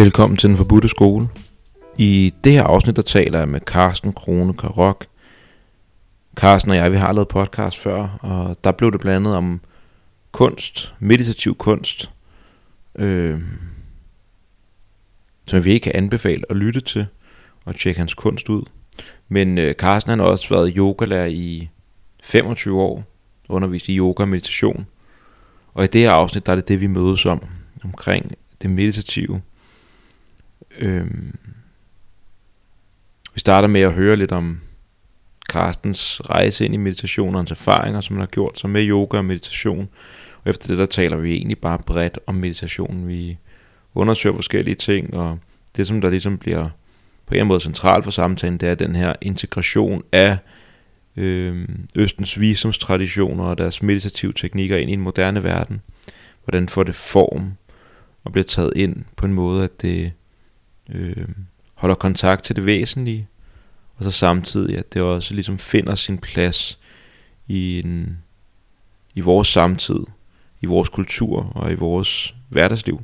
Velkommen til Den Forbudte Skole. I det her afsnit, der taler jeg med Carsten Krone Karok. Carsten og jeg, vi har lavet podcast før, og der blev det blandet om kunst, meditativ kunst, øh, som vi ikke kan anbefale at lytte til og tjekke hans kunst ud. Men øh, Carsten han har også været yogalærer i 25 år, undervist i yoga og meditation. Og i det her afsnit, der er det det, vi mødes om, omkring det meditative. Øhm, vi starter med at høre lidt om Carstens rejse ind i meditation og hans erfaringer, som han har gjort sig med yoga og meditation. Og efter det, der taler vi egentlig bare bredt om meditationen. Vi undersøger forskellige ting, og det, som der ligesom bliver på en måde centralt for samtalen, det er den her integration af øh, Østens visumstraditioner og deres meditative teknikker ind i en moderne verden. Hvordan får det form og bliver taget ind på en måde, at det øh, holder kontakt til det væsentlige, og så samtidig, at det også ligesom finder sin plads i, en, i vores samtid, i vores kultur og i vores hverdagsliv.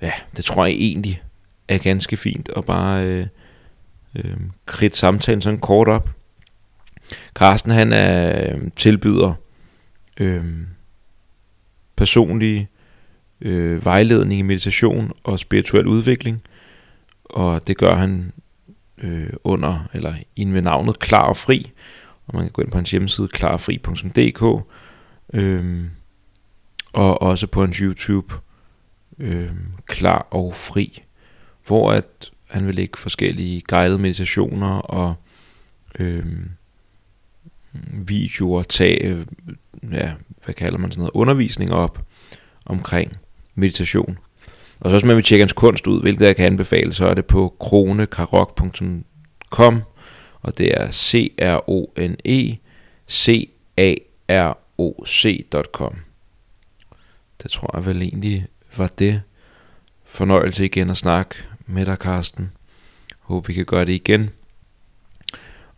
Ja, det tror jeg egentlig er ganske fint at bare øh, øh, kridt samtalen sådan kort op. Carsten han er øh, tilbyder øh, personlige øh, vejledning i meditation og spirituel udvikling, og det gør han øh, under, eller inden ved navnet Klar og Fri, og man kan gå ind på hans hjemmeside klarfri.dk, øh, og også på hans YouTube, øh, Klar og Fri, hvor at han vil lægge forskellige guidede meditationer og øhm, øh, videoer, tage, ja, hvad kalder man sådan noget, undervisning op omkring meditation. Og så hvis man vil tjekke hans kunst ud, hvilket jeg kan anbefale, så er det på kronekarok.com, og det er C-R-O-N-E C-A-R-O-C.com. Det tror jeg vel egentlig var det. Fornøjelse igen at snakke med dig, Karsten. Håber vi kan gøre det igen.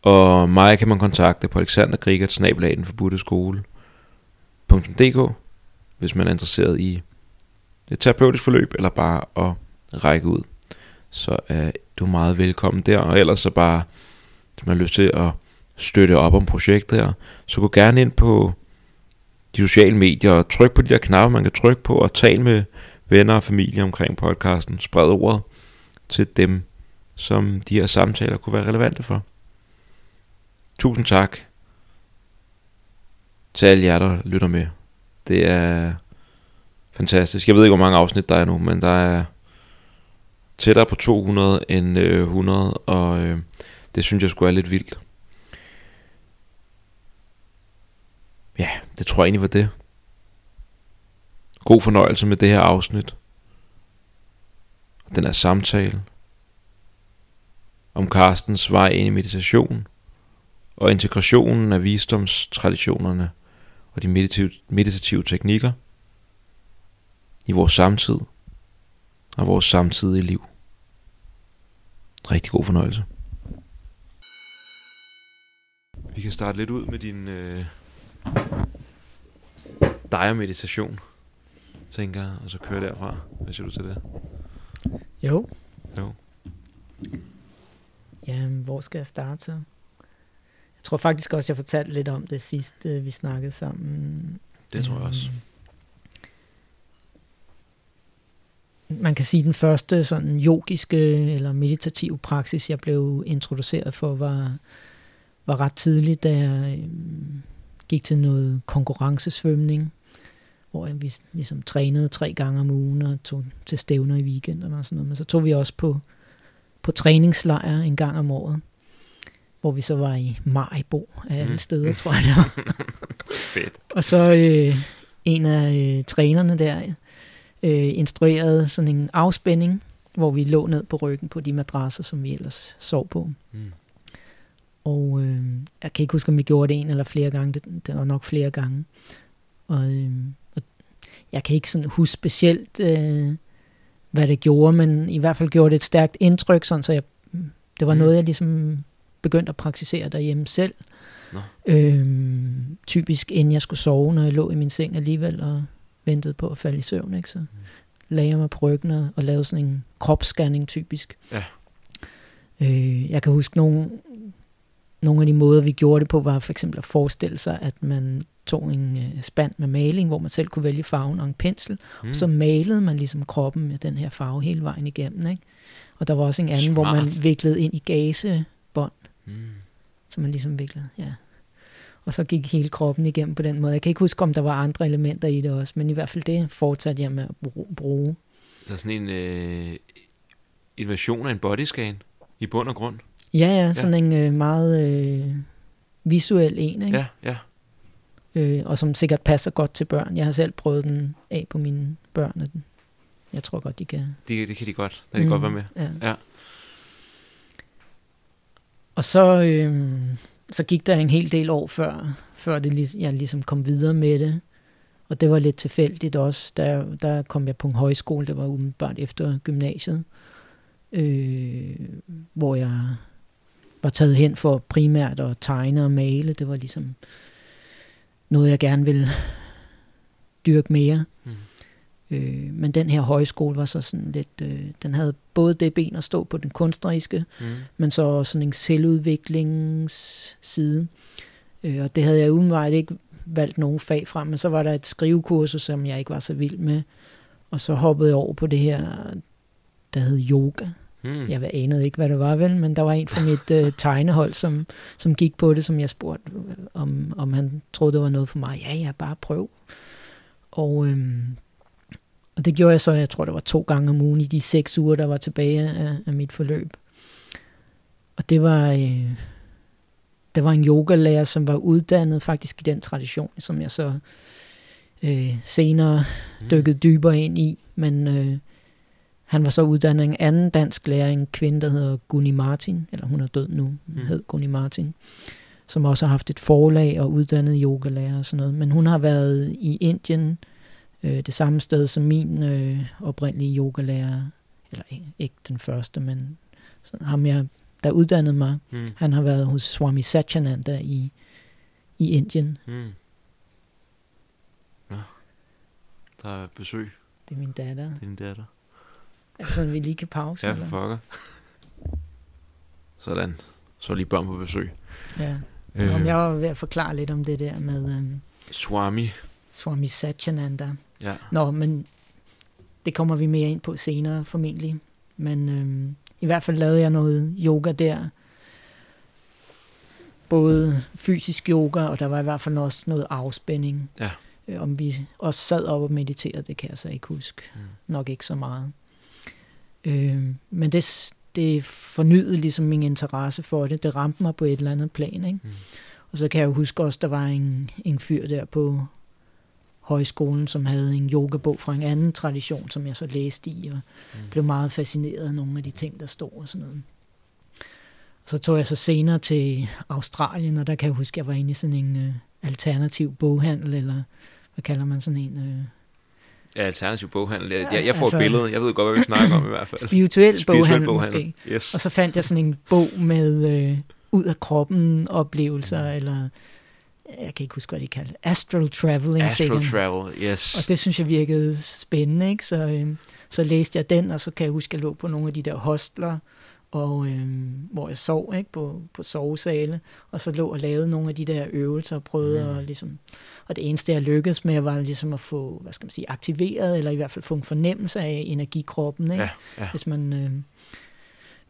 Og mig kan man kontakte på alexandergrigert skole.dk hvis man er interesseret i et terapeutisk forløb, eller bare at række ud. Så øh, er du meget velkommen der, og ellers så bare, hvis man har lyst til at støtte op om projektet her, så gå gerne ind på de sociale medier og tryk på de der knapper, man kan trykke på, og tal med venner og familie omkring podcasten. Spred ordet til dem, som de her samtaler kunne være relevante for. Tusind tak til alle jer, der lytter med. Det er fantastisk. Jeg ved ikke, hvor mange afsnit der er nu, men der er tættere på 200 end øh, 100, og øh, det synes jeg skulle er lidt vildt. Ja, det tror jeg egentlig var det. God fornøjelse med det her afsnit. Den er samtale om Carstens vej ind i meditation og integrationen af visdomstraditionerne og de meditative, meditative teknikker i vores samtid og vores samtidige liv. Rigtig god fornøjelse. Vi kan starte lidt ud med din øh, dig og meditation, tænker jeg, og så køre derfra. Hvad siger du til det? Jo. Jo. Ja, hvor skal jeg starte så? Jeg tror faktisk også, jeg fortalte lidt om det sidst, øh, vi snakkede sammen. Det tror jeg også. Øhm, man kan sige, den første sådan yogiske eller meditative praksis, jeg blev introduceret for, var, var ret tidligt, da jeg øh, gik til noget konkurrencesvømning, hvor jeg, vi ligesom trænede tre gange om ugen og tog til stævner i weekenderne og sådan noget. Men så tog vi også på, på træningslejr en gang om året hvor vi så var i Maribo af alle mm. steder, tror jeg det var. Fedt. Og så øh, en af øh, trænerne der øh, instruerede sådan en afspænding, hvor vi lå ned på ryggen på de madrasser, som vi ellers sov på. Mm. Og øh, jeg kan ikke huske, om vi gjorde det en eller flere gange. Det, det var nok flere gange. Og, øh, og jeg kan ikke sådan huske specielt, øh, hvad det gjorde, men i hvert fald gjorde det et stærkt indtryk, sådan, så jeg, det var mm. noget, jeg ligesom begyndt at praktisere derhjemme selv. Nå. Øhm, typisk inden jeg skulle sove, når jeg lå i min seng alligevel og ventede på at falde i søvn, ikke? så mm. lagde jeg mig på ryggen og, lavede sådan en kropsscanning typisk. Ja. Øh, jeg kan huske nogle, nogle af de måder, vi gjorde det på, var for eksempel at forestille sig, at man tog en øh, spand med maling, hvor man selv kunne vælge farven og en pensel, mm. og så malede man ligesom kroppen med den her farve hele vejen igennem. Ikke? Og der var også en anden, Smart. hvor man viklede ind i gasebånd, mm. så man ligesom viklede, ja. Og så gik hele kroppen igennem på den måde. Jeg kan ikke huske, om der var andre elementer i det også, men i hvert fald det fortsatte jeg med at bruge. Der er sådan en, øh, en version af en bodyscan i bund og grund. Ja, ja, sådan ja. en øh, meget øh, visuel en, ikke? Ja, ja. Øh, og som sikkert passer godt til børn. Jeg har selv prøvet den af på mine børn, og den, jeg tror godt, de kan... Det, det kan de godt. Det kan mm, godt være med. Ja. ja. Og så, øh, så gik der en hel del år før, før det, jeg ligesom kom videre med det. Og det var lidt tilfældigt også. Der, der kom jeg på en højskole, det var umiddelbart efter gymnasiet, øh, hvor jeg var taget hen for primært at tegne og male. Det var ligesom noget, jeg gerne ville dyrke mere. Mm. Øh, men den her højskole var så sådan lidt, øh, den havde både det ben at stå på den kunstneriske, mm. men så også sådan en selvudviklingsside. Øh, og det havde jeg umiddelbart ikke valgt nogen fag fra, men så var der et skrivekursus, som jeg ikke var så vild med. Og så hoppede jeg over på det her, der hed yoga. Hmm. Jeg anede ikke, hvad det var vel, men der var en fra mit øh, tegnehold, som, som gik på det, som jeg spurgte, øh, om, om han troede, det var noget for mig. Ja, ja, bare prøv. Og, øhm, og det gjorde jeg så, jeg tror, det var to gange om ugen i de seks uger, der var tilbage af, af mit forløb. Og det var, øh, det var en yogalærer, som var uddannet faktisk i den tradition, som jeg så øh, senere hmm. dykkede dybere ind i. Men øh, han var så uddannet en anden dansk lærer, en kvinde, der hedder Gunni Martin, eller hun er død nu, hun mm. hed Gunni Martin, som også har haft et forlag og uddannet yogalærer og sådan noget. Men hun har været i Indien, øh, det samme sted som min øh, oprindelige yogalærer, eller ikke den første, men sådan, ham jeg, der uddannede mig, mm. han har været hos Swami Satyananda i, i Indien. Mm. Ja. Der er besøg. Det er min datter. Det er din datter. Altså, vi lige kan pause? Ja, for pokker. Sådan. Så lige børn på besøg. Ja. Øh. Om jeg var ved at forklare lidt om det der med... Um, Swami. Swami Satyananda. Ja. Nå, men det kommer vi mere ind på senere formentlig. Men øhm, i hvert fald lavede jeg noget yoga der. Både fysisk yoga, og der var i hvert fald også noget afspænding. Ja. Øh, om vi også sad op og mediterede, det kan jeg så ikke huske. Mm. Nok ikke så meget. Øh, men det, det fornyede ligesom min interesse for det. Det ramte mig på et eller andet plan. Ikke? Mm. Og så kan jeg jo huske også, der var en, en fyr der på højskolen, som havde en yogabog fra en anden tradition, som jeg så læste i, og mm. blev meget fascineret af nogle af de ting, der stod og sådan noget. Og så tog jeg så senere til Australien, og der kan jeg huske, at jeg var inde i sådan en uh, alternativ boghandel, eller hvad kalder man sådan en... Uh, Ja, alternativ boghandel. Jeg, jeg, jeg får altså, et billede. Jeg ved godt, hvad vi snakker om i hvert fald. Spirituel, spirituel boghandel, boghandel måske. Yes. Og så fandt jeg sådan en bog med øh, ud af kroppen oplevelser, mm. eller jeg kan ikke huske, hvad de kaldte Astral Traveling. Astral sikkert. Travel, yes. Og det synes jeg virkede spændende, ikke? Så, øh, så læste jeg den, og så kan jeg huske, at jeg lå på nogle af de der hostler, og øh, hvor jeg sov ikke på, på sovesale, og så lå og lavede nogle af de der øvelser og prøvede mm. at ligesom, og det eneste jeg lykkedes med var ligesom at få, hvad skal man sige, aktiveret, eller i hvert fald få en fornemmelse af energikroppen, ikke? Ja, ja. hvis man øh,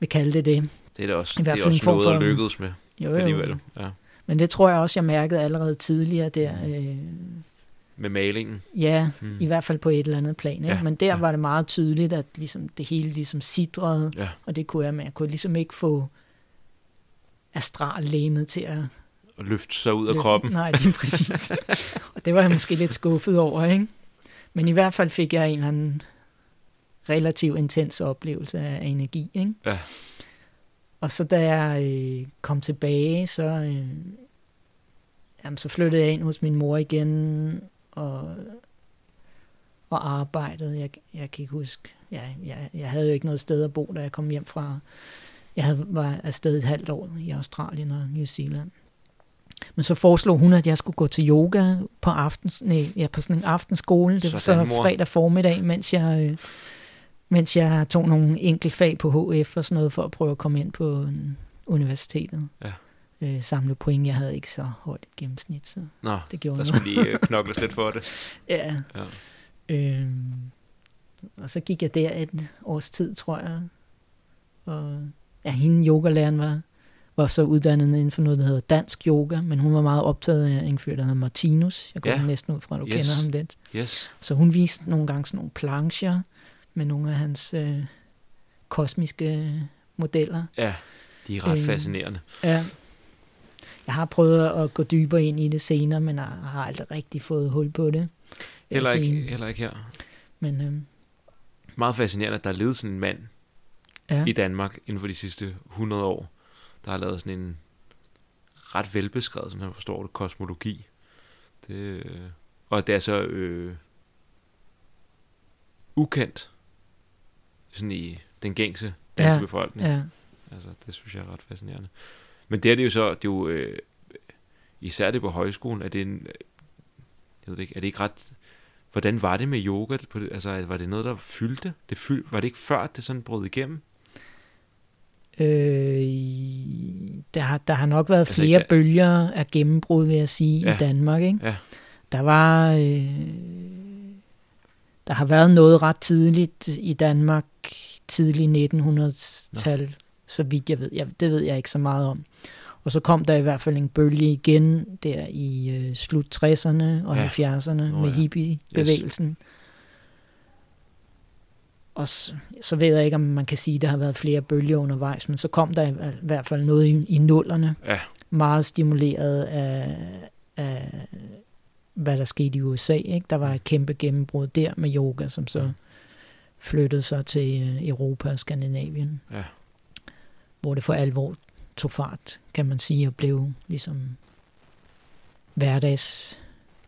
vil kalde det det. Det er da også, I hvert fald det er også noget, at lykkedes med jo, jo. alligevel. Ja. Men det tror jeg også, jeg mærkede allerede tidligere der. Mm. Øh, med malingen? Ja, hmm. i hvert fald på et eller andet plan. Ikke? Ja, Men der ja. var det meget tydeligt, at ligesom, det hele ligesom sidrede, ja. og det kunne jeg, men jeg kunne ligesom ikke få astrallæmet til at... Og løfte sig ud af løfte, kroppen. Nej, lige præcis. og det var jeg måske lidt skuffet over, ikke? Men i hvert fald fik jeg en eller anden relativt intens oplevelse af energi, ikke? Ja. Og så da jeg øh, kom tilbage, så, øh, jamen, så flyttede jeg ind hos min mor igen, og, og arbejdede. Jeg, jeg kan ikke huske. Jeg, jeg, jeg havde jo ikke noget sted at bo, da jeg kom hjem fra. Jeg havde, var afsted et halvt år i Australien og New Zealand. Men så foreslog hun, at jeg skulle gå til yoga på, aftens, nej, ja, på sådan en aftenskole. Det var så mor. fredag formiddag, mens jeg, øh, mens jeg tog nogle enkeltfag på HF og sådan noget, for at prøve at komme ind på en, universitetet. Ja. Øh, samle point. Jeg havde ikke så højt et gennemsnit, så Nå, det gjorde der noget. skulle lige øh, knokles lidt for det. Ja. Ja. Øhm, og så gik jeg der et års tid, tror jeg. Og ja, hende yogalæreren var, var så uddannet inden for noget, der hedder dansk yoga, men hun var meget optaget af en fyr, der hedder Martinus. Jeg går Ja. næsten ud fra, at du yes. kender ham lidt. Yes. Så hun viste nogle gange sådan nogle plancher med nogle af hans øh, kosmiske modeller. Ja, de er ret Øhm, fascinerende. Ja. Jeg har prøvet at gå dybere ind i det senere, men jeg har aldrig rigtig fået hul på det. Heller ikke, sige. heller ikke her. Men øhm, Meget fascinerende, at der er levet sådan en mand ja. i Danmark inden for de sidste 100 år, der har lavet sådan en ret velbeskrevet, som jeg forstår det, kosmologi. Det, øh, og det er så øh, ukendt sådan i den gængse danske Ja, befolkning. ja. Altså, det synes jeg er ret fascinerende. Men det er det jo så, det er jo, øh, især det på højskolen, er det en, jeg ved ikke, er det ikke ret, hvordan var det med yoga? På det, altså, var det noget, der fyldte? Det fyld, var det ikke før, det sådan brød igennem? Øh, der, har, der har nok været Altså, flere ikke- bølger af gennembrud, vil jeg sige, Ja. i Danmark. Ikke? Ja. Der var... Øh, der har været noget ret tidligt i Danmark, tidlig 1900-tal, så vidt jeg ved. Jeg, det ved jeg ikke så meget om. Og så kom der i hvert fald en bølge igen der i øh, slut 60'erne og Ja. ja. 70'erne Nå med ja. hippiebevægelsen. Og så, så ved jeg ikke, om man kan sige, at der har været flere bølger undervejs, men så kom der i, i hvert fald noget i, i nullerne, Ja. meget stimuleret af, af, hvad der skete i USA. Ikke? Der var et kæmpe gennembrud der med yoga, som så flyttede sig til øh, Europa og Skandinavien, Ja. hvor det for alvor tog fart, kan man sige, og blev ligesom hverdags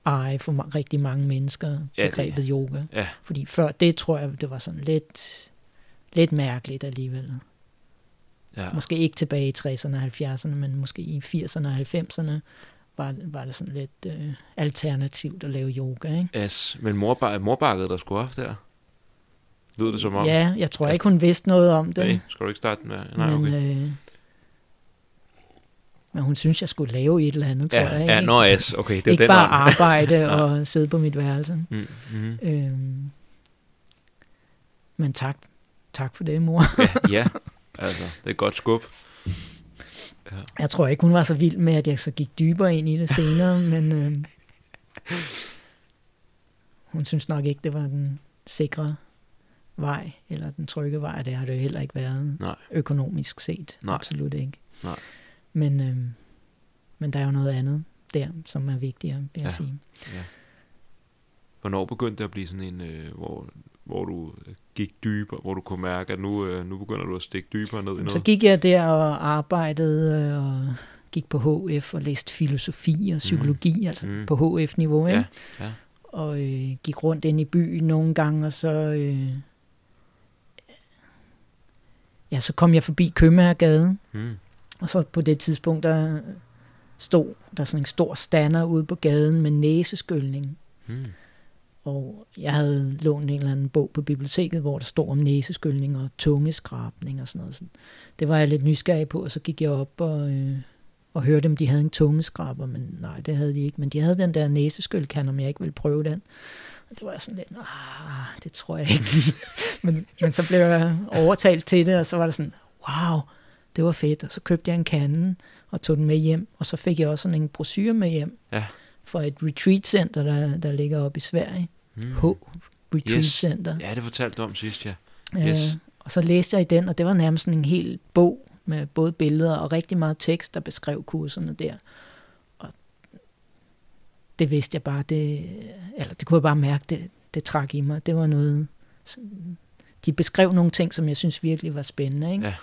eje for rigtig mange mennesker, Ja, det- begrebet yoga. Ja. Fordi før det tror jeg, det var sådan lidt, lidt mærkeligt alligevel. Ja. Måske ikke tilbage i 60'erne og 70'erne, men måske i 80'erne og 90'erne var, var det sådan lidt øh, alternativt at lave yoga. Ikke? Yes. Men morbar, morbakkede der skulle op der? Lød det som om? Ja, jeg tror Altså, ikke, hun vidste noget om det. Nej, skal du ikke starte med? Nej, men, okay. øh, men hun synes, jeg skulle lave et eller andet, tror Ja, jeg. Ikke, ja, nå, yes. Okay, det er ikke den bare ånd. arbejde og sidde på mit værelse. Mm, mm. Øhm, men tak, tak for det, mor. Ja, ja, altså, det er et godt skub. Jeg tror ikke, hun var så vild med, at jeg så gik dybere ind i det senere, men øh, hun synes nok ikke, det var den sikre vej, eller den trygge vej. Det har det jo heller ikke været Nej. økonomisk set. Nej. Absolut ikke. Nej. Men, øh, men der er jo noget andet der, som er vigtigere, vil jeg Ja. sige. Ja. Hvornår begyndte det at blive sådan en, øh, hvor, hvor du gik dybere, hvor du kunne mærke, at nu, øh, nu begynder du at stikke dybere ned i Så noget? gik jeg der og arbejdede øh, og gik på HF og læste filosofi og psykologi, mm. altså Mm. på HF-niveau. Ikke? Ja, ja. og øh, gik rundt ind i byen nogle gange, og så, øh, ja, så kom jeg forbi Købmagergade, Mm. og så på det tidspunkt, der stod der sådan en stor stander ude på gaden med næseskyldning, Mm og jeg havde lånt en eller anden bog på biblioteket, hvor der stod om næseskyldning og tungeskrabning og sådan noget. Sådan. det var jeg lidt nysgerrig på, og så gik jeg op og, øh, og hørte, om de havde en tungeskraber, men nej, det havde de ikke. Men de havde den der næseskyldkan, om jeg ikke ville prøve den. Og det var sådan lidt, ah, det tror jeg ikke men, men så blev jeg overtalt til det, og så var det sådan, wow, det var fedt. Og så købte jeg en kande og tog den med hjem, og så fik jeg også sådan en brochure med hjem Ja fra et retreat center, der, der ligger oppe i Sverige. Mm. H Retreat Yes. Center. Ja, det fortalte du om sidst, ja. Øh, yes. og så læste jeg i den, og det var nærmest sådan en hel bog med både billeder og rigtig meget tekst, der beskrev kurserne der. Og det vidste jeg bare, det, eller det kunne jeg bare mærke, det, det trak i mig. Det var noget, de beskrev nogle ting, som jeg synes virkelig var spændende. Ikke? Ja.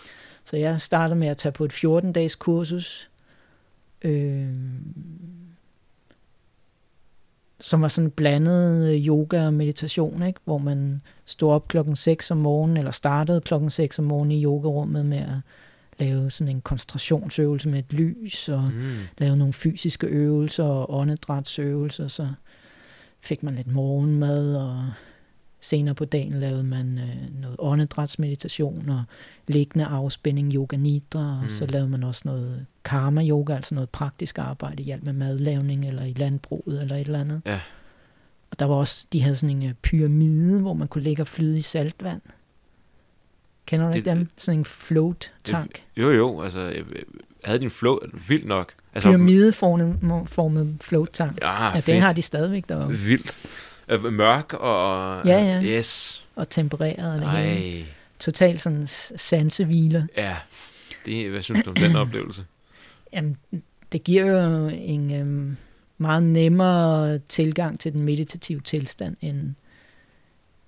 Så jeg startede med at tage på et 14-dages kursus, øh, som var sådan blandet øh, yoga og meditation, ikke? hvor man stod op klokken 6 om morgenen, eller startede klokken 6 om morgenen i yogarummet med at lave sådan en koncentrationsøvelse med et lys, og Mm. lave nogle fysiske øvelser og åndedrætsøvelser, så fik man lidt morgenmad, og senere på dagen lavede man øh, noget åndedrætsmeditation og liggende afspænding, yoga nidra, og Mm. så lavede man også noget karma yoga, altså noget praktisk arbejde, hjælp med madlavning eller i landbruget eller et eller andet. Ja. Og der var også, de havde sådan en øh, pyramide, hvor man kunne ligge og flyde i saltvand. Kender du Det- ikke dem? Sådan en float-tank. Jo, jo, altså, jeg, jeg havde din flow vildt nok. Altså, Pyramideformet formet float-tank. Ja, Ja, fedt. det har de stadigvæk deroppe. Vildt. Øh, Mørk og... Ja, ja. Yes. Og tempereret og det hele. Totalt sådan s- sansehvile. Ja. Det, hvad synes du om den oplevelse? Jamen, det giver jo en øhm, meget nemmere tilgang til den meditative tilstand, end,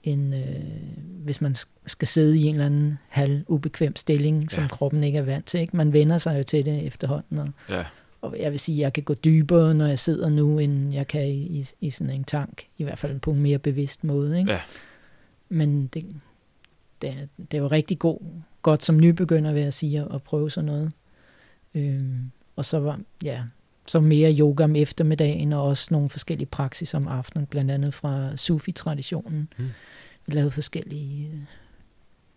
end øh, hvis man sk- skal sidde i en eller anden halv ubekvem stilling, som Ja. kroppen ikke er vant til. Ikke? Man vender sig jo til det efterhånden. Og, Ja. Og jeg vil sige, at jeg kan gå dybere, når jeg sidder nu, end jeg kan i, i, i sådan en tank. I hvert fald på en mere bevidst måde. Ikke? Ja. Men det, det, er, det er jo rigtig god, godt som nybegynder, vil jeg sige, at, at prøve sådan noget. Øhm, og så var, ja, så mere yoga om eftermiddagen, og også nogle forskellige praksis om aftenen, blandt andet fra Sufi-traditionen. Mm. Vi lavede forskellige,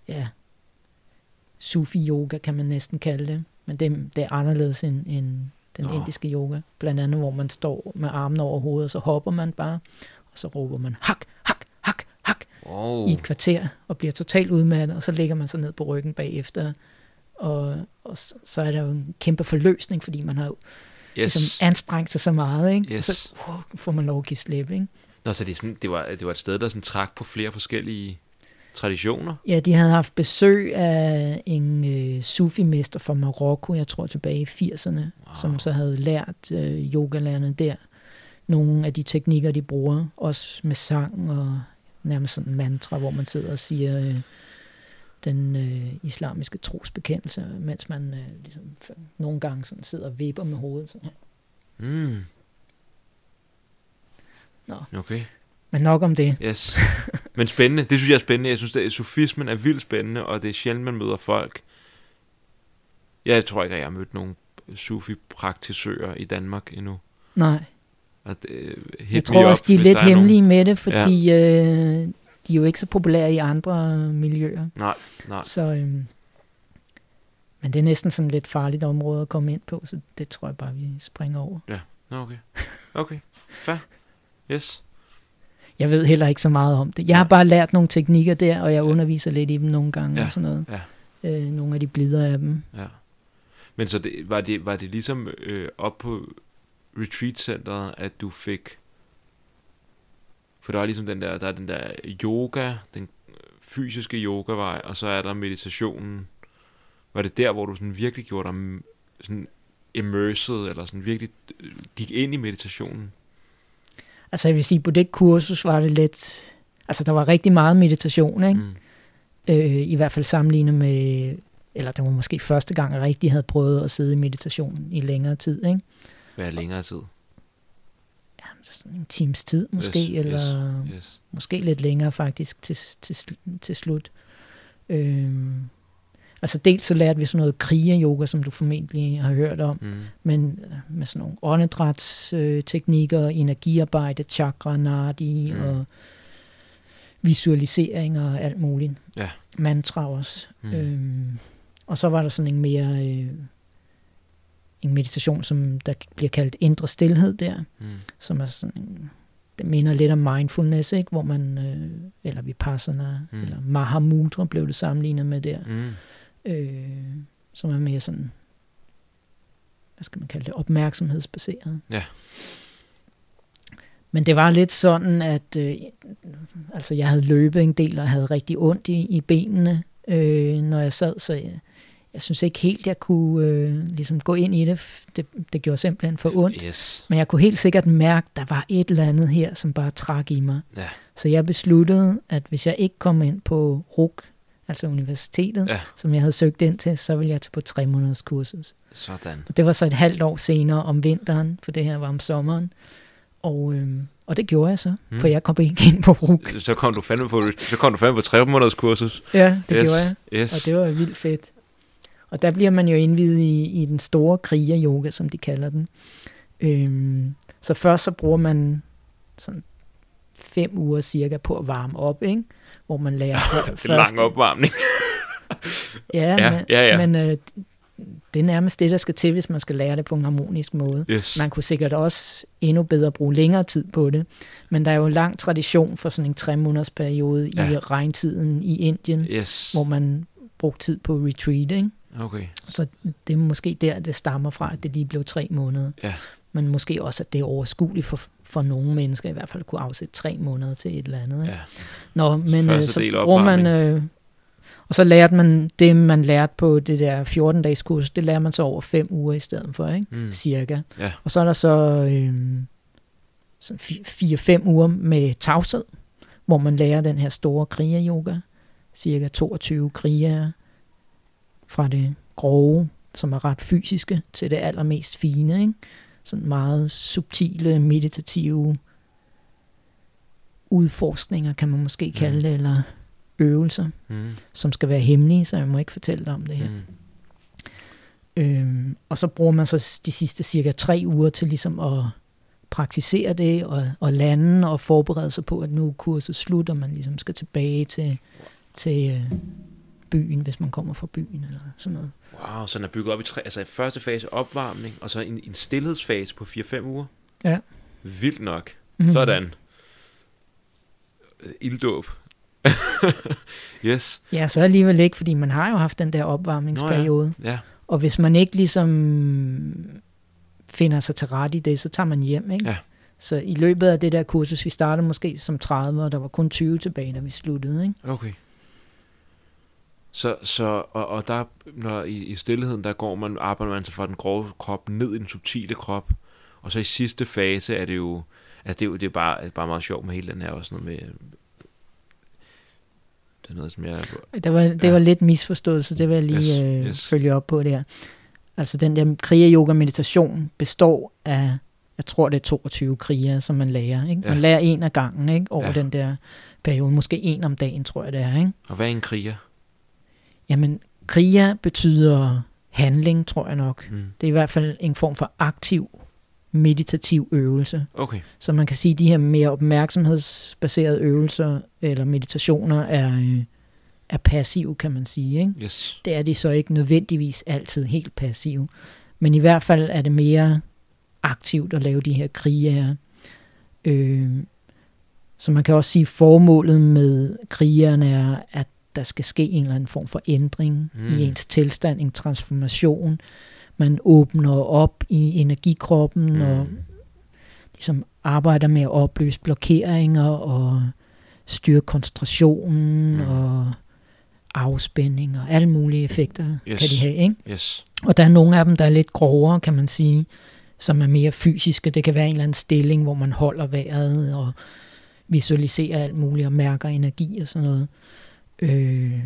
ja, Sufi-yoga kan man næsten kalde det, men det, det er anderledes end, end den Nå. indiske yoga. Blandt andet, hvor man står med armene over hovedet, og så hopper man bare, og så råber man hak, hak, hak, hak, Oh. i et kvarter og bliver totalt udmattet, og så ligger man så ned på ryggen bagefter. Og, og så er der jo en kæmpe forløsning, fordi man har jo Yes. ligesom anstrengt sig så meget, ikke? Yes. Og så uh, får man lov at give slip, ikke? Nå, så det, er sådan, det, var, det var et sted, der sådan trak på flere forskellige traditioner. Ja, de havde haft besøg af en øh, sufi-mester fra Marokko, jeg tror tilbage i 80'erne, wow. som så havde lært øh, yogalærerne der nogle af de teknikker, de bruger, også med sang og nærmest sådan en mantra, hvor man sidder og siger øh, den øh, islamiske trosbekendelse, mens man øh, ligesom, nogle gange sådan sidder og vipper med hovedet. Sådan. Mm. Nå. Okay. Men nok om det. Yes. Men spændende. Det synes jeg er spændende. Jeg synes, at sofismen er vildt spændende, og det er sjældent, man møder folk. Jeg tror ikke, at jeg har mødt nogen sufi-praktisører i Danmark endnu. Nej. Det, øh, Jeg tror up, også, de er lidt nogen. hemmelige med det, fordi ja. øh, de er jo ikke så populære i andre miljøer. Nej, nej. Så, øhm, men det er næsten sådan et lidt farligt område at komme ind på, så det tror jeg bare, vi springer over. Nå, okay. Okay. Fair. Yes. Jeg ved heller ikke så meget om det. Jeg har bare lært nogle teknikker der, og jeg underviser lidt i dem nogle gange Ja, og sådan noget. ja. Øh, nogle af de blidere af dem. Ja. Men så det, var, det, var det ligesom øh, op på retreat-centeret, at du fik... For der er ligesom den der, der er den der yoga, den fysiske yogavej, og så er der meditationen. Var det der, hvor du sådan virkelig gjorde dig sådan immersed, eller sådan virkelig øh, gik ind i meditationen? Altså jeg vil sige, på det kursus var det lidt... Altså der var rigtig meget meditation, ikke? Mm. Øh, I hvert fald sammenlignet med... Eller det var måske første gang, jeg rigtig havde prøvet at sidde i meditation i længere tid, ikke? Hvad er længere tid? Ja, sådan en times tid måske, Yes, eller Yes. måske lidt længere faktisk til, til, til slut. Øhm, altså dels så lærte vi sådan noget kriger-yoga, som du formentlig har hørt om, Mm. men øh, med sådan nogle åndedrætsteknikker, energiarbejde, chakra, nadi Mm. og visualisering og alt muligt. Ja. Mantra også. Mm. Øhm, og så var der sådan en mere øh, en meditation, som der bliver kaldt indre stillhed der Mm. som er sådan en, det minder lidt om mindfulness, ikke? hvor man, øh, eller vipassana, mm. eller mahamudra blev det sammenlignet med der, Mm. Øh, som er mere sådan, hvad skal man kalde det, opmærksomhedsbaseret. Ja. Men det var lidt sådan, at øh, altså jeg havde løbet en del, og havde rigtig ondt i, i benene, øh, når jeg sad, så jeg, jeg synes ikke helt, jeg kunne øh, ligesom gå ind i det. det. Det gjorde simpelthen for ondt. Yes. Men jeg kunne helt sikkert mærke, at der var et eller andet her, som bare trak i mig. Ja. Så jeg besluttede, at hvis jeg ikke kom ind på RUK, altså universitetet, Ja. som jeg havde søgt ind til, så ville jeg tage på tre måneders kursus. Sådan. Og det var så et halvt år senere om vinteren, for det her var om sommeren. Og, øhm, og det gjorde jeg så, Mm. for jeg kom ikke ind på RUK. Så kom du fandme på, så kom du fandme på tre måneders kursus. Ja, det yes. gjorde jeg, Yes. og det var vildt fedt. Og der bliver man jo indvidet i, i den store kriger-yoga, som de kalder den. Øhm, så først så bruger man sådan fem uger cirka på at varme op, ikke? Hvor man lærer først... en lang opvarmning. ja, ja, men, ja, ja. men øh, det er nærmest det, der skal til, hvis man skal lære det på en harmonisk måde. Yes. Man kunne sikkert også endnu bedre bruge længere tid på det, men der er jo en lang tradition for sådan en tre måneders periode ja. i regntiden i Indien, yes. hvor man brugte tid på retreat, ikke? Okay. Så det er måske der, det stammer fra, at det lige blev tre måneder. Ja. Men måske også, at det er overskueligt for, for nogle mennesker i hvert fald kunne afsætte tre måneder til et eller andet. Ikke? Ja. Nå, men øh, så bruger man... Øh, og så lærte man det, man lærte på det der 14-dages kurs, det lærer man så over fem uger i stedet for, ikke? Mm. cirka. Ja. Og så er der så øh, fire-fem uger med tavshed, hvor man lærer den her store kriger-yoga, cirka 22 kriger fra det grove, som er ret fysiske, til det allermest fine, ikke? Sådan meget subtile, meditative udforskninger, kan man måske kalde det, eller øvelser, mm. som skal være hemmelige, så jeg må ikke fortælle dig om det her. Mm. Øhm, og så bruger man så de sidste cirka tre uger til ligesom at praktisere det og, og lande og forberede sig på, at nu er kurset slut, og man ligesom skal tilbage til, til øh, byen, hvis man kommer fra byen eller sådan noget. Wow, så den er bygget op i tre, altså i første fase opvarmning, og så en, en stillhedsfase på 4-5 uger? Ja. Vildt nok. Mm-hmm. Sådan. Ilddåb. yes. Ja, så alligevel ikke, fordi man har jo haft den der opvarmningsperiode. Nå ja. ja. Og hvis man ikke ligesom finder sig til ret i det, så tager man hjem, ikke? Ja. Så i løbet af det der kursus, vi startede måske som 30, og der var kun 20 tilbage, da vi sluttede, ikke? Okay. Så, så og, og der, når i, i stillheden, der går man, arbejder man sig fra den grove krop ned i den subtile krop, og så i sidste fase er det jo, altså det er jo det er bare, bare meget sjovt med hele den her, også noget med, det er noget, som jeg... Det var, det ja. var lidt misforstået, så det vil jeg lige yes, øh, yes. følge op på der. Altså den der kriger-yoga-meditation består af, jeg tror det er 22 kriger, som man lærer. Ikke? Man ja. lærer en af gangen ikke? over ja. den der periode. Måske en om dagen, tror jeg det er. Ikke? Og hvad er en kriger? Jamen, kriger betyder handling, tror jeg nok. Mm. Det er i hvert fald en form for aktiv meditativ øvelse. Okay. Så man kan sige, at de her mere opmærksomhedsbaserede øvelser eller meditationer er, øh, er passive, kan man sige. Ikke? Yes. Det er de så ikke nødvendigvis altid helt passive. Men i hvert fald er det mere aktivt at lave de her kriger. Øh, så man kan også sige, at formålet med krigerne er, at der skal ske en eller anden form for ændring mm. i ens tilstand, en transformation. Man åbner op i energikroppen mm. og ligesom arbejder med at opløse blokeringer og styre koncentrationen mm. og afspænding og alle mulige effekter yes. kan de have. Ikke? Yes. Og der er nogle af dem, der er lidt grovere, kan man sige, som er mere fysiske. Det kan være en eller anden stilling, hvor man holder vejret og visualiserer alt muligt og mærker energi og sådan noget. Øh,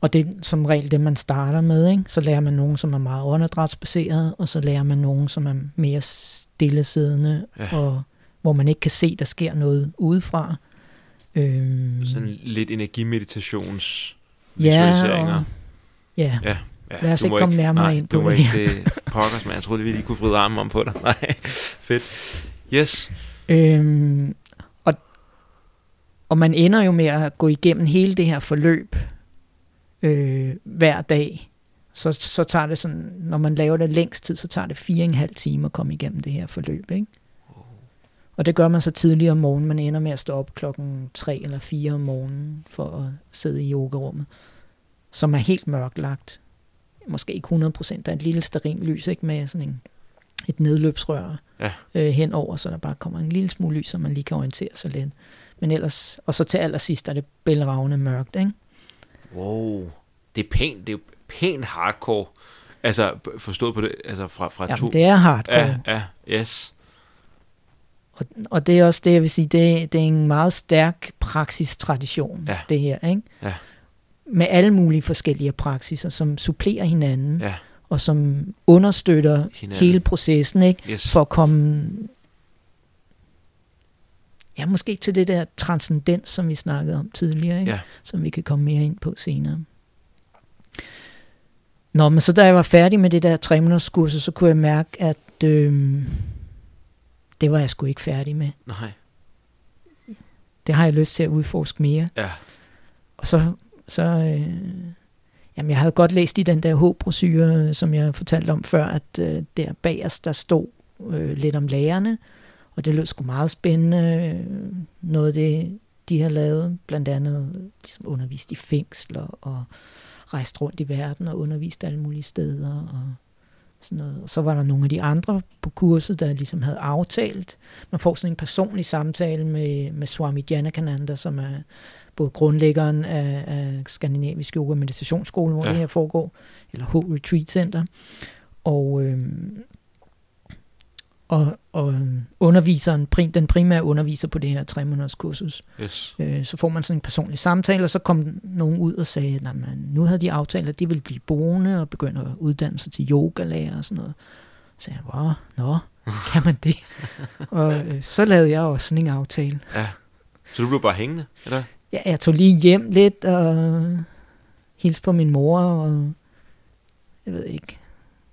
og det er som regel det, man starter med. Ikke? Så lærer man nogen, som er meget åndedrætsbaseret, og så lærer man nogen, som er mere stillesiddende, ja. og hvor man ikke kan se, der sker noget udefra. Øhm, Sådan lidt energimeditations visualiseringer. Ja, og, ja. ja. Ja, Lad os ikke komme ikke, nærmere nej, ind på du må det. Ikke, det pokkers, men jeg troede, vi lige kunne vride armen om på dig. Nej, fedt. Yes. Øhm, og, man ender jo med at gå igennem hele det her forløb øh, hver dag. Så, så tager det sådan, når man laver det længst tid, så tager det fire og en halv time at komme igennem det her forløb. Ikke? Og det gør man så tidligere om morgenen. Man ender med at stå op klokken 3 eller 4 om morgenen for at sidde i yogarummet, som er helt mørklagt. Måske ikke 100 procent. Der er et lille sterin lys ikke, med sådan en, et nedløbsrør ja. øh, henover, så der bare kommer en lille smule lys, så man lige kan orientere sig lidt. Men ellers, og så til allersidst er det bælragende mørkt, ikke? Wow. Det er pænt, det er pænt hardcore. Altså, forstået på det, altså fra, fra Jamen, to... det er hardcore. Ja, ja, yes. Og, og det er også det, jeg vil sige, det, det er en meget stærk praksistradition, ja. det her, ikke? Ja. Med alle mulige forskellige praksiser, som supplerer hinanden, ja. og som understøtter hinanden. hele processen, ikke? Yes. For at komme ja, måske til det der transcendens, som vi snakkede om tidligere, ikke? Ja. som vi kan komme mere ind på senere. Nå, men så da jeg var færdig med det der tre måneders kursus, så kunne jeg mærke, at øh, det var jeg sgu ikke færdig med. Nej. Det har jeg lyst til at udforske mere. Ja. Og så, så øh, jamen jeg havde godt læst i den der H-brochure, som jeg fortalte om før, at øh, der bagerst, der stod øh, lidt om lærerne, og det lød sgu meget spændende. Noget af det, de har lavet, blandt andet ligesom undervist i fængsler og rejst rundt i verden og undervist alle mulige steder og sådan noget. Og så var der nogle af de andre på kurset, der ligesom havde aftalt. Man får sådan en personlig samtale med, med Swami Janakananda, som er både grundlæggeren af, af Skandinavisk Yoga Meditationsskole, hvor ja. det her foregår, eller H Retreat Center. Og, øhm, og, og underviseren, den primære underviser på det her tre måneders kursus. Yes. Øh, så får man sådan en personlig samtale, og så kom nogen ud og sagde, at nu havde de aftalt, at de ville blive boende og begynde at uddanne sig til yogalærer og sådan noget. Så jeg, wow, nå, kan man det? og øh, så lavede jeg også sådan en aftale. Ja. Så du blev bare hængende, eller? Ja, jeg tog lige hjem lidt og hilste på min mor, og jeg ved ikke,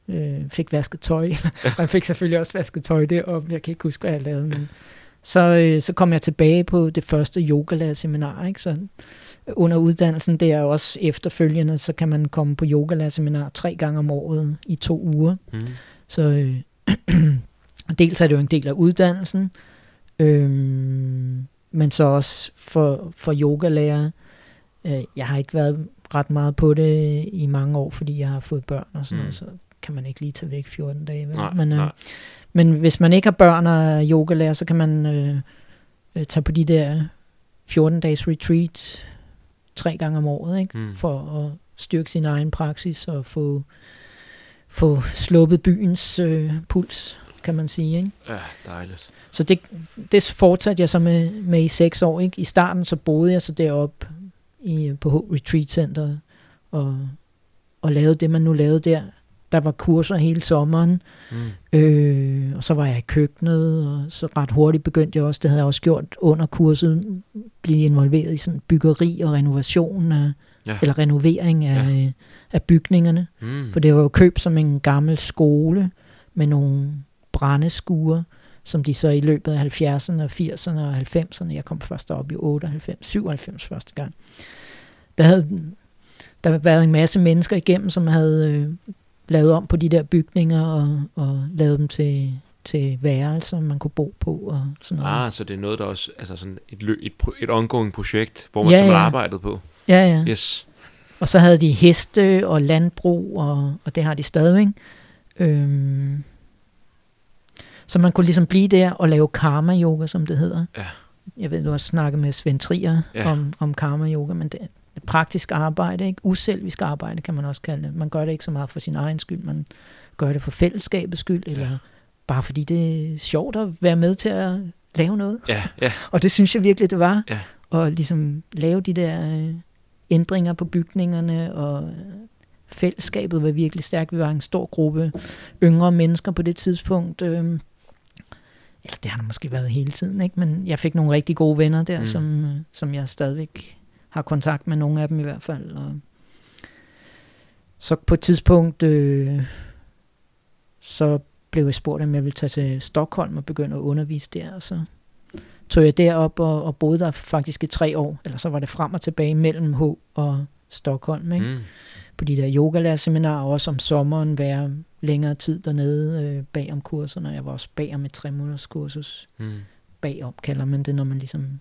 øh, fik vasket tøj. og jeg fik selvfølgelig også vasket tøj deroppe. Jeg kan ikke huske, hvad jeg lavede, men så, øh, så kom jeg tilbage på det første yogalærerseminar, ikke? Så under uddannelsen, det er også efterfølgende, så kan man komme på yogalærerseminar tre gange om året i to uger. Mm. Så øh, dels er det jo en del af uddannelsen, øh, men så også for, for yogalærer. Øh, jeg har ikke været ret meget på det i mange år, fordi jeg har fået børn og sådan mm. noget, så kan man ikke lige tage væk 14 dage. Vel? Nej, men, øh, nej. men hvis man ikke har børn og yogalærer, så kan man øh, øh, tage på de der 14-dages retreat tre gange om året, ikke? Mm. for at styrke sin egen praksis og få, få sluppet byens øh, puls, kan man sige. Ikke? Ja, dejligt. Så det, det fortsatte jeg så med, med i seks år. Ikke? I starten så boede jeg så deroppe i, på Retreat Center og, og lavede det, man nu lavede der. Der var kurser hele sommeren, mm. øh, og så var jeg i køkkenet, og så ret hurtigt begyndte jeg også, det havde jeg også gjort under kurset, blive involveret i sådan byggeri og renovation af, ja. eller renovering af, ja. af bygningerne. Mm. For det var jo købt som en gammel skole med nogle brændeskuer, som de så i løbet af 70'erne og 80'erne og 90'erne, jeg kom først op i 98, 97 første gang, der havde der havde været en masse mennesker igennem, som havde øh, lavet om på de der bygninger og, og lavet dem til, til værelser, man kunne bo på og sådan noget. Ah, så det er noget, der også, altså sådan et, lø, et, et ongoing projekt, hvor man ja, ja. arbejdet på. Ja, ja. Yes. Og så havde de heste og landbrug, og, og det har de stadigvæk. Øhm, så man kunne ligesom blive der og lave karma-yoga, som det hedder. Ja. Jeg ved, du har snakket med Svend Trier ja. om, om karma-yoga, men det praktisk arbejde, ikke? uselvisk arbejde kan man også kalde det. Man gør det ikke så meget for sin egen skyld, man gør det for fællesskabets skyld, ja. eller bare fordi det er sjovt at være med til at lave noget. Ja, ja. Og det synes jeg virkelig, det var. Ja. Og ligesom lave de der øh, ændringer på bygningerne, og fællesskabet var virkelig stærkt. Vi var en stor gruppe yngre mennesker på det tidspunkt. Øh, eller det har der måske været hele tiden, ikke? men jeg fik nogle rigtig gode venner der, mm. som, øh, som jeg stadigvæk har kontakt med nogle af dem i hvert fald. Og så på et tidspunkt, øh, så blev jeg spurgt, om jeg ville tage til Stockholm og begynde at undervise der, og så tog jeg derop og, og boede der faktisk i tre år, eller så var det frem og tilbage mellem H og Stockholm, ikke? Mm. på de der yogalæreseminarer, og også om sommeren være længere tid dernede øh, bag om kurserne. Jeg var også bag om et tre måneders kursus. Mm. Bagom kalder man det, når man ligesom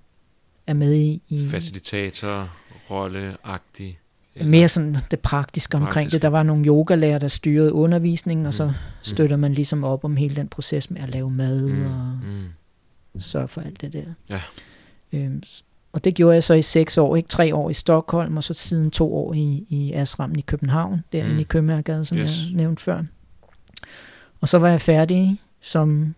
er med i... i Facilitator, rolleagtig. Mere sådan det praktiske omkring Praktisk. det. Der var nogle yogalærer, der styrede undervisningen, mm. og så mm. støtter mm. man ligesom op om hele den proces med at lave mad mm. og mm. sørge for alt det der. Ja. Øhm, og det gjorde jeg så i seks år, ikke tre år i Stockholm, og så siden to år i, i Asram i København, derinde mm. i Købmagergade, som yes. jeg nævnte før. Og så var jeg færdig som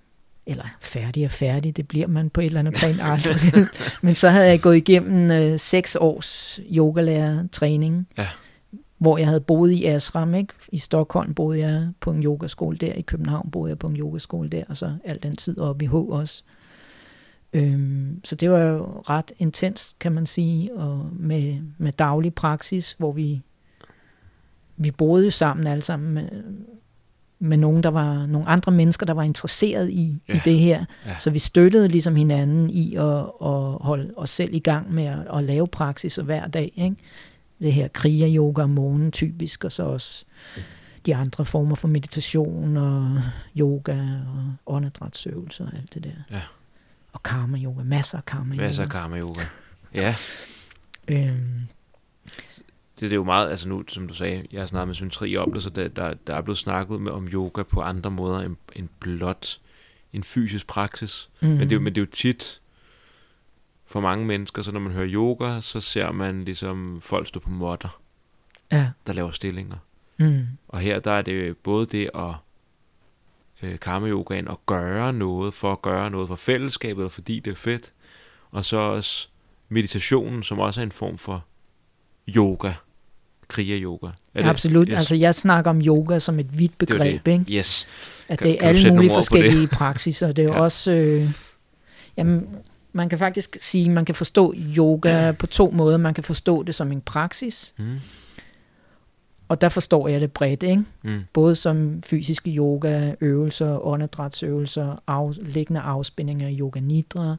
eller færdig og færdig, det bliver man på et eller andet plan aldrig. Men så havde jeg gået igennem øh, seks års yogalærer-træning, ja. hvor jeg havde boet i Asram, ikke? I Stockholm boede jeg på en yogaskole der, i København boede jeg på en yogaskole der, og så al den tid oppe i H også. Øhm, så det var jo ret intens, kan man sige, og med, med daglig praksis, hvor vi vi boede jo sammen alle sammen med, nogen, der var nogle andre mennesker, der var interesseret i, ja. i det her. Ja. Så vi støttede ligesom hinanden i at, at holde os selv i gang med at, at lave praksis hver dag. Ikke? Det her kriger yoga om morgenen typisk, og så også de andre former for meditation og yoga og åndedrætsøvelser og alt det der. Ja. Og karma yoga, masser af karma yoga. Masser af karma yoga. Ja. øhm, det, det er jo meget, altså nu, som du sagde, jeg har snakket med syntri om det, så der, der, der er blevet snakket med, om yoga på andre måder end, end blot en fysisk praksis. Mm. Men, det er, men det er jo tit for mange mennesker, så når man hører yoga, så ser man ligesom folk stå på måtter, ja. der laver stillinger. Mm. Og her der er det både det at øh, karma yogaen at gøre noget for at gøre noget for fællesskabet, eller fordi det er fedt, og så også meditationen, som også er en form for yoga Er det? Absolut. Yes. Altså, jeg snakker om yoga som et vidt begreb, det det. ikke? Yes. At kan, det er alle mulige forskellige praksiser. Det er ja. også... Øh, jamen, man kan faktisk sige, man kan forstå yoga på to måder. Man kan forstå det som en praksis, mm. og der forstår jeg det bredt, ikke? Mm. Både som fysiske yoga, øvelser, åndedrætsøvelser, af, liggende afspændinger, yoga nidra,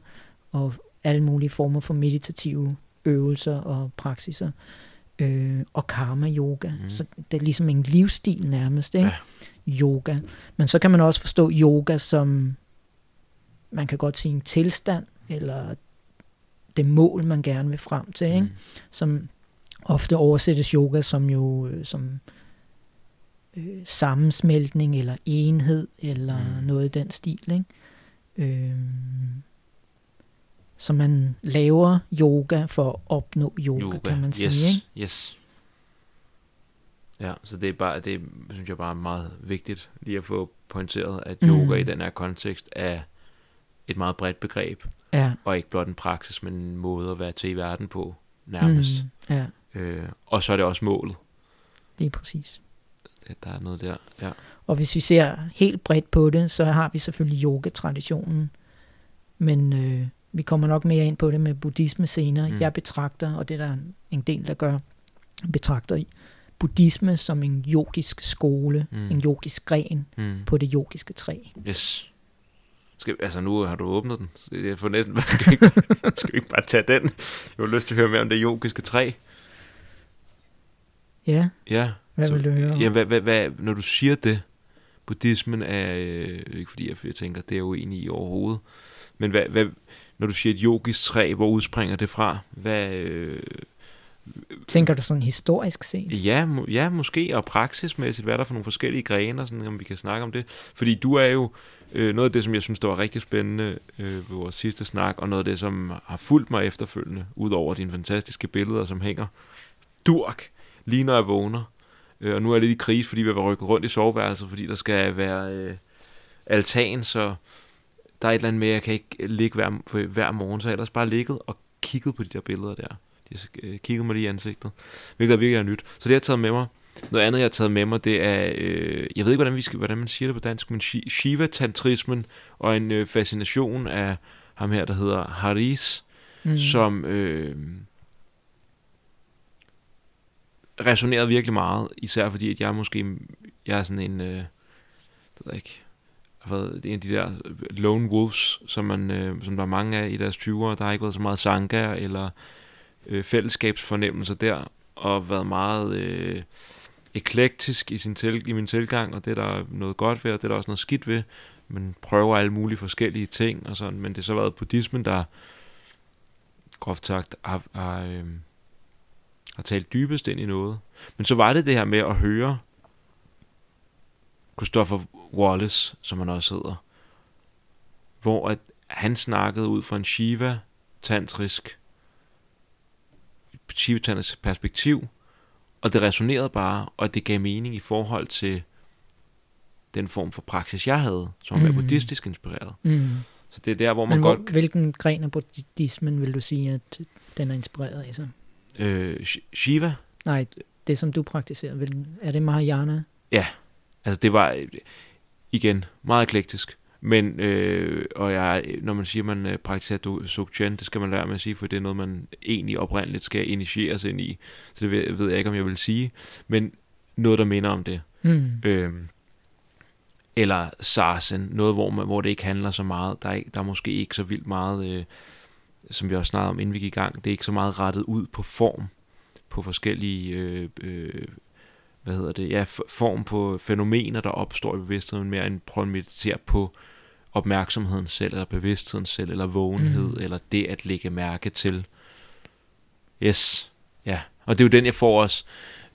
og alle mulige former for meditative øvelser og praksiser øh, og karma yoga. Mm. Så det er ligesom en livsstil nærmest, ikke? Ja. Yoga. Men så kan man også forstå yoga som, man kan godt sige en tilstand, eller det mål, man gerne vil frem til, ikke? Mm. Som ofte oversættes yoga som jo øh, som øh, sammensmeltning, eller enhed, eller mm. noget i den stil, ikke? Øh, så man laver yoga for at opnå yoga, yoga. kan man sige. Yes. Ikke? yes. Ja, så det er bare, det synes jeg bare er meget vigtigt lige at få pointeret, at yoga mm. i den her kontekst er et meget bredt begreb, ja. og ikke blot en praksis, men en måde at være til i verden på, nærmest. Mm. Ja. Øh, og så er det også målet. Lige præcis. Der er noget der, ja. Og hvis vi ser helt bredt på det, så har vi selvfølgelig yoga-traditionen, men øh, vi kommer nok mere ind på det med buddhisme senere. Mm. Jeg betragter, og det er der en del, der gør, betragter buddhisme som en yogisk skole, mm. en yogisk gren mm. på det yogiske træ. Yes. Skal, altså nu har du åbnet den. Jeg får næsten, skal vi, ikke, skal vi ikke bare tage den? Jeg har lyst til at høre mere om det yogiske træ. Ja. Ja. Hvad så, vil du høre Ja, hvad, hvad, hvad, når du siger det, buddhismen er, øh, ikke fordi jeg, jeg tænker, det er jo enig i overhovedet, men hvad, hvad, når du siger et yogisk træ, hvor udspringer det fra? Hvad, øh, Tænker du sådan historisk set? Ja, må, ja, måske, og praksismæssigt, hvad er der for nogle forskellige grene, sådan, om vi kan snakke om det. Fordi du er jo øh, noget af det, som jeg synes, der var rigtig spændende øh, ved vores sidste snak, og noget af det, som har fulgt mig efterfølgende, ud over dine fantastiske billeder, som hænger durk, lige når jeg vågner. Øh, og nu er jeg lidt i krise, fordi vi har rykket rundt i soveværelset, fordi der skal være øh, altan, så der er et eller andet med, at jeg kan ikke ligge hver, hver morgen, så jeg ellers bare ligget og kigget på de der billeder der. De øh, kigget mig lige i ansigtet, hvilket er virkelig er nyt. Så det har jeg taget med mig. Noget andet, jeg har taget med mig, det er, øh, jeg ved ikke, hvordan, vi skal, hvordan man siger det på dansk, men Shiva-tantrismen og en øh, fascination af ham her, der hedder Haris, mm. som øh, resonerede virkelig meget, især fordi, at jeg måske, jeg er sådan en, øh, det ved jeg ikke, været en af de der øh, lone wolves, som, man, øh, som der er mange af i deres 20'ere. Der har ikke været så meget sangha eller øh, fællesskabsfornemmelser der, og været meget øh, eklektisk i, sin til, i min tilgang, og det er der noget godt ved, og det er der også noget skidt ved. Man prøver alle mulige forskellige ting, og sådan, men det har så været buddhismen, der groft sagt har, har, øh, har talt dybest ind i noget. Men så var det det her med at høre Christoffer Wallace, som han også hedder, hvor at han snakkede ud fra en Shiva tantrisk Shiva perspektiv, og det resonerede bare, og det gav mening i forhold til den form for praksis, jeg havde, som var mm. buddhistisk inspireret. Mm. Så det er der, hvor man Men hvor, godt... Hvilken gren af buddhismen vil du sige, at den er inspireret af så? Øh, Shiva? Nej, det som du praktiserer, er det Mahayana? Ja, altså det var igen meget eklektisk. Men, øh, og jeg, når man siger, at man øh, praktiserer Sukchen, det skal man lære med at sige, for det er noget, man egentlig oprindeligt skal initieres ind i. Så det ved, ved jeg ikke, om jeg vil sige. Men noget, der minder om det. Mm. Øhm, eller Sarsen, noget, hvor, man, hvor det ikke handler så meget. Der er, der er måske ikke så vildt meget, øh, som vi også snakkede om, inden vi gik i gang. Det er ikke så meget rettet ud på form, på forskellige, øh, øh, hvad hedder det, ja, form på fænomener, der opstår i bevidstheden, mere end prøve at meditere på opmærksomheden selv, eller bevidstheden selv, eller vågenhed, Mm. eller det at lægge mærke til. Yes, ja. Og det er jo den, jeg får også,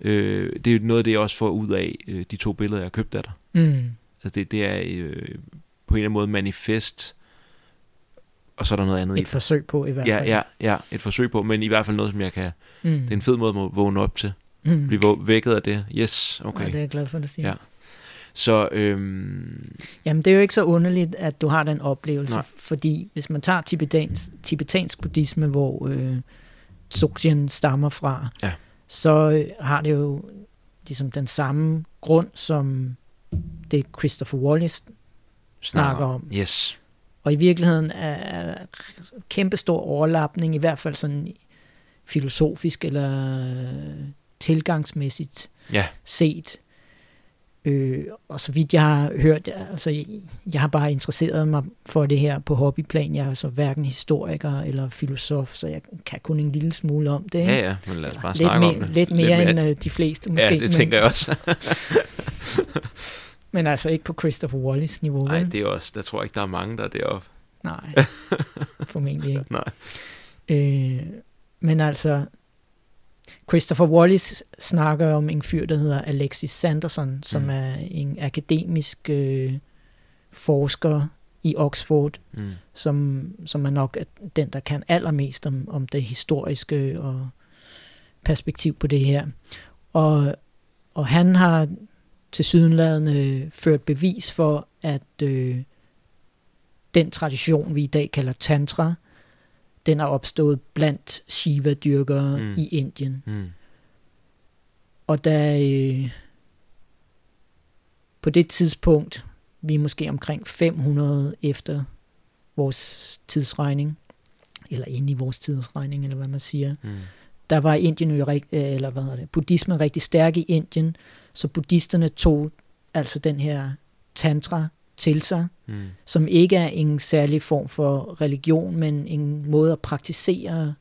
øh, det er jo noget af det, jeg også får ud af øh, de to billeder, jeg har købt af dig. Mm. Altså det, det er øh, på en eller anden måde manifest, og så er der noget andet Et i. forsøg på i hvert Ja, fald. ja, ja, et forsøg på, men i hvert fald noget, som jeg kan... Mm. Det er en fed måde at vågne op til. Mm. Blive vækket af det. Yes, okay. Ja, det er jeg glad for, at du siger. Ja. Så, øhm, Jamen, det er jo ikke så underligt, at du har den oplevelse, Nej. fordi hvis man tager tibetansk, tibetansk buddhisme, hvor øh, Dzogchen stammer fra, Ja. så øh, har det jo ligesom den samme grund, som det Christopher Wallace snakker om. Yes. Og i virkeligheden er, er kæmpe stor overlapning, i hvert fald sådan filosofisk eller øh, tilgangsmæssigt Ja. set. Øh, og så vidt jeg har hørt, altså jeg, jeg har bare interesseret mig for det her på hobbyplan. Jeg er så hverken historiker eller filosof, så jeg kan kun en lille smule om det. ikke? Ja, ja, men lad os bare lidt, snakke mere, om det. lidt mere end øh, de fleste måske. Ja, det tænker jeg også. Men altså ikke på Christopher Wallace niveau. Nej, det er også, der tror jeg ikke, der er mange, der er deroppe. Nej, formentlig ikke. Nej. Øh, men altså, Christopher Wallace snakker om en fyr, der hedder Alexis Sanderson, som Mm. er en akademisk øh, forsker i Oxford, Mm. som, som er nok den, der kan allermest om, om det historiske og perspektiv på det her. Og, og han har til sydenladende ført bevis for, at øh, den tradition, vi i dag kalder tantra, den er opstået blandt Shiva-dyrkere Mm. i Indien. Mm. Og da øh, på det tidspunkt, vi er måske omkring 500 efter vores tidsregning, eller inde i vores tidsregning, eller hvad man siger, Mm. der var Indien jo øh, eller hvad hedder det, buddhismen rigtig stærk i Indien, så buddhisterne tog altså den her tantra til sig, Mm. som ikke er en særlig form for religion, men en måde at praktisere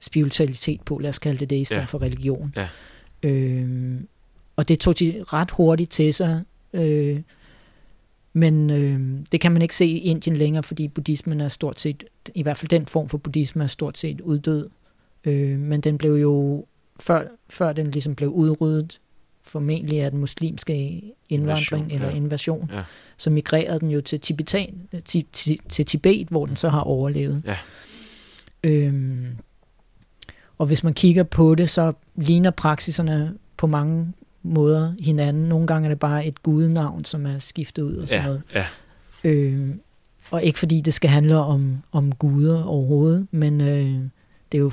spiritualitet på, lad os kalde det det, i stedet Ja. for religion. Ja. Øhm, og det tog de ret hurtigt til sig, øh, men øh, det kan man ikke se i Indien længere, fordi buddhismen er stort set, i hvert fald den form for buddhisme er stort set uddød. Øh, men den blev jo, før, før den ligesom blev udryddet, formentlig af den muslimske indvandring Invasion, eller ja. invasion, Ja. så migrerede den jo til, Tibetan, til, til, til Tibet, hvor den så har overlevet. Ja. Øhm, og hvis man kigger på det, så ligner praksiserne på mange måder hinanden. Nogle gange er det bare et gudenavn, som er skiftet ud og sådan Ja, noget. ja. Øhm, og ikke fordi det skal handle om, om guder overhovedet, men øh, det er jo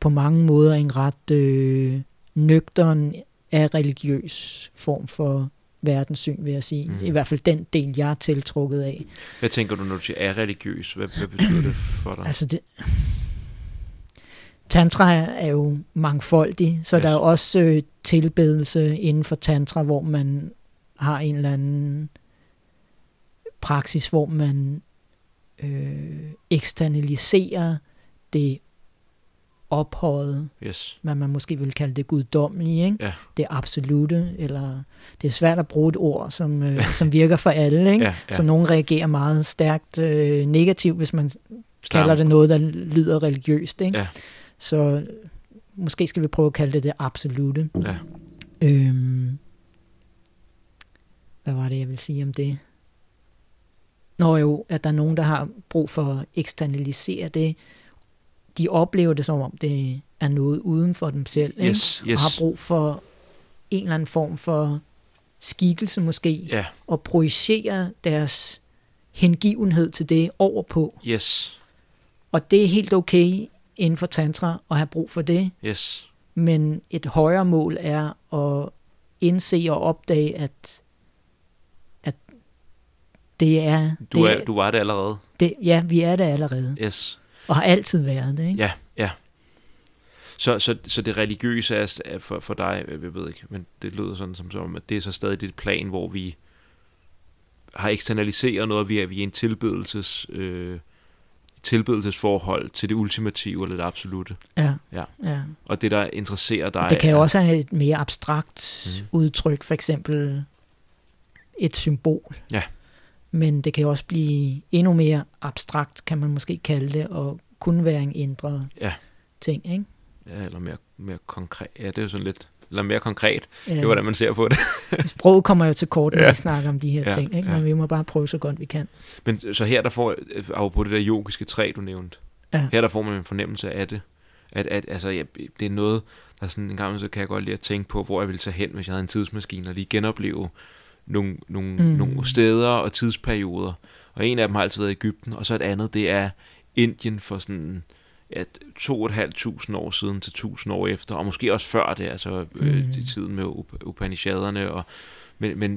på mange måder en ret øh, nøgtern af religiøs form for verdenssyn, vil jeg sige. Mm. I hvert fald den del, jeg er tiltrukket af. Hvad tænker du, når du siger er religiøs? Hvad, hvad betyder det for dig? Altså det, tantra er jo mangfoldig, så Yes. yes. der er jo også øh, tilbedelse inden for tantra, hvor man har en eller anden praksis, hvor man øh, eksternaliserer det ophøjet, Yes. hvad man måske vil kalde det guddommelige, ikke? Ja. det absolute, eller det er svært at bruge et ord, som, øh, som virker for alle, ikke? Ja, ja. så nogen reagerer meget stærkt øh, negativt, hvis man Slam. kalder det noget, der lyder religiøst. Ikke? Ja. Så måske skal vi prøve at kalde det det absolute. Ja. Øhm, hvad var det, jeg vil sige om det? Nå jo, at der er nogen, der har brug for at eksternalisere det. De oplever det som om, det er noget uden for dem selv. Ikke? Yes, Og yes. har brug for en eller anden form for skikkelse måske, Ja, og projicere deres hengivenhed til det over på. yes, Og det er helt okay inden for tantra at have brug for det, yes. men et højere mål er at indse og opdage, at, at det er... Du, det, er, du var det allerede. det, ja, vi er det allerede, Yes. Og har altid været det. Ikke? Ja, ja. Så, så, så det religiøse er for, for dig, jeg ved ikke, men det lyder sådan som, som at det er så stadig det plan, hvor vi har eksternaliseret noget, vi er, vi er en tilbedelses, øh, tilbedelsesforhold til det ultimative eller det absolute. Ja. ja. ja. Og det, der interesserer dig... Det kan jo også have et mere abstrakt mm. udtryk, for eksempel et symbol. Ja. Men det kan også blive endnu mere abstrakt, kan man måske kalde det, og kun være en ændret ja. ting, ikke? Ja, eller mere, mere konkret. Ja, det er jo sådan lidt eller mere konkret. Ja. Det er, hvordan man ser på det. Sproget kommer jo til kort, når ja. vi snakker om de her ja, ting, ikke? men ja. vi må bare prøve så godt vi kan. Men så her der får, på det der yogiske træ, du nævnte, ja. her der får man en fornemmelse af det. At, at altså, ja, det er noget, der sådan en gang så kan jeg godt lide at tænke på, hvor jeg ville tage hen, hvis jeg havde en tidsmaskine, og lige genopleve nogle, nogle, mm. nogle steder og tidsperioder. Og en af dem har altid været Ægypten, og så et andet, det er Indien for sådan ja, to og et halvt tusind år siden til tusind år efter, og måske også før det, altså øh, mm. i tiden med Upanishaderne, og, men, men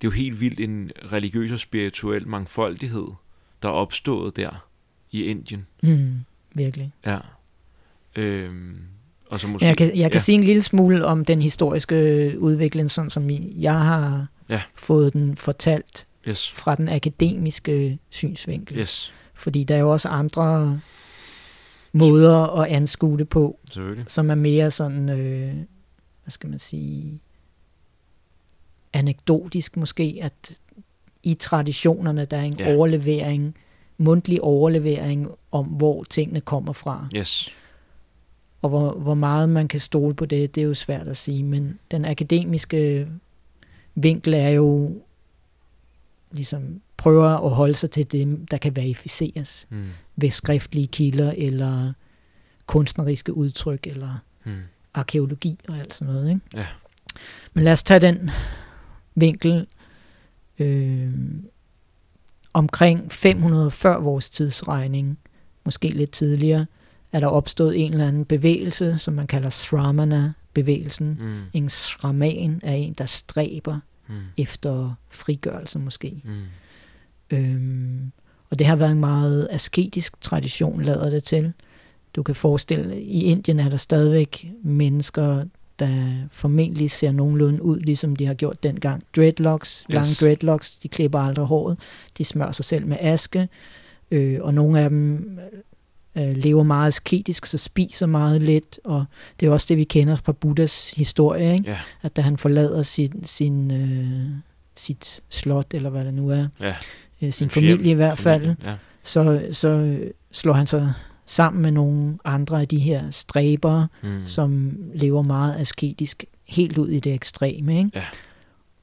det er jo helt vildt en religiøs og spirituel mangfoldighed, der er opstået der i Indien. Mm, virkelig. Ja. Øhm, og så måske, jeg kan, jeg kan ja. sige en lille smule om den historiske udvikling, sådan som jeg har ja. fået den fortalt yes. fra den akademiske synsvinkel. Yes. Fordi der er jo også andre måder at anskue det på, som er mere sådan, øh, hvad skal man sige, anekdotisk måske, at i traditionerne, der er en ja. overlevering, mundtlig overlevering om, hvor tingene kommer fra. Yes. Og hvor, hvor meget man kan stole på det, det er jo svært at sige, men den akademiske vinkel er jo ligesom prøver at holde sig til dem, der kan verificeres mm. ved skriftlige kilder, eller kunstneriske udtryk, eller mm. arkeologi og alt sådan noget. Ikke? Ja. Men lad os tage den vinkel. Øh, omkring 500 før vores tidsregning, måske lidt tidligere, er der opstået en eller anden bevægelse, som man kalder Sramana-bevægelsen. Mm. En shraman er en, der stræber mm. efter frigørelse måske. Mm. Øhm, og det har været en meget asketisk tradition, lader det til. Du kan forestille, i Indien er der stadigvæk mennesker, der formentlig ser nogenlunde ud, ligesom de har gjort dengang. Dreadlocks, yes. lange dreadlocks, de klipper aldrig håret, de smører sig selv med aske, øh, og nogle af dem øh, lever meget asketisk, så spiser meget lidt, og det er også det, vi kender fra Buddhas historie, ikke? Yeah. at da han forlader sin, sin, øh, sit slot, eller hvad det nu er, yeah øh, sin familie i hvert fald, familie, ja. så, så slår han sig sammen med nogle andre af de her stræber, mm. som lever meget asketisk, helt ud i det ekstreme. Ikke? Ja.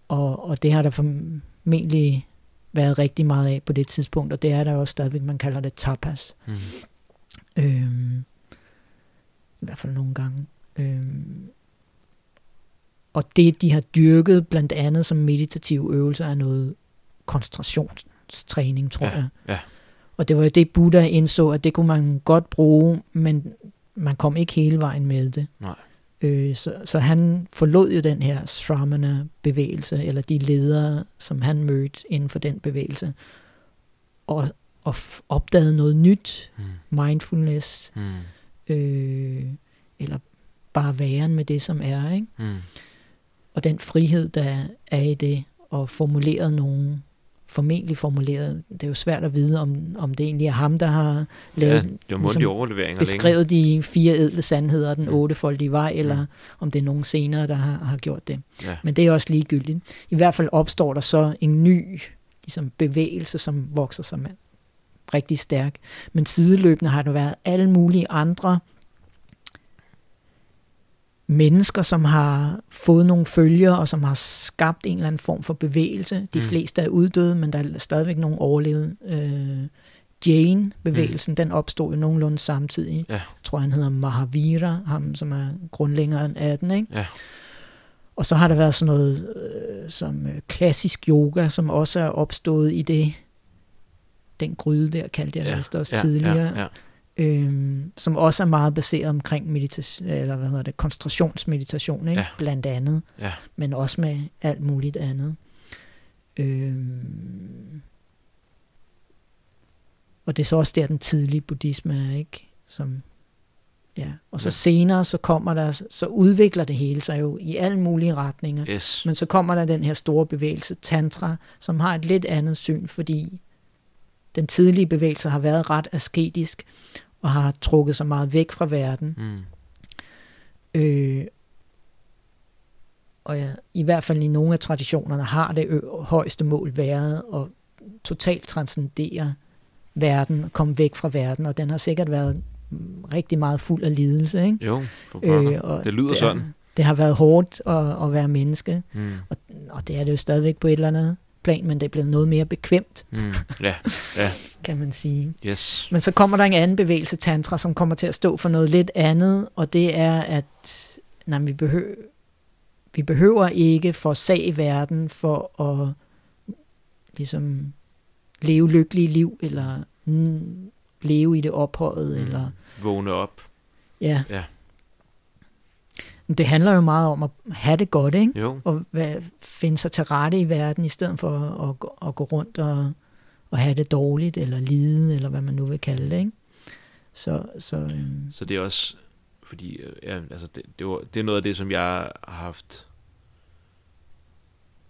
Og, og det har der formentlig været rigtig meget af på det tidspunkt, og det er der også stadigvæk, man kalder det tapas. Mm. Øhm, I hvert fald nogle gange. Øhm, og det, de har dyrket blandt andet som meditative øvelser, er noget koncentration træning, tror ja, jeg. Ja. Og det var jo det, Buddha indså, at det kunne man godt bruge, men man kom ikke hele vejen med det. Nej. Øh, så, så han forlod jo den her Shramana-bevægelse, eller de ledere, som han mødte inden for den bevægelse, og, og opdagede noget nyt, mm. mindfulness, mm. Øh, eller bare væren med det, som er. Ikke? Mm. Og den frihed, der er i det, og formuleret nogle formentlig formuleret. Det er jo svært at vide, om, om det egentlig er ham, der har lavet, ja, det var ligesom, overleveringer beskrevet længe. de fire edle sandheder, den mm. ottefoldige vej, eller mm. om det er nogen senere, der har, har gjort det. Ja. Men det er også ligegyldigt. I hvert fald opstår der så en ny ligesom, bevægelse, som vokser sig med rigtig stærk. Men sideløbende har der været alle mulige andre mennesker, som har fået nogle følger, og som har skabt en eller anden form for bevægelse. De mm. fleste er uddøde, men der er stadigvæk nogle overlevet. Øh, Jane-bevægelsen, mm. den opstod jo nogenlunde samtidig. Ja. Jeg tror, han hedder Mahavira, ham som er grundlæggeren af den. Ikke? Ja. Og så har der været sådan noget øh, som øh, klassisk yoga, som også er opstået i det, den gryde der, kaldte jeg ja. også ja, tidligere. Ja, ja øhm, som også er meget baseret omkring meditation, eller hvad hedder det, koncentrationsmeditation, ikke? Ja. blandt andet, ja. men også med alt muligt andet. Øhm, og det er så også der, den tidlige buddhisme er, ikke? Som Ja, og så Ja. senere, så kommer der, så udvikler det hele sig jo i alle mulige retninger. Yes. Men så kommer der den her store bevægelse, Tantra, som har et lidt andet syn, fordi den tidlige bevægelse har været ret asketisk, og har trukket sig meget væk fra verden. Mm. Øh, og ja, i hvert fald i nogle af traditionerne har det ø- højeste mål været at totalt transcendere verden, komme væk fra verden, og den har sikkert været rigtig meget fuld af lidelse. Ikke? Jo, pokker. og det lyder det, sådan. Det har været hårdt at, at være menneske, Mm. og, og det er det jo stadigvæk på et eller andet plan, men det er blevet noget mere bekvemt, Mm. Ja, kan man sige. yes. Men så kommer der en anden bevægelse, tantra, som kommer til at stå for noget lidt andet, og det er, at nej, vi, behøver, vi behøver ikke forsage verden for at ligesom leve lykkelige liv, eller mm, leve i det ophøjet, mm. eller Vågne op. ja. Ja. Men Det handler jo meget om at have det godt, ikke? Jo. og hvad, finde sig til rette i verden, i stedet for at, at, gå- at gå rundt og, og have det dårligt, eller lide, eller hvad man nu vil kalde det. Ikke? Så, så øhm, Så det er også, fordi øh, ja, altså det, det, var, det er noget af det, som jeg har haft,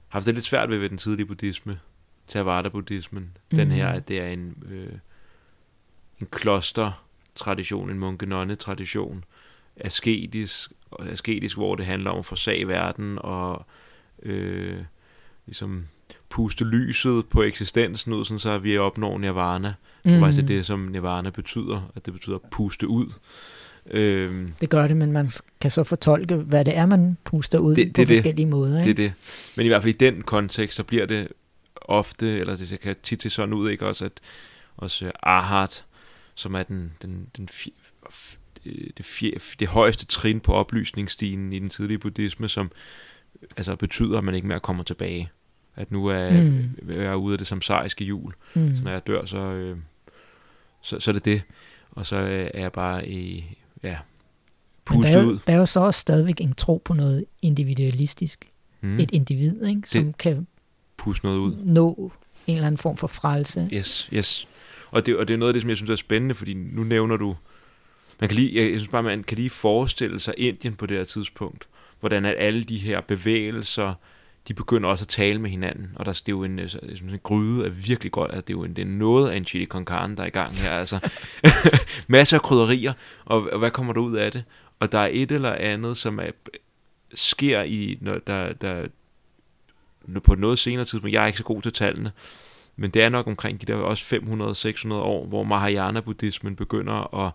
haft det lidt svært ved ved den tidlige buddhisme, Theravada-buddhismen. Mm. Den Mhm. her, at det er en, øh, en kloster-tradition, en munke-nonne-tradition, asketisk, og asketisk, hvor det handler om at forsage verden og øh, ligesom puste lyset på eksistensen ud, sådan så vi opnår nirvana. Faktisk, det er det, som nirvana betyder, at det betyder at puste ud. Øhm, det gør det, men man kan så fortolke, hvad det er, man puster ud Det- det, på det. forskellige måder. det er Ikke? det. Men i hvert fald i den kontekst, så bliver det ofte, eller det kan tit se sådan ud, ikke også, at også Arhat, som er den, den, den det, fje, det højeste trin på oplysningsstigen i den tidlige buddhisme, som altså betyder, at man ikke mere kommer tilbage. At nu er Mm. jeg er ude af det samsariske hjul. Mm. Så når jeg dør, så, øh, så, så er det det. Og så øh, er jeg bare i, ja, pustet der er, jo, ud. der er jo så også stadigvæk en tro på noget individualistisk. Mm. Et individ, ikke? som kan Puste noget ud. nå en eller anden form for frelse. Yes, yes. Og det, og det er noget af det, som jeg synes er spændende, fordi nu nævner du, man kan lige, jeg, synes bare, man kan lige forestille sig Indien på det her tidspunkt, hvordan at alle de her bevægelser, de begynder også at tale med hinanden, og der det er jo en, jeg synes, en gryde er virkelig godt, altså, det er jo en, det er noget af en chili con carne, der er i gang her, altså. Masser af krydderier, og, og hvad kommer der ud af det? Og der er et eller andet, som er, sker i, når der, der, på noget senere tidspunkt, jeg er ikke så god til tallene, men det er nok omkring de der også 500-600 år, hvor Mahayana-buddhismen begynder at,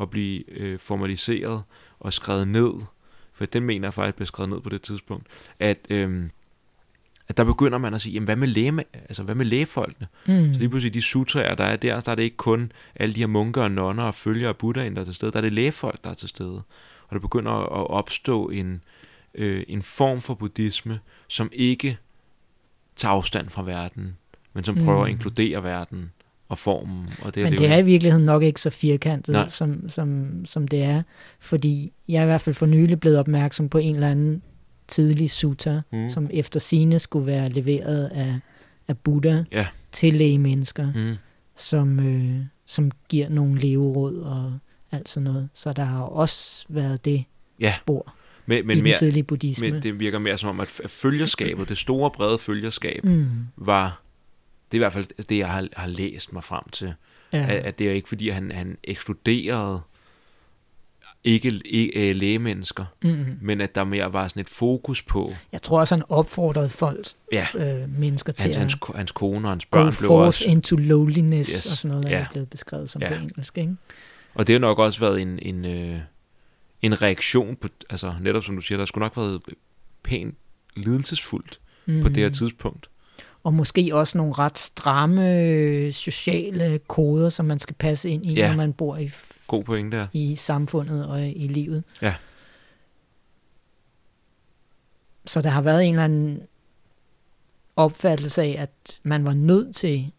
at blive øh, formaliseret og skrevet ned, for den mener jeg faktisk blev skrevet ned på det tidspunkt, at, øh, at der begynder man at sige, jamen hvad med, læge, altså, hvad med lægefolkene? Mm. Så lige pludselig de sutraer, der er der, der er det ikke kun alle de her munker og nonner og følgere af Buddhaen, der er til stede, der er det lægefolk, der er til stede. Og der begynder at opstå en, øh, en form for buddhisme, som ikke tager afstand fra verden, men som prøver Mm. at inkludere verden og formen. Og det, Men det, det er i virkeligheden nok ikke så firkantet, Nej. som, som, som det er. Fordi jeg er i hvert fald for nylig blevet opmærksom på en eller anden tidlig sutta, mm. som efter sine skulle være leveret af, af Buddha Ja. til lægemennesker, Mm. som, øh, som giver nogle leveråd og alt sådan noget. Så der har også været det Ja. spor Men, i men, den mere, tidlige buddhisme. men det virker mere som om, at følgerskabet, det store brede følgerskab, mm. var, det er i hvert fald det, jeg har, har læst mig frem til, ja. at, at det er ikke fordi, han, han ekskluderede ikke, ikke lægemennesker, mm. men at der mere var sådan et fokus på, Jeg tror også, han opfordrede folk, ja, øh, mennesker til hans, at hans, hans kone og hans børn blev forth også, into lowliness Yes. og sådan noget, der Ja. er blevet beskrevet som Ja. på engelsk. Ikke? og det har nok også været en, en, øh, en reaktion på, altså netop som du siger, der skulle nok været pænt lidelsesfuldt Mm. på det her tidspunkt. Og måske også nogle ret stramme øh, sociale koder, som man skal passe ind i, Ja. når man bor i, God pointe der. i samfundet og i livet. Ja. Så der har været en eller anden opfattelse af, at man var nødt til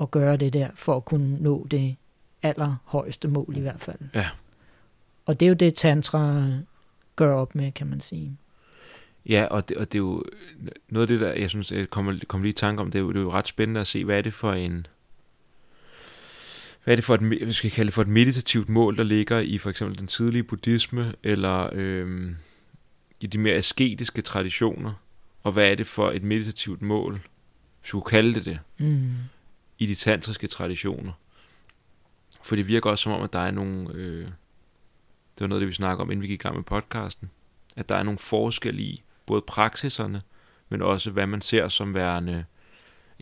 at gøre det der, for at kunne nå det allerhøjeste mål i hvert fald. Ja. Og det er jo det, tantra gør op med, kan man sige. Ja, og det, og det er jo noget af det, der jeg synes, jeg kommer, kommer lige i tanke om, det er, jo, det er jo ret spændende at se, hvad er det for en, hvad er det for et, vi skal kalde det for et meditativt mål, der ligger i for eksempel den tidlige buddhisme, eller øhm, i de mere asketiske traditioner, og hvad er det for et meditativt mål, hvis du kalde det det, Mm. i de tantriske traditioner. For det virker også som om, at der er nogle, øh, det var noget det, vi snakker om, inden vi gik i gang med podcasten, at der er nogle forskelle i både praksiserne, men også hvad man ser som værende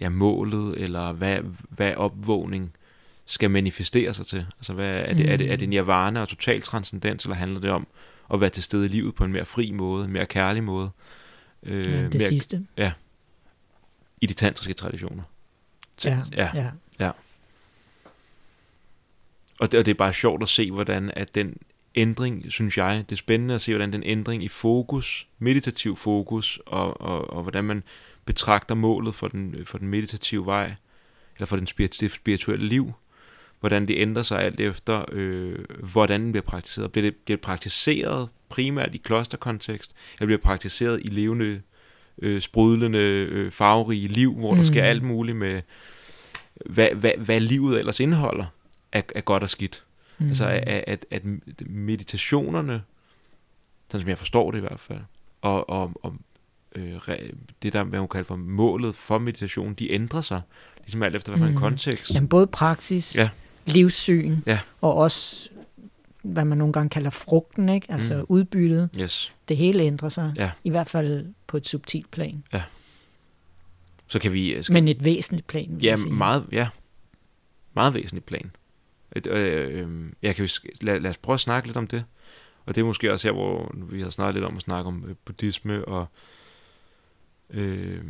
ja, målet, eller hvad, hvad opvågning skal manifestere sig til. Altså, hvad, er, det, er, det, er det nirvana og total transcendens, eller handler det om at være til stede i livet på en mere fri måde, en mere kærlig måde? Øh, Ja, det mere, sidste. I de tantriske traditioner. Ja, ja. ja. Og det, og det er bare sjovt at se, hvordan at den ændring, synes jeg, det er spændende at se, hvordan den ændring i fokus, meditativ fokus, og, og, og hvordan man betragter målet for den, for den meditative vej, eller for den spirit- spirituelle liv, hvordan det ændrer sig alt efter, øh, hvordan den bliver praktiseret. Bliver det, bliver det praktiseret primært i klosterkontekst, eller bliver det praktiseret i levende, øh, sprudlende, øh, farverige liv, hvor der Mm. sker alt muligt med, hvad, hvad, hvad livet ellers indeholder af, af godt og skidt. Mm. Altså at, at, at meditationerne, sådan som jeg forstår det i hvert fald, og, og, og øh, det der, hvad hun kalder for målet for meditation, de ændrer sig, ligesom alt efter, hvad for en Mm. kontekst. Jamen både praksis, Ja. livssyn, Ja. og også, hvad man nogle gange kalder frugten, ikke? altså Mm. udbyttet. Yes. Det hele ændrer sig, Ja. i hvert fald på et subtilt plan, Så kan vi... Skal, men et væsentligt plan, vil ja, jeg sige. meget, ja, meget væsentligt plan. Et, øh, øh, jeg kan, vi lad, lad os prøve at snakke lidt om det. Og det er måske også her, hvor vi har snakket lidt om at snakke om øh, buddhisme og øhm, øh,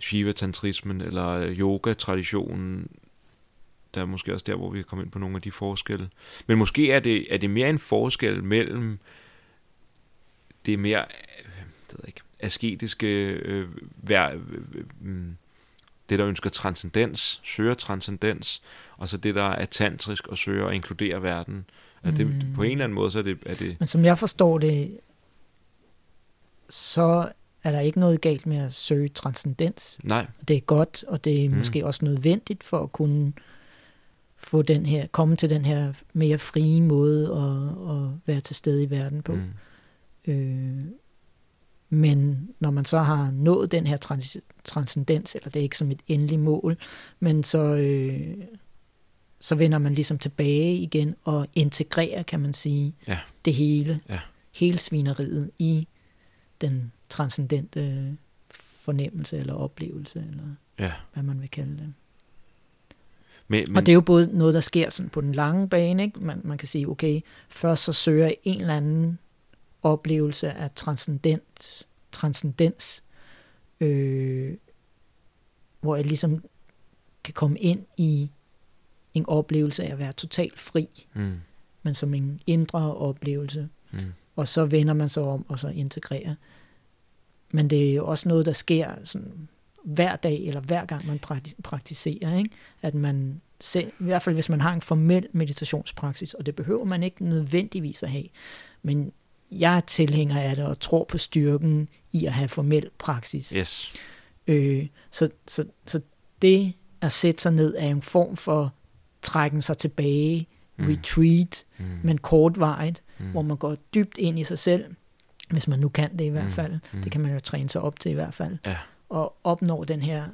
Shiva-tantrismen eller yoga-traditionen. Der er måske også der, hvor vi kan komme ind på nogle af de forskelle. Men måske er det, er det mere en forskel mellem det mere øh, det ved jeg ikke, asketiske øh, vær, øh, øh, mm, det, der ønsker transcendens, søger transcendens, og så det, der er tantrisk og søger at inkludere verden. At det, Mm. På en eller anden måde, så er det... Er det Men som jeg forstår det, så er der ikke noget galt med at søge transcendens. nej, Det er godt, og det er Mm. måske også nødvendigt for at kunne få den her, komme til den her mere frie måde at, at være til stede i verden på. mm, Øh, men når man så har nået den her trans- transcendens, eller det er ikke som et endeligt mål, men så, øh, så vender man ligesom tilbage igen og integrerer, kan man sige, Ja. det hele, Ja. hele svineriet i den transcendente fornemmelse eller oplevelse, eller ja. hvad man vil kalde det. Men, Men, og det er jo både noget, der sker sådan på den lange bane. Ikke? Man, man kan sige, okay, først så søger jeg en eller anden oplevelse af transcendent, transcendens, øh, hvor jeg ligesom kan komme ind i en oplevelse af at være totalt fri, mm, men som en indre oplevelse. mm, Og så vender man sig om og så integrerer. Men det er jo også noget, der sker sådan hver dag, eller hver gang man prakti- praktiserer. Ikke? At man, selv, i hvert fald hvis man har en formel meditationspraksis, og det behøver man ikke nødvendigvis at have. Men jeg er tilhænger af det, og tror på styrken i at have formel praksis. yes. Øh, så, så, så det at sætte sig ned er en form for trækken sig tilbage, Mm, retreat, mm, men kortvarigt, mm, hvor man går dybt ind i sig selv, hvis man nu kan det i hvert Mm, fald. mm. Det kan man jo træne sig op til i hvert fald. Ja. Og opnå den her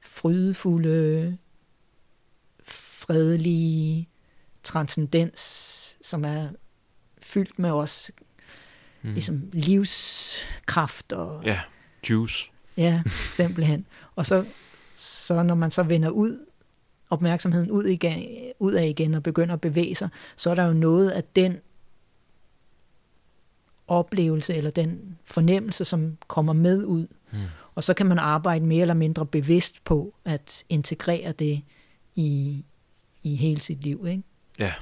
frydefulde, fredelige transcendens, som er fyldt med os mm. ligesom livskraft og Ja, juice. Ja, simpelthen. Og så, så når man så vender ud, opmærksomheden ud, igen, ud af igen og begynder at bevæge sig, så er der jo noget af den oplevelse eller den fornemmelse, som kommer med ud. Mm. Og så kan man arbejde mere eller mindre bevidst på at integrere det i, i hele sit liv. Ikke? Ja.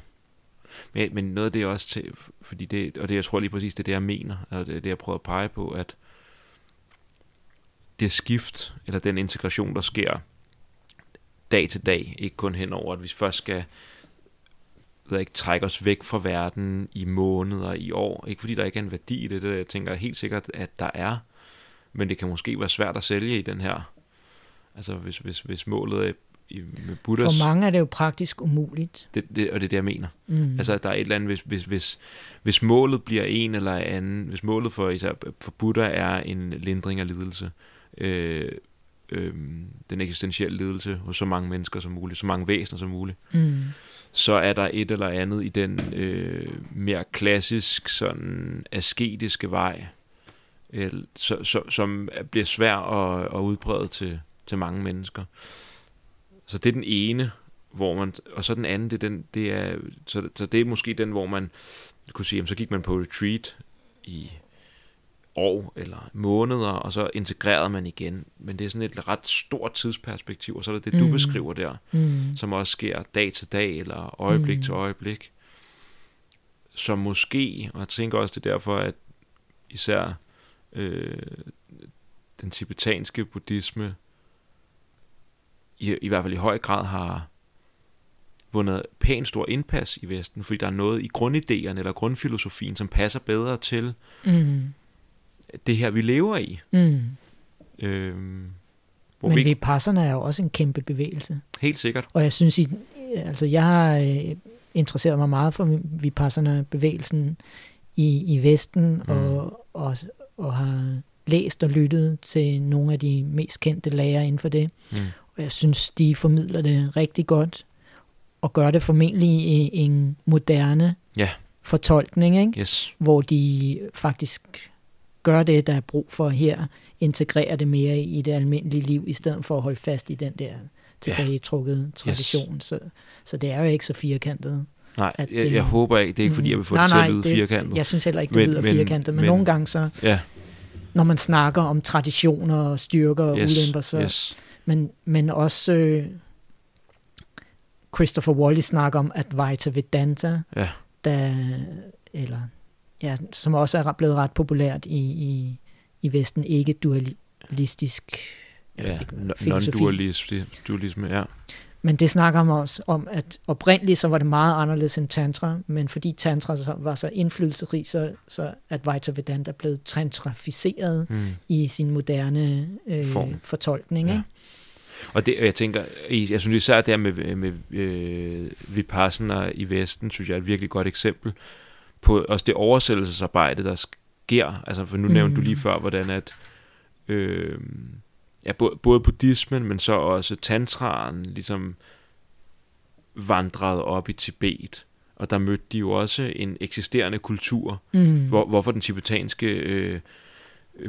Men, men noget af det er også til, fordi det, og det jeg tror lige præcis, det er det, jeg mener, og det er det, jeg prøver at pege på, at det skift, eller den integration, der sker dag til dag, ikke kun henover, at vi først skal ved ikke, trække os væk fra verden i måneder, i år. Ikke fordi der ikke er en værdi i det, det jeg tænker helt sikkert, at der er, men det kan måske være svært at sælge i den her, altså hvis, hvis, hvis målet er i med Buddhas... For mange er det jo praktisk umuligt. Det, det, og det er det, jeg mener. Mm. Altså, at der er et eller andet, hvis, hvis, hvis, hvis målet bliver en eller anden, hvis målet for, især for Buddha er en lindring af lidelse, øh, øh, den eksistentielle lidelse hos så mange mennesker som muligt, så mange væsener som muligt, mm. så er der et eller andet i den øh, mere klassisk, sådan asketiske vej, øh, så, så, som bliver svær at, at udbrede til, til mange mennesker. Så det er den ene, hvor man, og så den anden, det er, den, det er, så, så det er måske den, hvor man kunne sige, jamen, så gik man på retreat i år eller måneder, og så integrerede man igen. Men det er sådan et ret stort tidsperspektiv, og så er det det, du Mm. beskriver der, Mm. som også sker dag til dag, eller øjeblik Mm. til øjeblik. Som måske, og jeg tænker også, det er derfor, at især øh, den tibetanske buddhisme i, i hvert fald i høj grad har vundet pænt stor indpas i Vesten, fordi der er noget i grundidéerne eller grundfilosofien, som passer bedre til Mm. det her, vi lever i. Mm. Øhm, hvor Men vi Vipassana er jo også en kæmpe bevægelse. helt sikkert. Og jeg synes, I, altså jeg har øh, interesseret mig meget for Vipassana-bevægelsen i, i Vesten, mm. og, og, og har læst og lyttet til nogle af de mest kendte lærere inden for det. Mm. Og jeg synes, de formidler det rigtig godt, og gør det formentlig i en moderne Ja. fortolkning, ikke? Yes. hvor de faktisk gør det, der er brug for her, integrerer det mere i det almindelige liv, i stedet for at holde fast i den der tilbagetrukkede tradition. Yes. Så, så det er jo ikke så firkantet. Nej, At jeg, jeg håber ikke, det er ikke fordi, jeg vil få nej, det til nej, at lyde det, firkantet. Jeg synes heller ikke, det Men- lyder men- firkantet, men, men- nogle gange så, Ja, når man snakker om traditioner og styrker og yes, ulemper, så, yes. Men, men også øh, Christopher Wally snakker om Advaita Vedanta, Ja. der, eller, ja, som også er blevet ret populært i, i, i Vesten, ikke dualistisk Ja, non-dualisme, dualisme, ja. Men det snakker om også om, at oprindeligt så var det meget anderledes end tantra, men fordi tantra så var så indflydelsesrig, så, så Advaita Vedanta blev tantraficeret Mm. i sin moderne øh, Form. fortolkning. Ja. Ikke? Og det, jeg tænker, jeg synes især der med, med øh, Vipassana i Vesten, synes jeg er et virkelig godt eksempel på også det oversættelsesarbejde, der sker. Altså, for nu Mm. nævnte du lige før, hvordan at øh, ja, både, både buddhismen, men så også tantraen ligesom vandrede op i Tibet. Og der mødte de jo også en eksisterende kultur, Mm. hvor, hvorfor den tibetanske øh,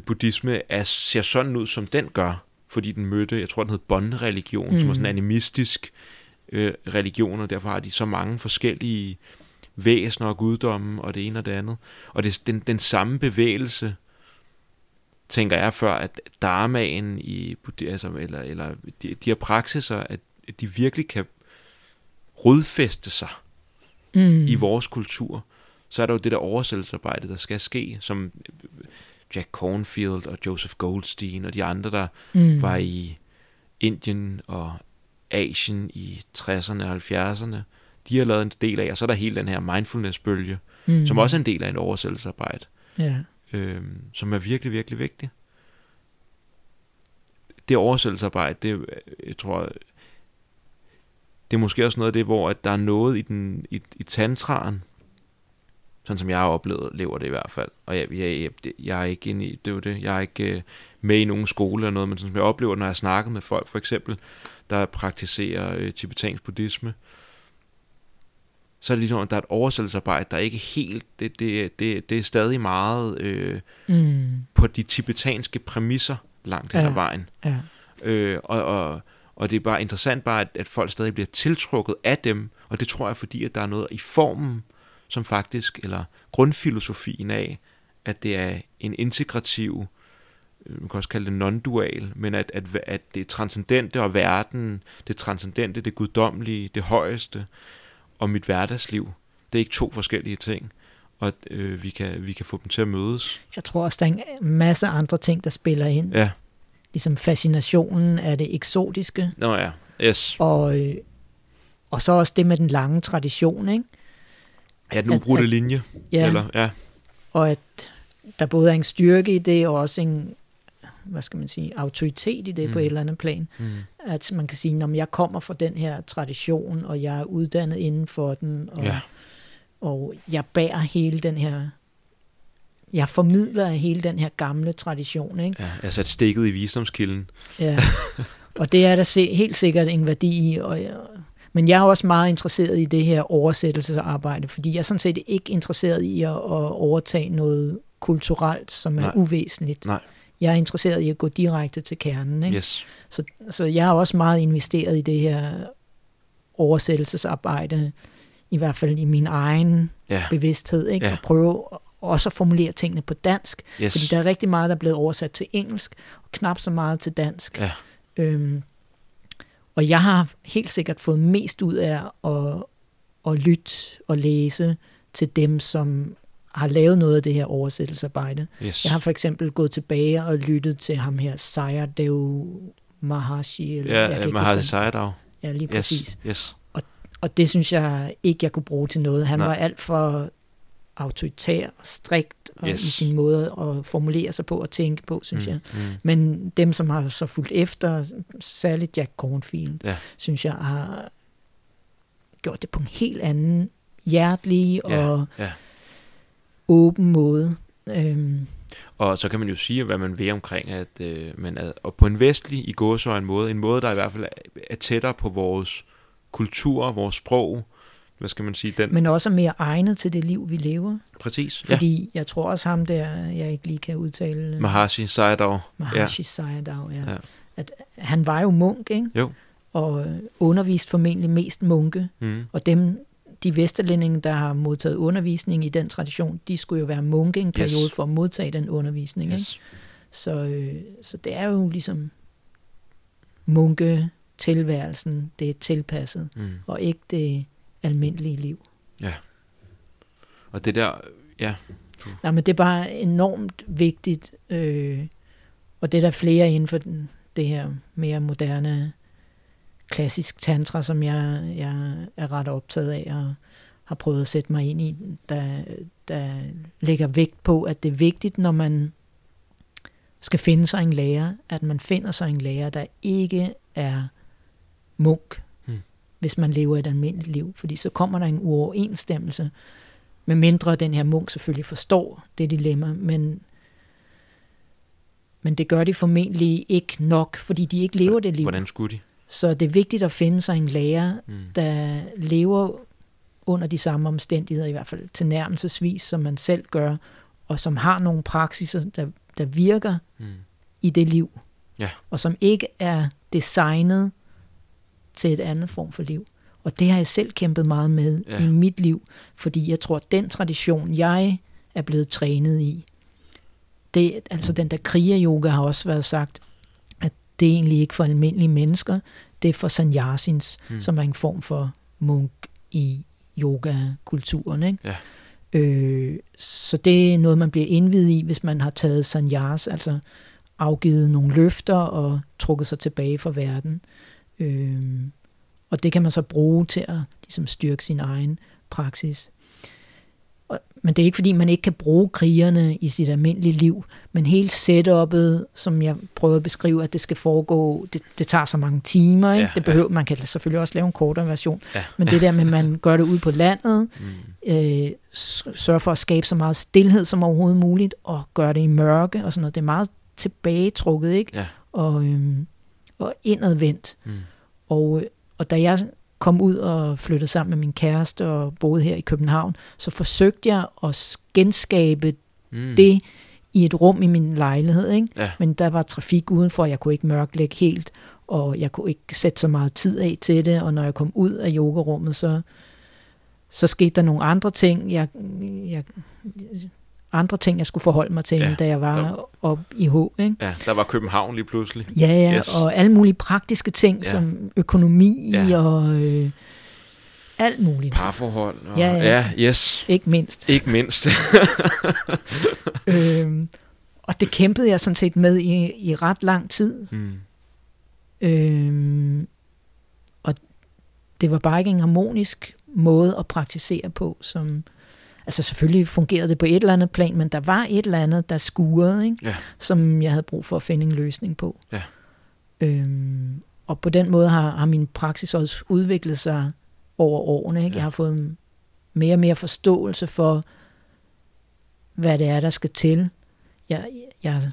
buddhisme er, ser sådan ud, som den gør. Fordi den mødte, jeg tror, den hed Bon-religion, mm. som var sådan en Mm. animistisk øh, religion, og derfor har de så mange forskellige væsener og guddomme, og det ene og det andet. Og det den, den samme bevægelse, tænker jeg før, at dharmaen i altså, eller, eller de, de her praksiser, at de virkelig kan rodfæste sig mm. i vores kultur, så er der jo det der oversættelsesarbejde, der skal ske, som Jack Cornfield og Joseph Goldstein og de andre, der mm. var i Indien og Asien i 60'erne og 70'erne, de har lavet en del af, og så er der hele den her mindfulness-bølge, mm. som også er en del af en oversættelsesarbejde, Ja. øhm, som er virkelig, virkelig vigtig. Det oversættelsesarbejde, det, jeg tror, det er måske også noget af det, hvor at der er noget i, den, i, i tantraen, sådan som jeg har oplevet, lever det i hvert fald. Og jeg, jeg, jeg, jeg er ikke inde i, det er jo det, jeg er ikke øh, med i nogen skole eller noget, men sådan som jeg oplever, når jeg snakker med folk, for eksempel, der praktiserer øh, tibetansk buddhisme, så er det ligesom, at der er et oversættelsesarbejde, der er ikke helt, det, det, det, det er stadig meget øh, Mm. på de tibetanske præmisser langt hen ad Ja. vejen. Ja. Øh, og, og, og det er bare interessant bare, at, at folk stadig bliver tiltrukket af dem, og det tror jeg, fordi at der er noget i formen, som faktisk, eller grundfilosofien af, at det er en integrativ, øh, man kan også kalde det non-dual, men at, at, at det transcendente og verden, det transcendente, det guddommelige, det højeste, og mit hverdagsliv, det er ikke to forskellige ting, og at øh, vi, kan, vi kan få dem til at mødes. Jeg tror også, der er en masse andre ting, der spiller ind. Ja, Ligesom fascinationen af det eksotiske, nå ja, yes. og, øh, og så også det med den lange tradition, ikke? Ja, den At- ubrudte at- linje, Ja, eller, ja, og at der både er en styrke i det, og også en, hvad skal man sige, autoritet i det mm. på et eller andet plan. Mm. At man kan sige, når jeg kommer fra den her tradition, og jeg er uddannet inden for den, og, Ja. og jeg bærer hele den her, jeg formidler hele den her gamle tradition, ikke? ja. Jeg sat stikket i visdomskilden. Ja. og det er der se, helt sikkert en værdi i. Og, men jeg er også meget interesseret i det her oversættelsesarbejde, fordi jeg er sådan set ikke interesseret i at, at overtage noget kulturelt, som er Nej. uvæsentligt. Nej. Jeg er interesseret i at gå direkte til kernen. Ikke? Yes. Så, så jeg er også meget investeret i det her oversættelsesarbejde, i hvert fald i min egen Ja. bevidsthed, ikke? Ja. og prøve også at formulere tingene på dansk, Yes. fordi der er rigtig meget, der er blevet oversat til engelsk, og knap så meget til dansk. Ja. Øhm, og jeg har helt sikkert fået mest ud af at, at lytte og læse til dem, som har lavet noget af det her oversættelsesarbejde. yes. Jeg har for eksempel gået tilbage og lyttet til ham her, Sayadaw Maharshi. Eller, ja, jeg sejt af. Ja, lige præcis. Yes. yes. Og det synes jeg ikke, jeg kunne bruge til noget. Han Nej. var alt for autoritær og strikt og Yes. i sin måde at formulere sig på og tænke på, synes mm. jeg. Mm. Men dem, som har så fulgt efter, særligt Jack Cornfield, Ja. synes jeg har gjort det på en helt anden hjertelig Ja, og ja. åben måde. Øhm, Og så kan man jo sige, hvad man vil omkring, at øh, man er, og på en vestlig i gåsøjne måde, en måde, der i hvert fald er, er tættere på vores kultur, vores sprog, hvad skal man sige, den, men også mere egnet til det liv, vi lever. præcis, Fordi jeg tror også ham der, jeg ikke lige kan udtale, ja. Maharshi Sayadaw, Maharshi Sayadaw, ja. Ja. ja. At han var jo munk, ikke? Jo. Og øh, undervist formentlig mest munke. mm. Og dem, de vesterlændinge, der har modtaget undervisning i den tradition, de skulle jo være munke en periode Yes. for at modtage den undervisning. Ikke? yes. Så, øh, så det er jo ligesom munke tilværelsen, det er tilpasset, Mm. og ikke det almindelige liv. Og det der, ja, Nej, men det er bare enormt vigtigt, øh, og det er der flere inden for den, det her mere moderne klassisk tantra, som jeg, jeg er ret optaget af og har prøvet at sætte mig ind i, der, der lægger vægt på, at det er vigtigt, når man skal finde sig en lærer, at man finder sig en lærer, der ikke er munk. Hvis man lever et almindeligt liv. Fordi så kommer der en uoverensstemmelse, med mindre den her munk selvfølgelig forstår det dilemma, men, men det gør de formentlig ikke nok, fordi de ikke lever det liv. hvordan skulle de? Så det er vigtigt at finde sig en lærer, Mm. der lever under de samme omstændigheder, i hvert fald tilnærmelsesvis, som man selv gør, og som har nogle praksiser, der, der virker Mm. i det liv, Ja. og som ikke er designet til et andet form for liv. Og det har jeg selv kæmpet meget med Ja. i mit liv, fordi jeg tror, at den tradition, jeg er blevet trænet i, det, altså den der kriger-yoga har også været sagt, at det er egentlig ikke for almindelige mennesker, det er for sanyasins, Mm. mm. som er en form for munk i yogakulturen. Ikke? Ja. Øh, så det er noget, man bliver indvidet i, hvis man har taget sanyas, altså afgivet nogle løfter og trukket sig tilbage fra verden. Øh, og det kan man så bruge til at ligesom, styrke sin egen praksis. Og, men det er ikke fordi, man ikke kan bruge krigerne i sit almindelige liv, men hele setup'et, som jeg prøver at beskrive, at det skal foregå, det, det tager så mange timer. Ikke? Ja, det behøver, Man kan selvfølgelig også lave en kortere version, Ja. men det der med, at man gør det ud på landet, Mm. øh, sørger for at skabe så meget stillhed som overhovedet muligt, og gøre det i mørke og sådan noget. Det er meget tilbagetrukket, ikke? Ja. Og, øhm, og indadvendt. Mm. Og, øh, og da jeg kom ud og flyttede sammen med min kæreste og boede her i København, så forsøgte jeg at genskabe Mm. det i et rum i min lejlighed. Ikke? Ja. Men der var trafik udenfor, jeg kunne ikke mørklægge helt, og jeg kunne ikke sætte så meget tid af til det, og når jeg kom ud af yogarummet, så, så skete der nogle andre ting, jeg, jeg, andre ting, jeg skulle forholde mig til, Ja, ja, da jeg var der- op i H. Ikke? Ja, der var København lige pludselig. Ja, ja, Yes. og alle mulige praktiske ting, Ja. som økonomi ja. og øh, alt muligt. Parforhold. Og, Ja, ja. ja, yes. Ikke mindst. Ikke mindst. øhm, og det kæmpede jeg sådan set med i, i ret lang tid. mm. Øhm, og det var bare ikke en harmonisk måde at praktisere på, som Altså selvfølgelig fungerede det på et eller andet plan, men der var et eller andet, der skurede, ikke? Ja. som jeg havde brug for at finde en løsning på. Ja. Øhm, og på den måde har, har min praksis også udviklet sig over årene. Ikke? Ja. Jeg har fået mere og mere forståelse for, hvad det er, der skal til. Jeg, jeg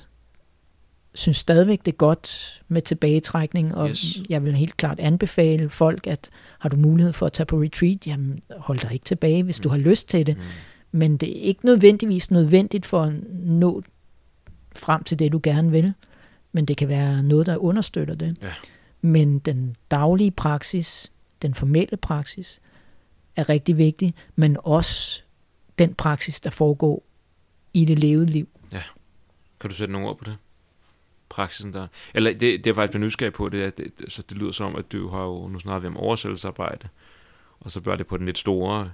synes stadigvæk, det er godt med tilbagetrækning, og Yes. jeg vil helt klart anbefale folk, at har du mulighed for at tage på retreat, jamen hold dig ikke tilbage, hvis du har lyst til det. Mm. Men det er ikke nødvendigvis nødvendigt for at nå frem til det, du gerne vil. Men det kan være noget, der understøtter det. Ja. Men den daglige praksis, den formelle praksis, er rigtig vigtig, men også den praksis, der foregår i det levede liv. Kan du sætte nogle ord på det? Praksisen der. Eller det, det jeg faktisk bliver nysgerrig på, det er, at det, så det lyder som, at du har jo, nu snakker vi om oversættelsesarbejde, og så bliver det på den lidt store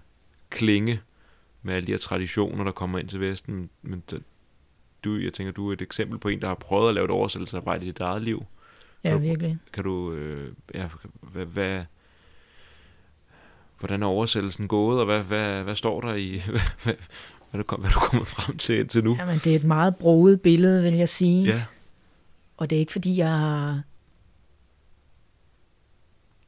klinge med alle de her traditioner, der kommer ind til Vesten. Men du, jeg tænker, du er et eksempel på en, der har prøvet at lave et oversættelsesarbejde i dit eget liv. Ja, Jo. virkelig. Kan du, øh, ja, hvad, hvad, hvordan er oversættelsen gået, og hvad, hvad, hvad står der i, hvad, hvad, hvad, er du, hvad er du kommet frem til indtil nu? Jamen, det er et meget broet billede, vil jeg sige. Ja, Og det er ikke, fordi jeg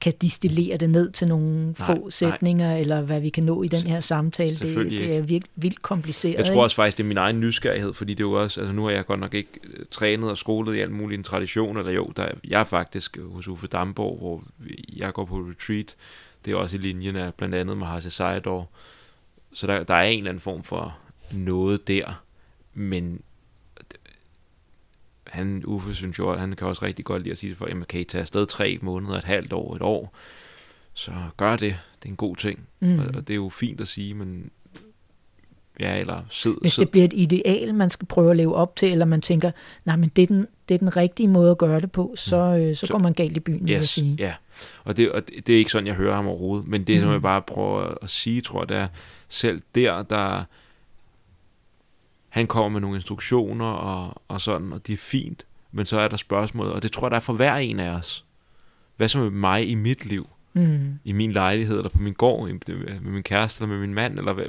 kan distillere det ned til nogle Nej, få nej. sætninger, eller hvad vi kan nå i den her samtale. Det, det er vildt, vildt kompliceret. Jeg tror også faktisk, det er min egen nysgerrighed, fordi det er jo også, altså nu har jeg godt nok ikke øh, trænet og skolet i alt muligt en tradition, eller jo, der, er- jeg er faktisk hos Uffe Damborg, hvor jeg går på retreat, det er også i linjen af blandt andet med Hasse Sejdor, så der, der er en eller anden form for noget der, men han, Uffe, synes jo, han kan også rigtig godt lide at sige til folk, jamen kan I tage afsted tre måneder, et halvt år, et år, så gør det, det er en god ting, Mm. mm. og, og det er jo fint at sige, men ja, eller sid, Hvis det bliver et ideal, man skal prøve at leve op til, eller man tænker, nej, men det er den, det er den rigtige måde at gøre det på, så, øh, så Så- går man galt i byen, vil jeg Yes, sige. ja. Og det, og det det er ikke sådan, jeg hører ham overhovedet. Men det, mm. som jeg bare prøver at sige, tror jeg, det er, selv der, der han kommer med nogle instruktioner og, og sådan, og det er fint. Men så er der spørgsmålet, og det tror jeg, der er for hver en af os. Hvad så med mig i mit liv? Mm. I min lejlighed, eller på min gård, med min kæreste, eller med min mand, eller hvad,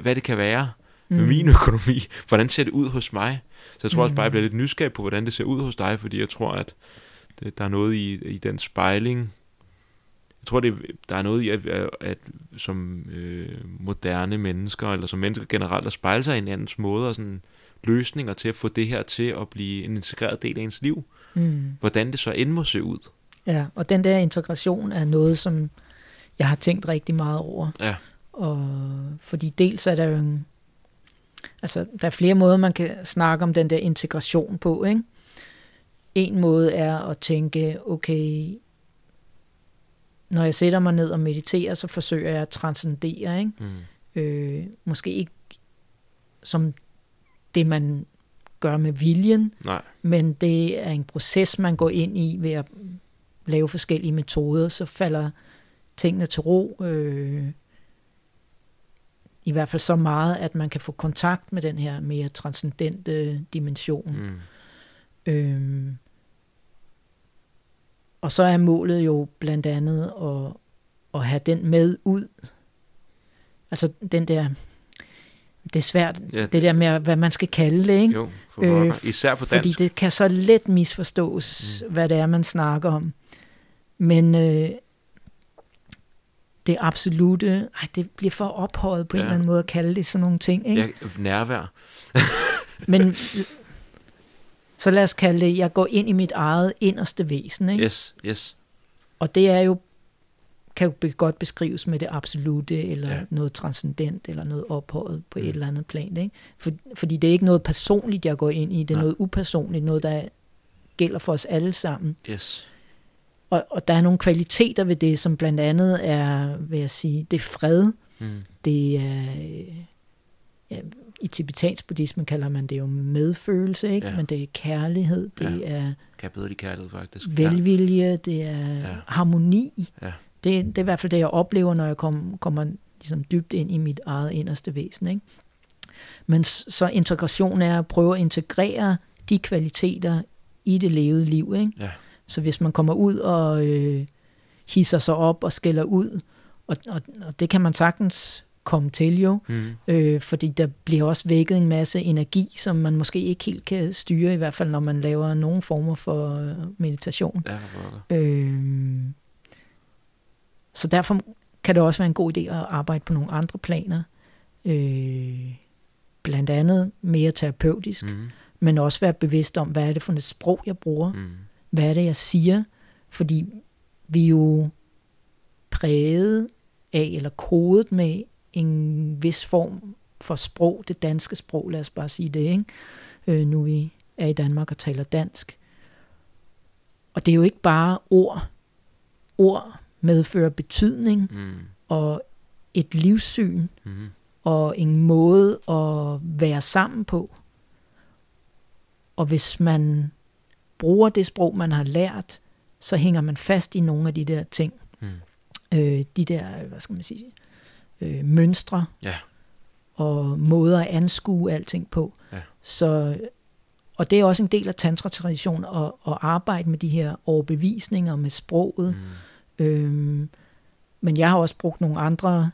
hvad, det kan være med Mm. min økonomi. Hvordan ser det ud hos mig? Så jeg tror mm. også Mm. bare, jeg bliver lidt nysgerrig på, hvordan det ser ud hos dig, fordi jeg tror, at det, der er noget i, i den spejling. Jeg tror, det, der er noget i, at, at, at som øh, moderne mennesker, eller som mennesker generelt, at spejle sig i hinandens måder og sådan løsninger til at få det her til at blive en integreret del af ens liv. Mm. Hvordan det så end må se ud. Ja, og den der integration er noget, som jeg har tænkt rigtig meget over. Ja. Og fordi dels er der jo en, altså der er flere måder, man kan snakke om den der integration på, ikke? En måde er at tænke, okay, når jeg sætter mig ned og mediterer, så forsøger jeg at transcendere, ikke? Mm. Øh, måske ikke som det, man gør med viljen, Nej. men det er en proces, man går ind i ved at lave forskellige metoder, så falder tingene til ro. Øh, I hvert fald så meget, at man kan få kontakt med den her mere transcendente dimension. Mm. Øhm, og så er målet jo blandt andet at, at have den med ud. Altså den der, det er svært, Ja, det der med, hvad man skal kalde det, ikke? Jo, for Øh, Især på Fordi dansk. det kan så let misforstås, mm. hvad det er, man snakker om. Men øh, det absolute, ej, det bliver for ophøjet på ja. en eller anden måde at kalde det sådan nogle ting. Ikke? Ja, nærvær. Men så lad os kalde det, jeg går ind i mit eget inderste væsen. Ikke? Yes, yes. Og det er jo, kan jo godt beskrives med det absolute, eller ja. Noget transcendent, eller noget ophøjet på mm. Et eller andet plan. Ikke? For, fordi det er ikke noget personligt, jeg går ind i, det er Nej. noget upersonligt, noget, der gælder for os alle sammen. Yes. Og, og der er nogle kvaliteter ved det, som blandt andet er, vil jeg sige, det er fred, Mm. det er, ja, i tibetansk buddhisme kalder man det jo medfølelse, ikke? Ja. men det er kærlighed, det Ja. er Kan jeg bedre lide kærlighed, faktisk. velvilje, det er Ja. harmoni. Ja. Det, det er i hvert fald det, jeg oplever, når jeg kom, kommer ligesom dybt ind i mit eget inderste væsen. Ikke? Men så integration er at prøve at integrere de kvaliteter i det levede liv. Ikke? Ja. Så hvis man kommer ud og øh, hisser sig op og skælder ud, og, og, og det kan man sagtens komme til jo, Mm. øh, fordi der bliver også vækket en masse energi, som man måske ikke helt kan styre, i hvert fald når man laver nogle former for øh, meditation. Ja. Øh, så derfor kan det også være en god idé at arbejde på nogle andre planer, øh, blandt andet mere terapeutisk, Mm. men også være bevidst om, hvad er det for et sprog, jeg bruger, Mm. hvad er det, jeg siger, fordi vi er jo præget af, eller kodet med en vis form for sprog, det danske sprog, lad os bare sige det, ikke? Øh, nu vi er i Danmark og taler dansk. Og det er jo ikke bare ord. Ord medfører betydning Mm. og et livssyn Mm. og en måde at være sammen på. Og hvis man bruger det sprog, man har lært, så hænger man fast i nogle af de der ting. Mm. Øh, de der, hvad skal man sige, øh, mønstre Ja. og måder at anskue alting på. Ja. Så, og det er også en del af tantra-traditionen at, at arbejde med de her overbevisninger med sproget. Mm. Øhm, men jeg har også brugt nogle andre,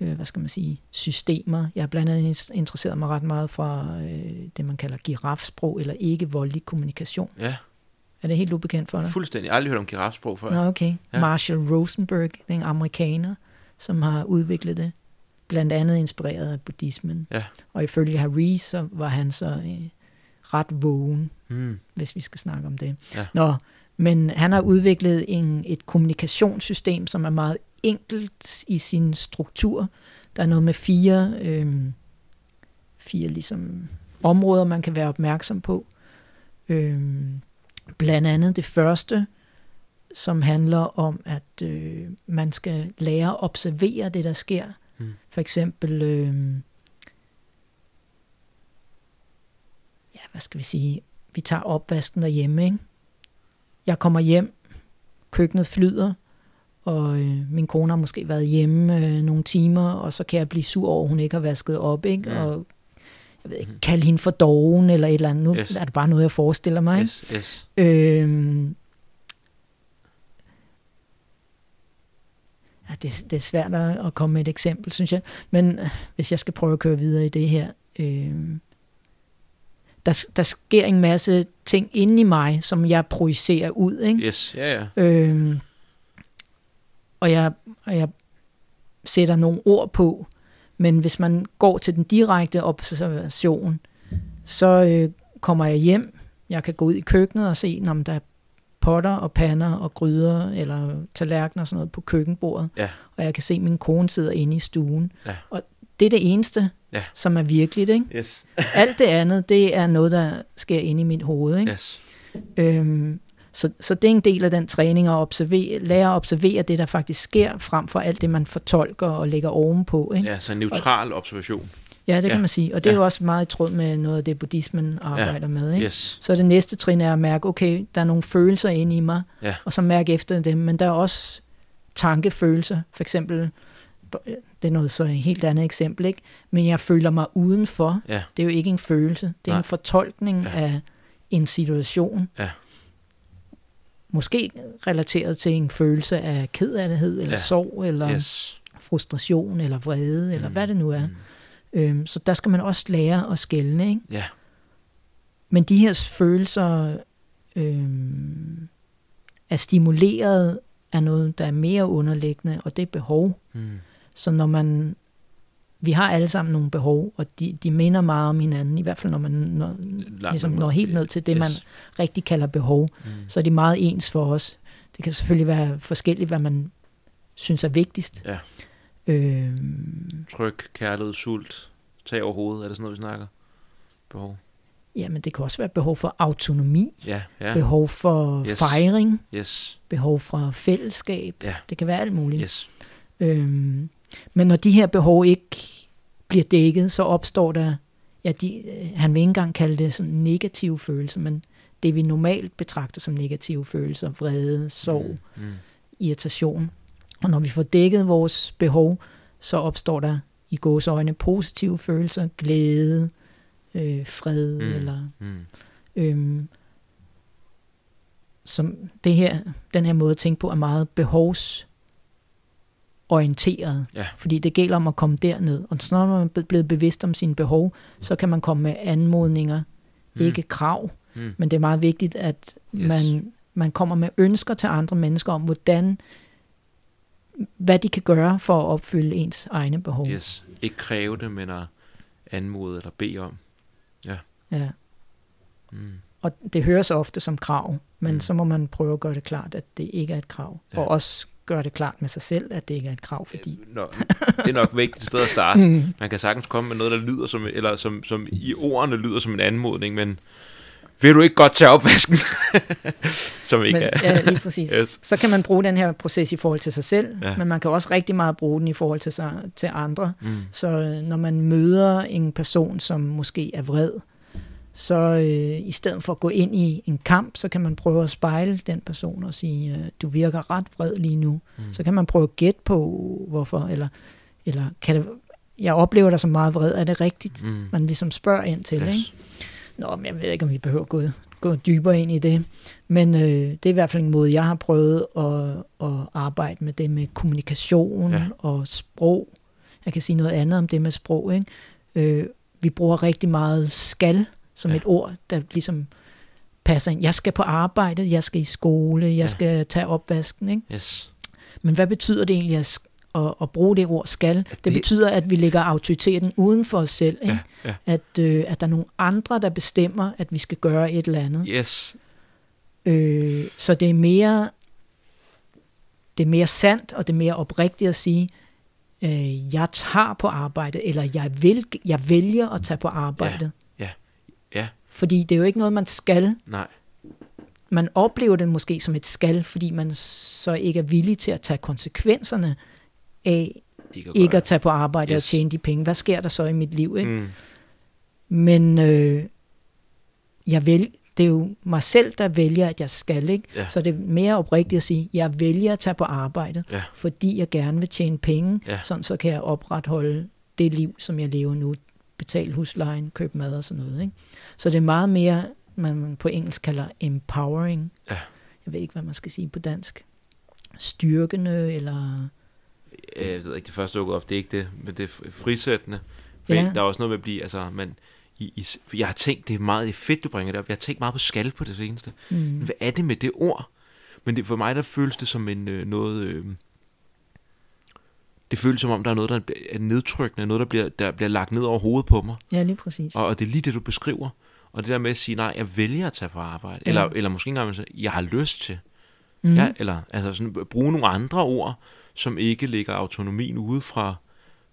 øh, hvad skal man sige, systemer. Jeg har blandt andet interesseret mig ret meget fra øh, det, man kalder girafsprog, eller ikke voldelig kommunikation. Ja, Er det helt ubekendt for dig? fuldstændig. Jeg har aldrig hørt om girafsprog før. Nå, okay. Ja. Marshall Rosenberg, det er en amerikaner, som har udviklet det. Blandt andet inspireret af buddhismen. Ja. Og ifølge Harry, så var han så øh, ret vågen, Mm. hvis vi skal snakke om det. Ja. Nå, men han har udviklet en, et kommunikationssystem, som er meget enkelt i sin struktur. Der er noget med fire, øh, fire ligesom områder, man kan være opmærksom på. Øh, blandt andet det første, som handler om, at øh, man skal lære at observere det, der sker. Mm. For eksempel, øh, ja, hvad skal vi sige, vi tager opvasken derhjemme, ikke? Jeg kommer hjem, køkkenet flyder, og øh, min kone har måske været hjemme øh, nogle timer, og så kan jeg blive sur over, at hun ikke har vasket op, ikke? Mm. Og jeg ved ikke, Mhm. kalde hende for doven eller et eller andet. Nu Yes. er det bare noget, jeg forestiller mig. Ikke? Yes, yes. Øhm, ja, det, det er svært at, at komme med et eksempel, synes jeg. Men øh, hvis jeg skal prøve at køre videre i det her. Øhm, der, der sker en masse ting inde i mig, som jeg projicerer ud. Ikke? Yes, ja, ja. Øhm, og, jeg, og jeg sætter nogle ord på. Men hvis man går til den direkte observation, så øh, kommer jeg hjem. Jeg kan gå ud i køkkenet og se, om der er potter og pander og gryder eller tallerkener og sådan noget på køkkenbordet. Ja. Og jeg kan se, at min kone sidder inde i stuen. Ja. Og det er det eneste, Ja. som er virkeligt. Ikke? Yes. Alt det andet, det er noget, der sker inde i mit hoved. Ikke? Yes. Øhm, så, så det er en del af den træning at observere, lære at observere det, der faktisk sker, frem for alt det, man fortolker og lægger ovenpå. Ikke? Ja, så en neutral observation. Ja, det Ja. kan man sige. Og det er Ja. jo også meget i tråd med noget af det, buddhismen arbejder med. Ikke? Yes. Så det næste trin er at mærke, okay, der er nogle følelser inde i mig, Ja. og så mærke efter dem. Men der er også tankefølelser. For eksempel, det er noget så et helt andet eksempel, ikke? men jeg føler mig udenfor. Ja. Det er jo ikke en følelse, det er Nej. en fortolkning Ja. af en situation. Ja. Måske relateret til en følelse af kedelighed, eller Ja. sorg, eller Yes. frustration, eller vrede, eller Mm. hvad det nu er. Mm. Øhm, så der skal man også lære at skelne. Ikke? Ja. Men de her følelser øhm, er stimuleret af noget, der er mere underliggende, og det er behov. Mm. Så når man, vi har alle sammen nogle behov, og de, de minder meget om hinanden, i hvert fald når man når, Langt ligesom når helt ned til det, Yes. man rigtig kalder behov, Mm. så er de meget ens for os. Det kan selvfølgelig være forskelligt, hvad man synes er vigtigst. Ja. Øhm, Tryk, kærlighed, sult, tag over hovedet, er det sådan noget, vi snakker? Behov. jamen, det kan også være behov for autonomi, Ja, ja. behov for Yes. fejring, Yes, behov for fællesskab. Ja. Det kan være alt muligt. yes. Øhm, men når de her behov ikke bliver dækket, så opstår der, ja, de, øh, han vil ikke engang kalde det sådan negative følelser, men det vi normalt betragter som negative følelser, vrede, sorg, Mm. Mm. irritation. Og når vi får dækket vores behov, så opstår der i gåsøjne positive følelser, glæde, øh, fred, Mm. eller Mm. øhm, som det her, den her måde at tænke på er meget behovs orienteret. Ja. Fordi det gælder om at komme derned. Og så når man er blevet bevidst om sine behov, så kan man komme med anmodninger, Mm. ikke krav. Mm. Men det er meget vigtigt, at Yes. man, man kommer med ønsker til andre mennesker om, hvordan, hvad de kan gøre for at opfylde ens egne behov. Yes. Ikke kræve det, men at anmode eller bede om. Ja. Mm. Og det høres ofte som krav, men Mm. så må man prøve at gøre det klart, at det ikke er et krav. Ja. Ja. Og også gøre det klart med sig selv, at det ikke er et krav, fordi... Nå, det er nok vigtigt sted at starte. Mm. Man kan sagtens komme med noget, der lyder som, eller som, som i ordene lyder som en anmodning, men vil du ikke godt tage opvasken? som ikke Men, er. ja, lige præcis. Yes. Så kan man bruge den her proces i forhold til sig selv, Ja. men man kan også rigtig meget bruge den i forhold til, sig, til andre. Mm. Så øh, når man møder en person, som måske er vred, så øh, i stedet for at gå ind i en kamp, så kan man prøve at spejle den person og sige, øh, du virker ret vred lige nu. Mm. Så kan man prøve at gætte på, hvorfor, eller, eller kan det, jeg oplever dig som meget vred, er det rigtigt? Mm. Man ligesom spørger ind til, yes. ikke? Nå, men jeg ved ikke, om vi behøver at gå, gå dybere ind i det. Men øh, det er i hvert fald en måde, jeg har prøvet at, at arbejde med det med kommunikation Ja. og sprog. Jeg kan sige noget andet om det med sprog. Ikke? Øh, vi bruger rigtig meget skal som Ja. et ord, der ligesom passer ind. Jeg skal på arbejde, jeg skal i skole, jeg Ja. skal tage opvasken. Ikke? Yes. Men hvad betyder det egentlig at, at, at bruge det ord skal? Det, det- det betyder, at vi lægger autoriteten uden for os selv. Ikke? Ja, ja. At, øh, at der er nogle andre, der bestemmer, at vi skal gøre et eller andet. Yes. Øh, så det er mere det er mere sandt, og det er mere oprigtigt at sige, øh, jeg tager på arbejde, eller jeg, vil, jeg vælger at tage på arbejde. ja, ja. Fordi det er jo ikke noget, man skal. Nej. Man oplever det måske som et skal, fordi man så ikke er villig til at tage konsekvenserne af Ikke at, ikke at tage på arbejde. Yes. og tjene de penge. Hvad sker der så i mit liv? Ikke? Mm. Men øh, jeg vil, det er jo mig selv, der vælger, at jeg skal. Ikke? Ja. Så det er mere oprigtigt at sige, jeg vælger at tage på arbejde, Ja. fordi jeg gerne vil tjene penge, Ja. sådan så kan jeg opretholde det liv, som jeg lever nu. Betale huslejen, købe mad og sådan noget. Ikke? Så det er meget mere, man på engelsk kalder empowering. Ja. Jeg ved ikke, hvad man skal sige på dansk. Styrkende, eller... Øh, Jeg ved ikke, det første dukkede op, det er ikke det, men det er fri- frisættende. For Ja. Der er også noget med at blive, altså, man, i, i, jeg har tænkt, det er meget fedt, du bringer det op. Jeg har tænkt meget på skal på det seneste. Mm, Hvad er det med det ord? Men det, for mig, der føles det som en øh, noget... Øh, det føles som om, der er noget, der er nedtrykkende, noget, der bliver, der bliver lagt ned over hovedet på mig. ja, lige præcis. Og, og det er lige det, du beskriver. Og det der med at sige, nej, jeg vælger at tage på arbejde. Ja. Eller, eller måske engang, jeg har lyst til. Mm. Ja, eller altså sådan, bruge nogle andre ord, som ikke lægger autonomien ude fra,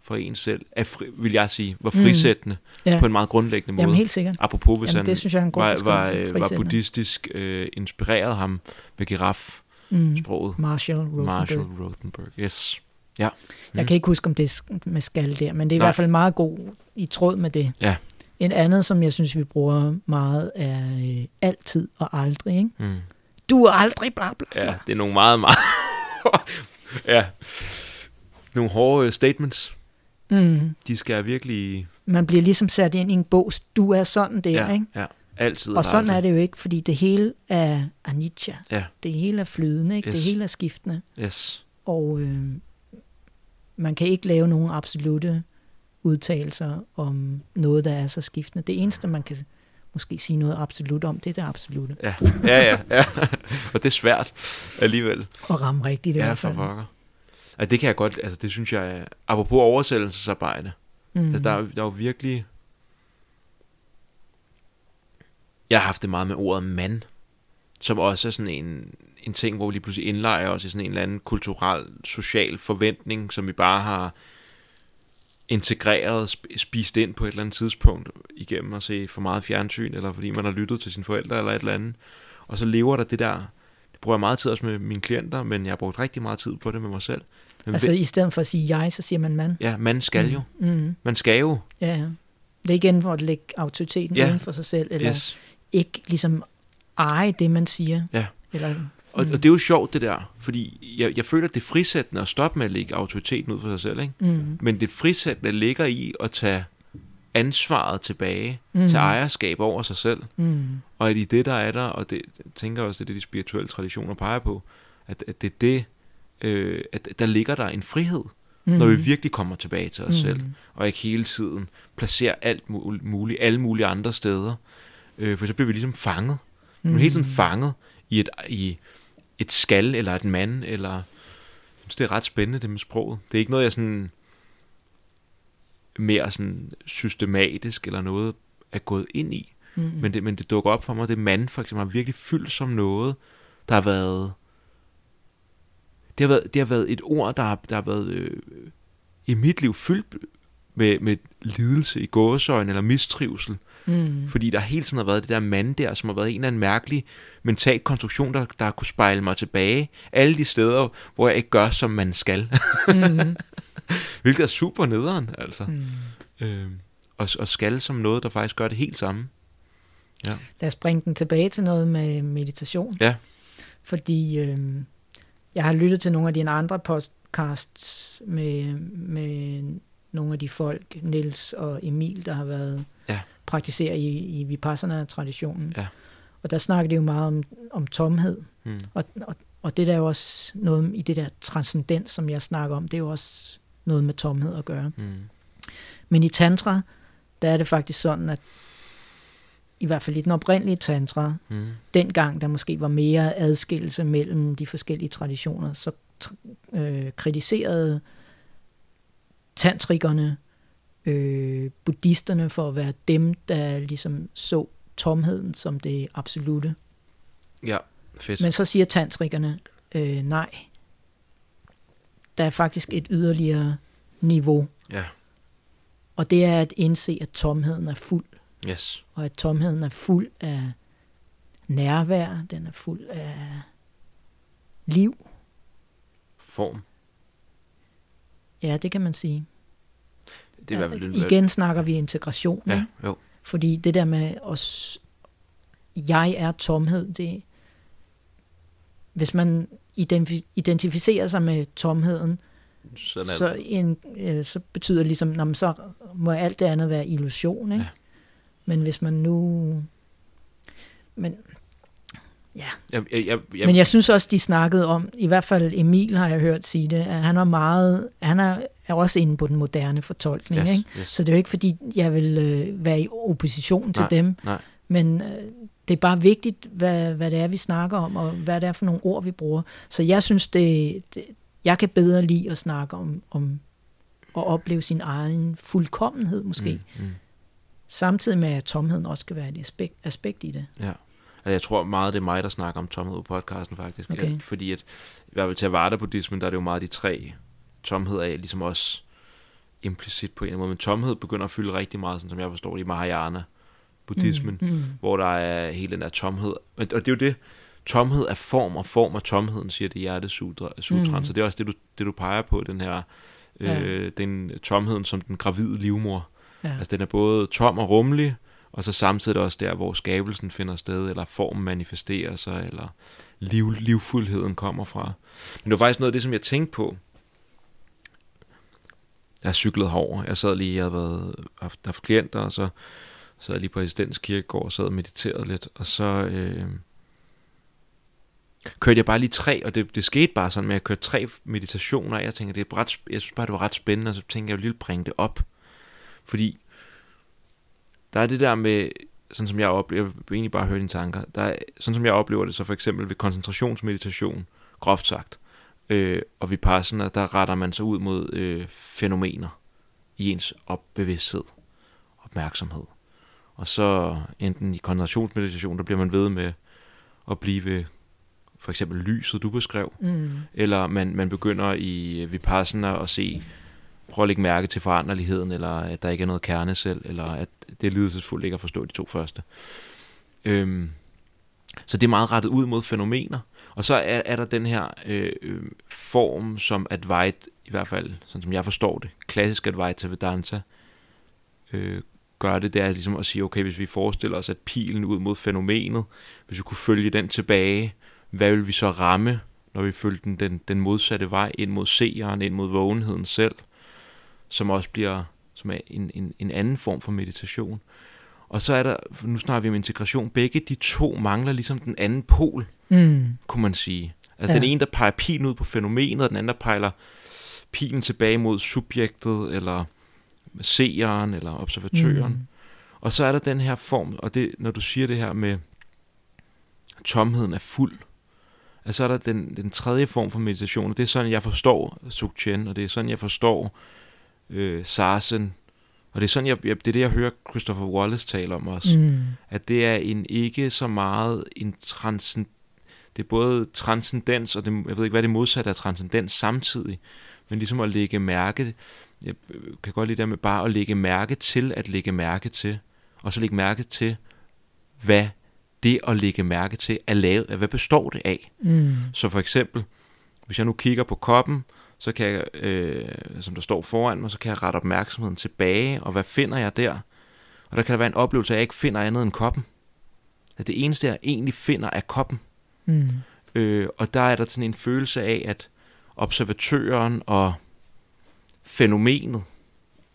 fra en selv, er fri, vil jeg sige, var Mm. frisættende ja. ja. på en meget grundlæggende måde. Jamen helt sikkert. Apropos, hvis Jamen, han det synes jeg er en god var, var, øh, var buddhistisk øh, inspireret ham med girafsproget. Mm. Marshall Rosenberg. Marshall Rothenberg, yes. Ja. Jeg Mm. kan ikke huske, om det er med skal der, men det er i Nej. hvert fald meget god i tråd med det. Ja. En andet, som jeg synes, vi bruger meget, er øh, altid og aldrig. Ikke? Mm. Du er aldrig bla bla bla. Ja, det er nogle meget, meget... ja. Nogle hårde øh, statements. Mm. De skal virkelig... Man bliver ligesom sat ind i en bås. Du er sådan der, Ja, ikke? ja. Altid Og sådan er det jo ikke, fordi det hele er anicca. Ja. Det hele er flydende, ikke? Yes. Det hele er skiftende. Yes. Og øh, man kan ikke lave nogen absolute udtalelser om noget, der er så skiftende. Det eneste, man kan måske sige noget absolut om, det er det absolute. Ja, ja, ja. ja. og det er svært alligevel. Og ramme rigtigt i Ja, hvert for fald. pokker. Altså, det kan jeg godt, altså det synes jeg, apropos oversættelsesarbejde, Mm. altså der er, der er jo virkelig, jeg har haft det meget med ordet mand, som også er sådan en, en ting, hvor vi lige pludselig indlejer os i sådan en eller anden kulturel, social forventning, som vi bare har integreret, sp- spist ind på et eller andet tidspunkt, igennem at se for meget fjernsyn, eller fordi man har lyttet til sine forældre, eller et eller andet. Og så lever der det der, det bruger jeg meget tid også med mine klienter, men jeg har brugt rigtig meget tid på det med mig selv. Men Altså i stedet for at sige jeg, så siger man mand. Ja, man skal jo. Mm. Man skal jo. Ja, ja. Det er igen for at lægge autoriteten Ja. uden for sig selv, eller Yes. ikke ligesom eje det, man siger. Ja. Eller, Og, Mm. og det er jo sjovt det der, fordi jeg, jeg føler, at det er frisættende at stoppe med at lægge autoriteten ud for sig selv, ikke? mm. Men det frisættende ligger i at tage ansvaret tilbage, Mm. mm. tage ejerskab over sig selv. Mm. Og at i det, der er der, og det jeg tænker også, det er det, de spirituelle traditioner peger på, at, at det er det, øh, at der ligger der en frihed, mm. når vi virkelig kommer tilbage til os mm. selv, og ikke hele tiden placerer alt muligt, alle mulige andre steder. Øh, for så bliver vi ligesom fanget. Mm. Vi er hele tiden fanget i et, i et skal, eller et mand, eller... Jeg synes, det er ret spændende, det med sproget. Det er ikke noget, jeg sådan mere sådan systematisk eller noget er gået ind i. Mm. Men, det, men det dukker op for mig, det mand for eksempel har virkelig fyldt som noget, der har været... Det har været, det har været et ord, der har, der har været øh, i mit liv fyldt med, med lidelse i gåsøjne eller mistrivsel. Mm. Fordi der hele tiden har været det der mand der, som har været en eller anden mærkelig mental konstruktion, der, der har kunne spejle mig tilbage. Alle de steder, hvor jeg ikke gør, som man skal. Mm. Hvilket er super nederen, altså. Mm. Øh, og, og skal som noget, der faktisk gør det helt samme. Ja. Lad os bringe den tilbage til noget med meditation. Ja. Fordi øh, jeg har lyttet til nogle af dine andre podcasts med, med nogle af de folk, Nils og Emil, der har været ja. Praktiserer i, i Vipassana-traditionen. Ja. Og der snakker de jo meget om, om tomhed. Mm. Og, og, og det der er jo også noget i det der transcendens, som jeg snakker om, det er jo også noget med tomhed at gøre. Mm. Men i tantra, der er det faktisk sådan, at i hvert fald i den oprindelige tantra, mm. dengang der måske var mere adskillelse mellem de forskellige traditioner, så øh, kritiserede tantrikerne øh, buddhisterne for at være dem, der ligesom så tomheden som det absolute. Ja, fedt. Men så siger tantrikerne, øh, nej, der er faktisk et yderligere niveau. Ja. Og det er at indse, at tomheden er fuld. Yes. Og at tomheden er fuld af nærvær, den er fuld af liv. Form. Ja, det kan man sige. Det er ja, igen snakker vi integration. Ja, jo. Fordi det der med os, jeg er tomhed, det hvis man identificerer sig med tomheden, sådan så, en, øh, så betyder det ligesom, man så må alt det andet være illusion. Ikke? Ja. Men hvis man nu... Men, ja. Jeg, jeg, jeg, jeg, Men jeg synes også, de snakkede om, i hvert fald Emil har jeg hørt sige det, at han er meget, han er, er også inde på den moderne fortolkning. Yes, ikke? Yes. Så det er jo ikke, fordi jeg vil øh, være i opposition til nej, dem. Nej. Men øh, det er bare vigtigt, hvad, hvad det er, vi snakker om, og hvad det er for nogle ord, vi bruger. Så jeg synes, det, det jeg kan bedre lide at snakke om, om at opleve sin egen fuldkommenhed måske. Mm, mm. Samtidig med, at tomheden også skal være et aspekt, aspekt i det. Ja. Jeg tror meget, det er mig, der snakker om tomhed på podcasten faktisk. Okay. Ja, fordi at, i hvert fald til Vardar buddhismen, der er det jo meget de tre tomhed af, ligesom også implicit på en eller anden måde. Men tomhed begynder at fylde rigtig meget, sådan som jeg forstår det, i Mahayana buddhismen, mm, mm. hvor der er hele den der tomhed. Og det er jo det, tomhed er form, og form af tomheden, siger det hjertesutran. Mm. Så det er også det, du, det, du peger på, den her øh, ja. den tomheden som den gravide livmor. Ja. Altså den er både tom og rummelig, og så samtidig også der, hvor skabelsen finder sted, eller formen manifesterer sig, eller liv, livfuldheden kommer fra. Men det var faktisk noget af det, som jeg tænkte på. Jeg har cyklet herover. Jeg sad lige, jeg havde været, haft, haft klienter, og så sad jeg lige på Residens Kirkegård og sad og mediterede lidt, og så øh, kørte jeg bare lige tre, og det, det skete bare sådan, at jeg kørte tre meditationer, og jeg tænkte, det er ret, jeg synes bare, det var ret spændende, og så tænkte jeg, jeg ville bringe det op. Fordi der er det der med, sådan som jeg oplever, jeg vil egentlig bare høre dine tanker, der er, sådan som jeg oplever det, så for eksempel ved koncentrationsmeditation, groft sagt, øh, og vi passer, der retter man sig ud mod øh, fænomener i ens opbevidsthed, opmærksomhed. Og så enten i koncentrationsmeditation, der bliver man ved med at blive ved for eksempel lyset, du beskrev, mm. eller man, man begynder i Vipassana at se, prøve at lægge mærke til foranderligheden, eller at der ikke er noget kerne selv, eller at det er lidelsesfuldt ikke at forstå de to første. Øhm, så det er meget rettet ud mod fænomener. Og så er, er der den her øh, øh form, som Advait, i hvert fald, sådan som jeg forstår det, klassisk Advaita Vedanta, øh, gør det, det er ligesom at sige, okay, hvis vi forestiller os, at pilen ud mod fænomenet, hvis vi kunne følge den tilbage, hvad vil vi så ramme, når vi følger den, den, den modsatte vej ind mod seeren, ind mod vågenheden selv, som også bliver som er en, en, en anden form for meditation. Og så er der, nu snakker vi om integration, begge de to mangler ligesom den anden pol, Mm. kunne man sige. Altså Ja. den ene, der peger pilen ud på fænomenet, og den anden, der peger pilen tilbage mod subjektet, eller seeren, eller observatøren. Mm. Og så er der den her form, og det, når du siger det her med, tomheden er fuld, altså så er der den, den tredje form for meditation, og det er sådan, jeg forstår Sukchen, og det er sådan, jeg forstår øh, Sarsen, og det er sådan, jeg, jeg, det er det, jeg hører Christopher Wallace tale om også, Mm. at det er en ikke så meget en transcend, det er både transcendens, og det, jeg ved ikke, hvad det modsatte af transcendens samtidig, men ligesom at lægge mærke, jeg øh, kan godt lide det der med bare at lægge mærke til, at lægge mærke til, og så lægge mærke til, hvad det at lægge mærke til er lavet af, hvad består det af? Mm. Så for eksempel, hvis jeg nu kigger på koppen, så kan jeg, øh, som der står foran mig, så kan jeg rette opmærksomheden tilbage, og hvad finder jeg der? Og der kan der være en oplevelse at jeg ikke finder andet end koppen. At det eneste, jeg egentlig finder, er koppen. Mm. Øh, og der er der sådan en følelse af, at observatøren og fænomenet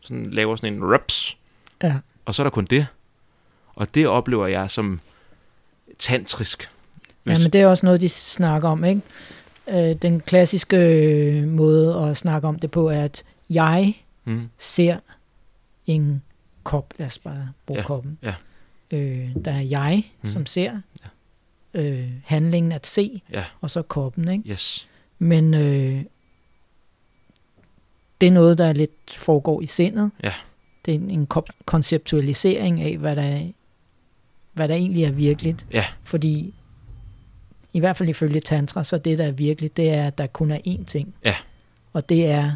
sådan laver sådan en reps, Ja. og så er der kun det. Og det oplever jeg som tantrisk. ja, men det er også noget, de snakker om, ikke? Øh, den klassiske øh, måde at snakke om det på er, at jeg mm, ser en kop, lad os bare bruge Ja, koppen. ja. Øh, der er jeg, Mhm. som ser øh, handlingen at se, Ja. og så koppen, ikke? yes. Men øh, det er noget, der lidt foregår i sindet. Ja. Det er en, en konceptualisering af, hvad der, er, hvad der egentlig er virkeligt. Ja. Fordi, i hvert fald ifølge tantra, så det, der er virkeligt, det er, at der kun er én ting. Ja. Og det er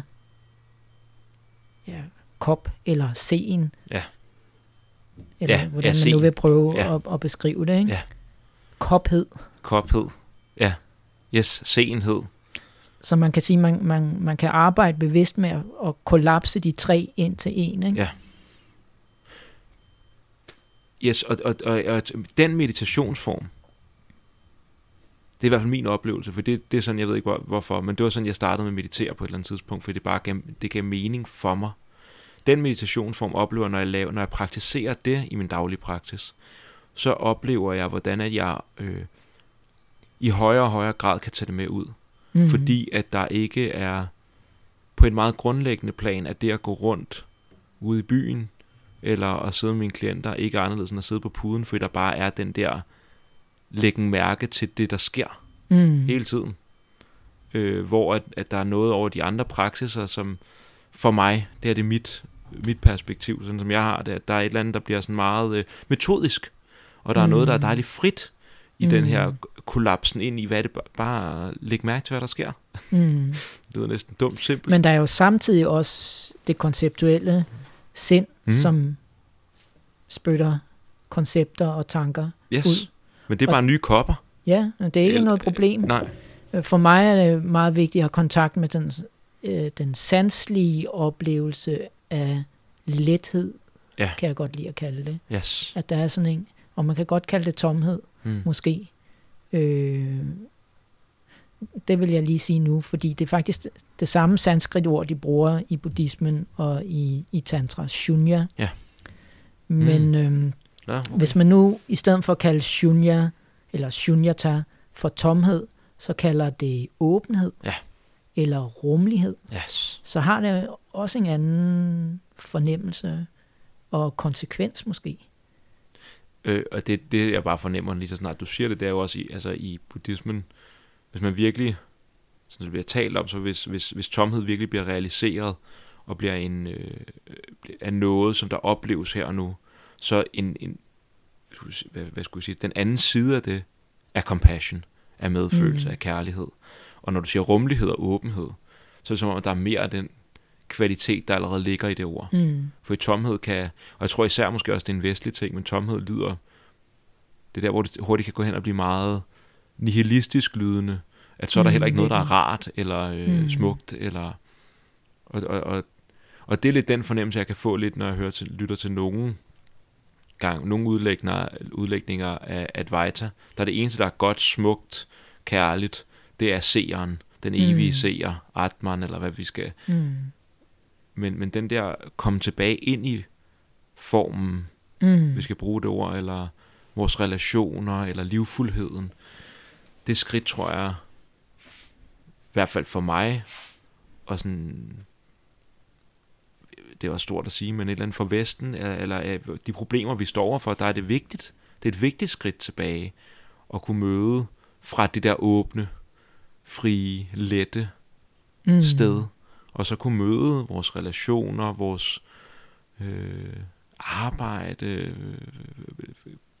ja, kop eller sen. Ja. Eller Ja, ja, hvordan man sen. nu vil prøve Ja. at, at beskrive det. Ikke? Ja. Kophed. Kophed. Ja. Yes, senhed. Så man kan sige, man, man, man kan arbejde bevidst med at, at kollapse de tre ind til en. Ikke? Ja. Yes, og, og, og, og den meditationsform, det er i hvert fald min oplevelse, for det, det er sådan, jeg ved ikke hvor, hvorfor, men det var sådan, jeg startede med at meditere på et eller andet tidspunkt, fordi det bare gav, det gav mening for mig. Den meditationsform oplever, når jeg, laver, når jeg praktiserer det i min daglige praksis, så oplever jeg, hvordan at jeg øh, i højere og højere grad kan tage det med ud. Mhm. Mm. Fordi at der ikke er på en meget grundlæggende plan, at det at gå rundt ude i byen, eller at sidde med mine klienter, ikke er anderledes end at sidde på puden, fordi der bare er den der læggen mærke til det, der sker mm. hele tiden. Øh, hvor at, at der er noget over de andre praksiser, som for mig, det er det mit, mit perspektiv, sådan som jeg har det, at der er et eller andet, der bliver sådan meget øh, metodisk, og der er noget, der er Mm. dejligt frit i Mm. den her kollapsen ind i, hvad det ba- bare læg mærke til, hvad der sker. Mm. Det lyder næsten dumt simpelt. Men der er jo samtidig også det konceptuelle sind, mm. som spytter koncepter og tanker. yes. ud. Men det er Og- bare nye kopper. Ja, og det er ikke Eller- noget problem. Nej. Øh, For mig er det meget vigtigt at have kontakt med den, øh, den sanslige oplevelse af lethed, Ja. kan jeg godt lide at kalde det. Yes. At der er sådan en, og man kan godt kalde det tomhed, Mm. måske. Øh, det vil jeg lige sige nu, fordi det er faktisk det samme sanskrit-ord, de bruger i buddhismen og i, i tantra, shunya. Ja. Men mm. øhm, Nå, okay. hvis man nu i stedet for at kalde shunya, eller shunyata, for tomhed, så kalder det åbenhed, Ja. eller rummelighed, Yes. så har det også en anden fornemmelse og konsekvens måske. Øh, og det, det, jeg bare fornemmer lige så snart du siger det, det er jo også i, altså i buddhismen, hvis man virkelig, som det bliver talt om, så hvis, hvis, hvis tomhed virkelig bliver realiseret, og bliver en, øh, er noget, som der opleves her og nu, så en, en hvad, hvad skulle jeg sige, den anden side af det, er compassion, er medfølelse, Mm. af kærlighed. Og når du siger rummelighed og åbenhed, så er det som om, at der er mere af den kvalitet, der allerede ligger i det ord. Mm. For i tomhed kan, og jeg tror især måske også, det er en vestlig ting, men tomhed lyder, det er der, hvor det hurtigt kan gå hen og blive meget nihilistisk lydende, at så er der Mm, heller ikke noget, der er rart, eller øh, mm. smukt, eller, og, og, og, og det er lidt den fornemmelse, jeg kan få lidt, når jeg hører til, lytter til nogen gang, nogle udlægninger, udlægninger af Advaita, der er det eneste, der er godt, smukt, kærligt, det er seeren, den evige Mm. mm. seer, Atman, eller hvad vi skal Mm. men, men den der komme tilbage ind i formen, Mm. vi skal bruge det ord, eller vores relationer, eller livfuldheden. Det skridt, tror jeg, i hvert fald for mig, og sådan, det er også stort at sige, men et eller andet for Vesten, eller, eller øh, de problemer, vi står overfor, der er det vigtigt. Det er et vigtigt skridt tilbage, at kunne møde fra det der åbne, frie, lette mm. sted, og så kunne møde vores relationer, vores øh, arbejde, øh,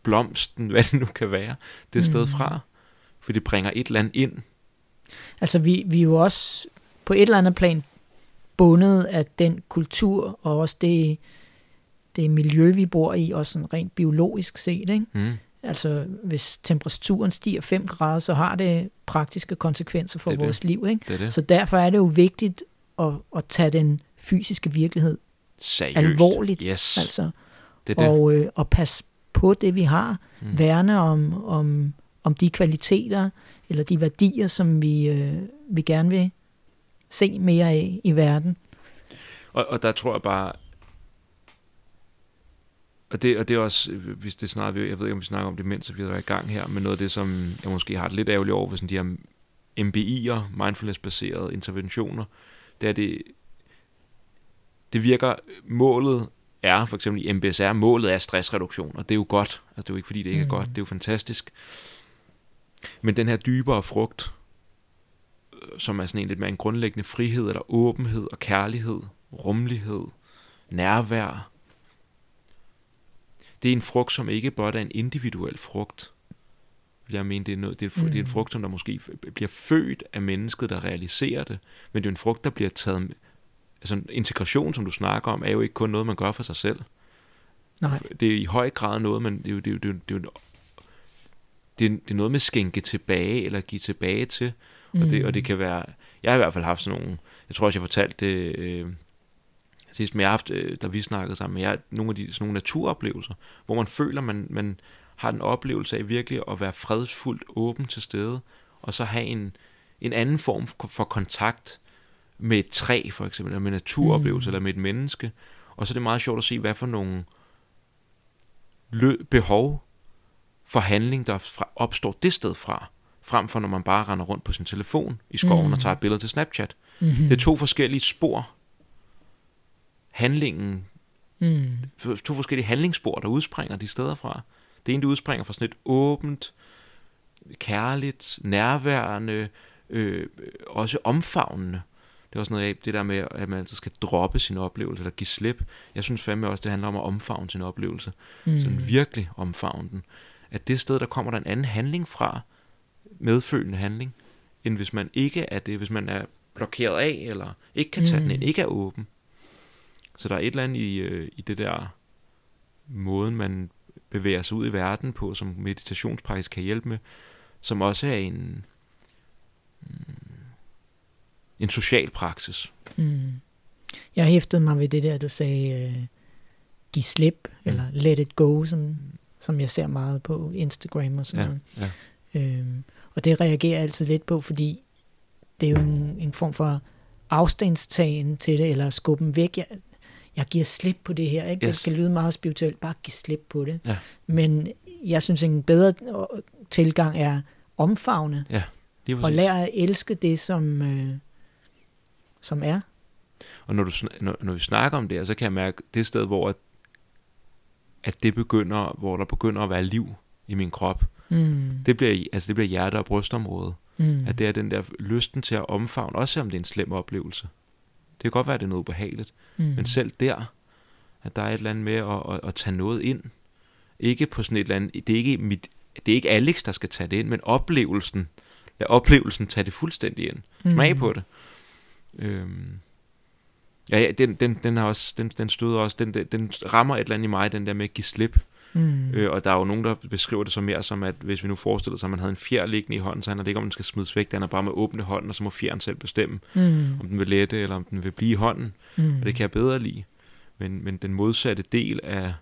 blomsten, hvad det nu kan være, det Mm. sted fra. For det bringer et eller andet ind. Altså, vi, vi er jo også på et eller andet plan bundet af den kultur, og også det, det miljø, vi bor i, også sådan rent biologisk set. Ikke? Mm. Altså, hvis temperaturen stiger 5 grader, så har det praktiske konsekvenser for Det er det. vores liv. Ikke? Det det. Så derfor er det jo vigtigt at, at tage den fysiske virkelighed Seriøst. alvorligt, Yes, altså, det det. og, øh, og passe på det, vi har. Mm. Værne om, om, om de kvaliteter eller de værdier, som vi, øh, vi gerne vil se mere af i verden. Og, og der tror jeg bare, og det, og det er også, øh, hvis det snart, jeg ved ikke, om vi snakker om det, mens vi er i gang her, men noget af det, som jeg måske har det lidt ærgerligt over, ved sådan de her MBI'er, mindfulness-baserede interventioner, det er det, det virker, målet er, for eksempel i MBSR, målet er stressreduktion, og det er jo godt, altså det er jo ikke fordi, det ikke er Mm. godt, det er jo fantastisk. Men den her dybere frugt, som er sådan en lidt mere en grundlæggende frihed, eller åbenhed og kærlighed, rummelighed, nærvær, det er en frugt, som ikke blot er en individuel frugt. Jeg mener, det er, noget, det, er, mm. det er en Mm. frugt, som der måske bliver født af mennesket, der realiserer det, men det er en frugt, der bliver taget... Altså integration, som du snakker om, er jo ikke kun noget, man gør for sig selv. Nej. Det er i høj grad noget, men det er det er jo, det er jo, det er jo det er, det er noget med skænke tilbage, eller give tilbage til. Og, det, og det kan være, jeg har i hvert fald haft sådan nogle, jeg tror også, jeg fortalte det øh, sidst, men jeg har haft, øh, da vi snakkede sammen, men jeg har nogle af de sådan nogle naturoplevelser, hvor man føler, man, man har en oplevelse af virkelig at være fredsfuldt åben til stede, og så have en, en anden form for, for kontakt med et træ, for eksempel, eller med naturoplevelse, Mm. eller med et menneske. Og så er det meget sjovt at se, hvad for nogle lø- behov for handling, der fra, opstår det sted fra, frem for når man bare render rundt på sin telefon i skoven mm. Og tager et billede til Snapchat. Mm-hmm. Det er to forskellige spor. Handlingen, Mm. to forskellige handlingsspor, der udspringer de steder fra. Det ene, det udspringer fra sådan et åbent, kærligt, nærværende, øh, også omfavnende. Det er også noget af det der med, at man altid skal droppe sin oplevelse, eller give slip. Jeg synes fandme også, det handler om at omfavne sin oplevelse. Mm. Sådan virkelig omfavne den. At det sted, der kommer der en anden handling fra, medfølende handling, end hvis man ikke er det, hvis man er blokeret af, eller ikke kan tage mm. den Mm. ind, ikke er åben. Så der er et eller andet i, øh, i det der måden, man bevæger sig ud i verden på, som meditationspraksis kan hjælpe med, som også er en, mm, en social praksis. Mm. Jeg hæftede mig ved det der, du sagde, øh, giv slip, Mm. eller let it go, som, som jeg ser meget på Instagram og sådan Ja, noget. ja. Øhm, og det reagerer jeg altid lidt på, fordi det er jo en, en form for afstandstagen til det, eller skubben væk. Jeg, jeg giver slip på det her. Ikke? Yes. Det kan lyde meget spirituelt, bare give slip på det. Ja. Men jeg synes, en bedre øh, tilgang er omfavne, Lige og lære at elske det, som, øh, som er. Og når, du, når, når vi snakker om det, her, så kan jeg mærke, det sted, hvor at, at det begynder, hvor der begynder at være liv i min krop, Mm. det bliver, altså det bliver hjerte- og brystområdet. Mm. At det er den der lysten til at omfavne, også selvom det er en slem oplevelse. Det kan godt være, at det er noget ubehageligt, mm. men selv der, at der er et eller andet med at, at, at tage noget ind. Ikke på sådan et eller andet, det er ikke, mit, det er ikke Alex, der skal tage det ind, men oplevelsen, lad oplevelsen tage det fuldstændig ind. Smag Mm. på det. Øhm. Ja, ja den, den, den, har også, den, den støder også, den, den, den rammer et eller andet i mig, den der med at give slip. Mm. Øh, og der er jo nogen, der beskriver det som mere som, at hvis vi nu forestiller sig, at man havde en fjer liggende i hånden, så handler det ikke om, den skal smides væk, den er bare med åbne hånden, og så må fjeren selv bestemme, Mm. om den vil lette, eller om den vil blive i hånden. Mm. Og det kan jeg bedre lide. Men, men den modsatte del af...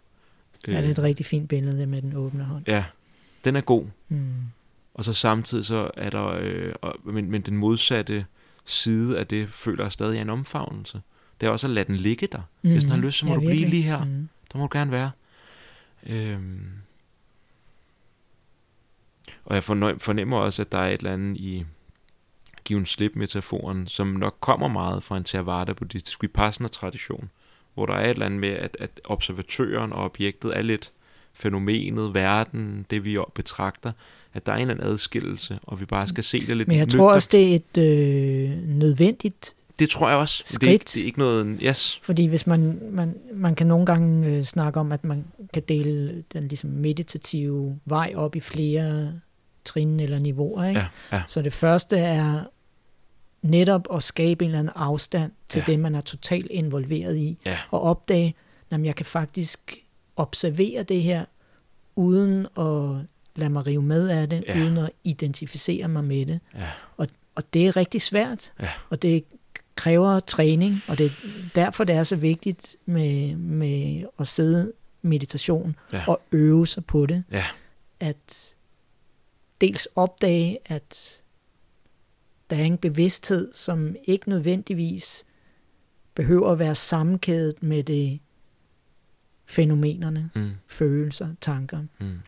Ja, det er et rigtig fint billede det med den åbne hånd. ja, den er god. Mm. Og så samtidig så er der... Øh, og, men, men den modsatte side af det, føler jeg stadig er en omfavnelse. Det er også at lade den ligge der. Hvis den har lyst, så må du blive lige her. Mm. Der må du gerne være. Øhm. Og jeg fornemmer også, at der er et eller andet i given slip-metaforen, som nok kommer meget fra en Theravada buddhistisk vipassana-tradition, hvor der er et eller andet med, at, at observatøren og objektet er lidt fænomenet, verden, det vi betragter, at der er en eller anden adskillelse, og vi bare skal se det lidt Men jeg tror også, det er et øh, nødvendigt det tror jeg også. Skridt. Det er, ikke, det er ikke noget... Yes. Fordi hvis man, man, man kan nogle gange øh, snakke om, at man kan dele den ligesom meditative vej op i flere trin eller niveauer. Ikke? Ja, ja. Så det første er netop at skabe en eller anden afstand til ja. det, man er totalt involveret i, ja. og opdage, at jeg kan faktisk observere det her, uden at lade mig rive med af det, ja. uden at identificere mig med det. Ja. Og, og det er rigtig svært, ja. og det kræver træning, og det er derfor, det er så vigtigt med, med at sidde meditation ja. og øve sig på det. Ja. At dels opdage, at der er en bevidsthed, som ikke nødvendigvis behøver at være sammenkædet med det fænomenerne, mm. følelser, tanker. Mm.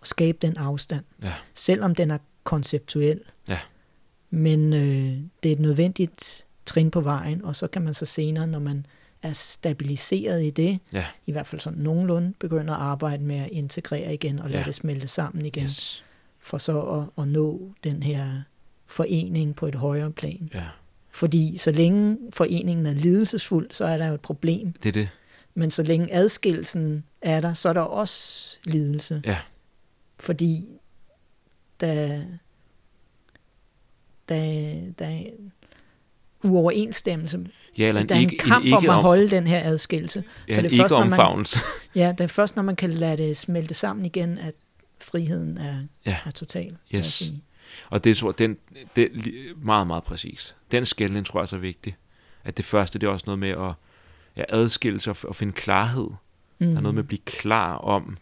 Og skabe den afstand. Ja. Selvom den er konceptuel. Ja. Men øh, det er et nødvendigt trin på vejen, og så kan man så senere, når man er stabiliseret i det, ja. i hvert fald sådan nogenlunde, begynde at arbejde med at integrere igen og lade ja. det smelte sammen igen, yes. for så at, at nå den her forening på et højere plan. Ja. Fordi så længe foreningen er lidelsesfuld, så er der jo et problem. Det er det. Men så længe adskillelsen er der, så er der også lidelse. Ja. Fordi der, der, der uoverensstemmelse. Ja, eller en der er en ikke, kamp en ikke om at holde den her adskillelse. Ja, så det er først, når man, ja, det er først, når man kan lade det smelte sammen igen, at friheden er, ja. er total. Yes. Og det tror den, det er meget, meget præcis. Den skældning tror jeg er så vigtig. At det første, det er også noget med at ja, adskille sig og finde klarhed. Mm. Der er noget med at blive klar om,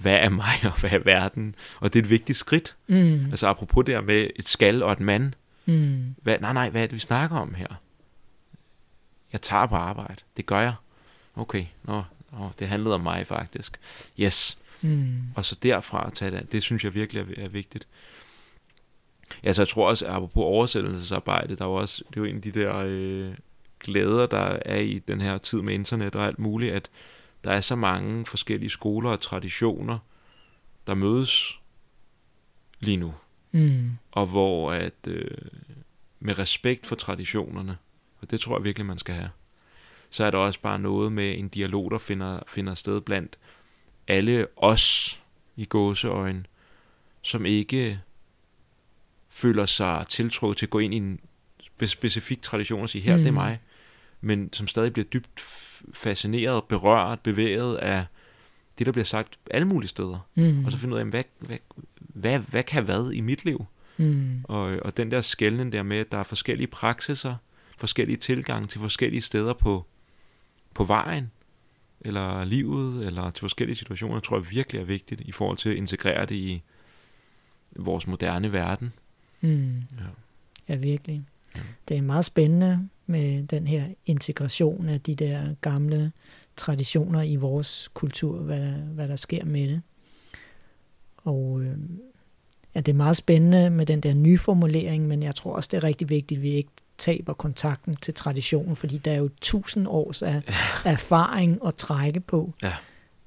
hvad er mig og hvad er verden? Og det er et vigtigt skridt. Mm. Altså apropos det her med et skal og et mand. Mm. Hvad, nej, nej, hvad er det, vi snakker om her? Jeg tager på arbejde. Det gør jeg. Okay, nå, nå det handlede om mig faktisk. Yes. Mm. Og så derfra at tage det, det synes jeg virkelig er, er vigtigt. Ja, så jeg tror også, at apropos oversættelsesarbejde, der er jo også, det er jo en af de der øh, glæder, der er i den her tid med internet og alt muligt, at der er så mange forskellige skoler og traditioner, der mødes lige nu. Mm. Og hvor at øh, med respekt for traditionerne, og det tror jeg virkelig, man skal have, så er der også bare noget med en dialog, der finder, finder sted blandt alle os i gåseøjen, som ikke føler sig tiltrukket til at gå ind i en specifik tradition og sige, her mm. det er mig, men som stadig bliver dybt fascineret, berørt, bevæget af det, der bliver sagt alle mulige steder. Mm. Og så finde ud af, hvad, hvad, hvad, hvad kan hvad i mit liv? Mm. Og, og den der skældning der med, at der er forskellige praksiser, forskellige tilgange til forskellige steder på, på vejen, eller livet, eller til forskellige situationer, tror jeg virkelig er vigtigt i forhold til at integrere det i vores moderne verden. Mm. Ja. ja, virkelig. Det er meget spændende med den her integration af de der gamle traditioner i vores kultur, hvad der, hvad der sker med det. Og øh, ja, det er meget spændende med den der nye formulering, men jeg tror også, det er rigtig vigtigt, at vi ikke taber kontakten til traditionen, fordi der er jo tusind års af erfaring at trække på. Ja.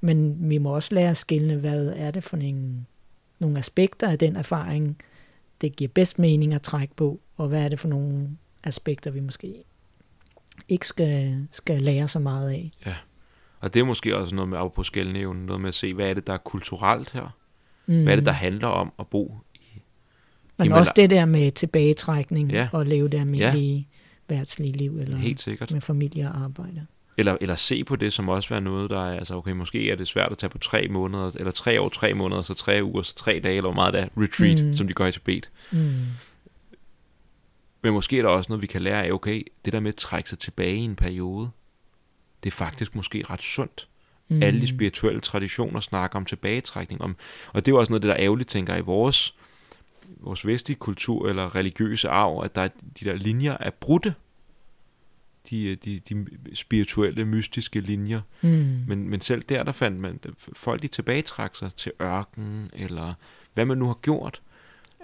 Men vi må også lære at skille, hvad er det for en, nogle aspekter af den erfaring, det giver bedst mening at trække på, og hvad er det for nogle aspekter, vi måske ikke skal, skal lære så meget af. Ja, og det er måske også noget med af på skældnævnen, noget med at se, hvad er det, der er kulturelt her? Mm. Hvad er det, der handler om at bo i Men i også det der med tilbagetrækning Ja. og leve det almindelige ja. værtslige liv, eller Helt sikkert. med familie og arbejde. Eller, eller se på det som også være noget, der er, altså okay, måske er det svært at tage på tre måneder, eller tre år, tre måneder, så tre uger, så tre dage, eller hvor meget det er, retreat, Mm. mm. som de gør i Tibet. Mm. Men måske er der også noget, vi kan lære af, okay, det der med at trække sig tilbage i en periode, det er faktisk måske ret sundt. Mm. Alle de spirituelle traditioner snakker om tilbagetrækning. Om, og det er jo også noget, det der er ærgerligt, tænker i vores, vores vestlige kultur eller religiøse arv, at der er, de der linjer er brudte. de, de, de spirituelle, mystiske linjer. Mm. Men, men selv der, der fandt man, folk de tilbagetrak sig til ørkenen, eller hvad man nu har gjort.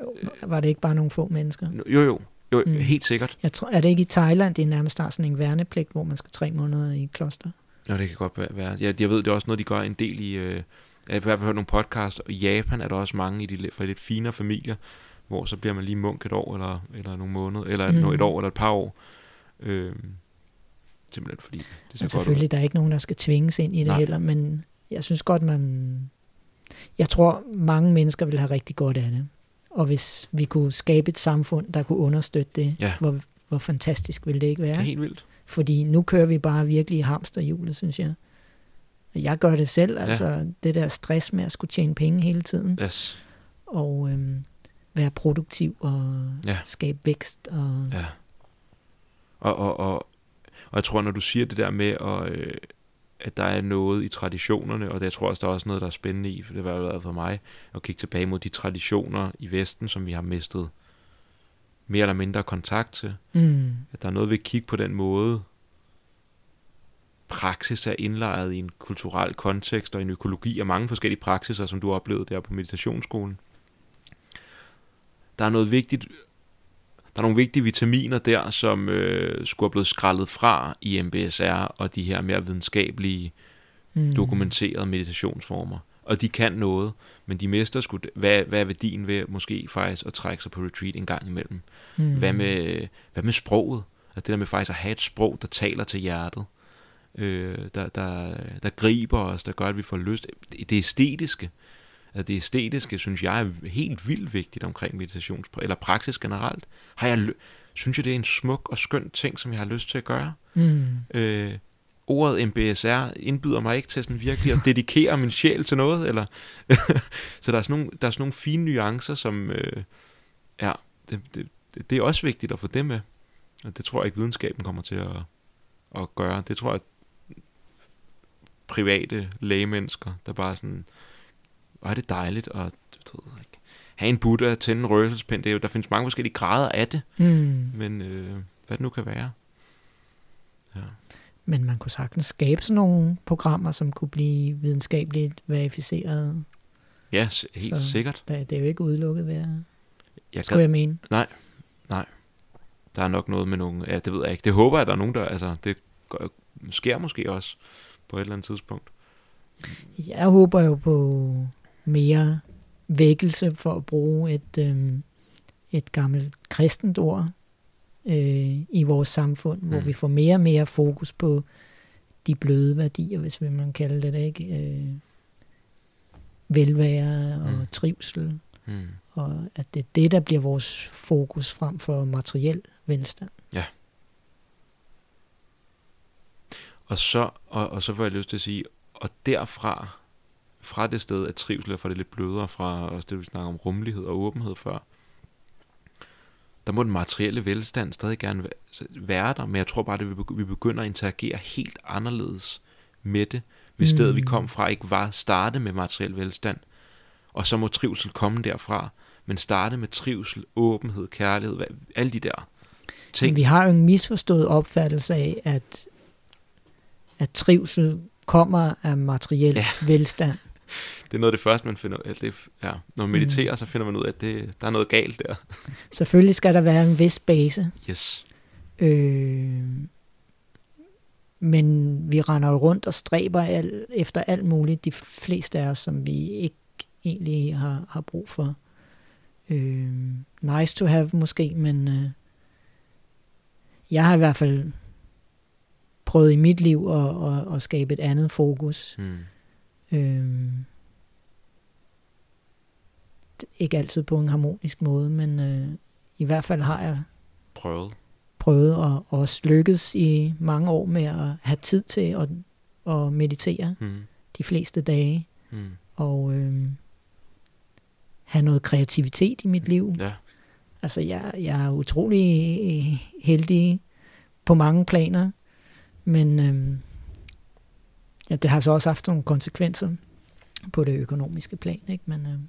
Jo, var det ikke bare nogle få mennesker? Jo, jo, jo Mm. helt sikkert. Jeg tror, er det ikke i Thailand, det er nærmest der sådan en værnepligt, hvor man skal tre måneder i kloster? Ja, det kan godt være-. Jeg, jeg ved, det er også noget, de gør en del i... Øh, jeg har i hvert fald hørt nogle podcast, og i Japan er der også mange i de fra lidt finere familier, hvor så bliver man lige munk et år, eller, eller nogle måneder, eller Mm. et år, eller et par år. Øh, simpelthen fordi det ser Men godt ud. selvfølgelig, der er ikke nogen, der skal tvinges ind i det Nej. heller, men jeg synes godt, man... Jeg tror, mange mennesker vil have rigtig godt af det. Og hvis vi kunne skabe et samfund, der kunne understøtte det, Ja. hvor, hvor fantastisk ville det ikke Det være? er helt vildt. Fordi nu kører vi bare virkelig hamsterhjulet, synes jeg. Jeg gør det selv, altså det der stress med at skulle tjene penge hele tiden, Yes. og øhm, være produktiv og Ja. skabe vækst. Og, Ja. Og, og, og, og jeg tror, når du siger det der med, at, øh, at der er noget i traditionerne, og det, jeg tror også, der er også noget, der er spændende i, for det har været for mig, at kigge tilbage mod de traditioner i Vesten, som vi har mistet mere eller mindre kontakt til. mm, At der er noget ved at kigge på den måde, praksis er indlejret i en kulturel kontekst og en økologi og mange forskellige praksiser, som du oplevede der på meditationsskolen. Der er noget vigtigt, der er nogle vigtige vitaminer der, som øh, skulle have blevet skrællet fra i MBSR og de her mere videnskabelige, mm, dokumenterede meditationsformer. Og de kan noget, men de mister sgu, hvad, hvad er værdien ved måske faktisk at trække sig på retreat en gang imellem? mm, Hvad med, hvad med sproget? Altså det der med faktisk at have et sprog, der taler til hjertet. Øh, der, der, der griber os, der gør, at vi får lyst. Det, æstetiske. Altså det æstetiske, synes jeg, er helt vildt vigtigt omkring meditation, eller praksis generelt. Har jeg, synes jeg, det er en smuk og skøn ting, som jeg har lyst til at gøre. Mm, Øh, ordet MBSR indbyder mig ikke til sådan virkelig at dedikere min sjæl til noget, eller så der er, sådan nogle, der er sådan nogle fine nuancer, som øh, ja, det, det, det, det er også vigtigt at få det med. Og det tror jeg ikke videnskaben kommer til at, at gøre. Det tror jeg private lægemennesker, der bare sådan, hvor er det dejligt at du ved ikke, have en Buddha, tænde en røgelsespind. Det er jo, der findes mange forskellige grader af det, mm. men øh, hvad det nu kan være. Ja. Men man kunne sagtens skabe sådan nogle programmer, som kunne blive videnskabeligt verificeret. Ja, s- helt Så- sikkert. Det, det er jo ikke udelukket ved at, Jeg skulle gad, jeg mene. der er nok noget med nogle... Ja, det ved jeg ikke. Det håber jeg, der er nogen, der... Altså, det gør- sker måske også på et eller andet tidspunkt. Jeg håber jo på mere vækkelse for at bruge et, øhm, et gammelt kristent ord øh, i vores samfund, mm. hvor Mm. vi får mere og mere fokus på de bløde værdier, hvis vil man kalde det, det ikke? Øh, velvære og Mm. trivsel, Hmm. og at det er det, der bliver vores fokus frem for materiel velstand. Og så, og, og så får jeg lyst til at sige, og derfra, fra det sted, at trivsel er for det lidt blødere, fra også det, vi snakker om rummelighed og åbenhed før, der må den materielle velstand stadig gerne væ- være der, men jeg tror bare, at vi begy- vi begynder at interagere helt anderledes med det, hvis Mm. stedet vi kom fra ikke var starte med materiel velstand, og så må trivsel komme derfra, men starte med trivsel, åbenhed, kærlighed, alle de der Men ting. vi har jo en misforstået opfattelse af, at, at trivsel kommer af materiel Ja. velstand. Det er noget af det første, man finder ud af. Det ja, når man mediterer, så finder man ud af, at det, der er noget galt der. Selvfølgelig skal der være en vis base, Yes. øh, men vi render jo rundt og stræber al, efter alt muligt, de fleste af os, som vi ikke egentlig har, har brug for. Øh, nice to have måske, men øh, jeg har i hvert fald prøvet i mit liv at, at, at skabe et andet fokus. Hmm. Øhm, ikke altid på en harmonisk måde, men øh, i hvert fald har jeg Prøvet. prøvet at også lykkes i mange år med at have tid til at, at meditere Hmm. de fleste dage, Hmm. og øh, have noget kreativitet i mit liv. Ja. Altså, jeg, jeg er utrolig heldig på mange planer, men øhm, ja, det har så også haft nogle konsekvenser på det økonomiske plan, ikke? Men øhm,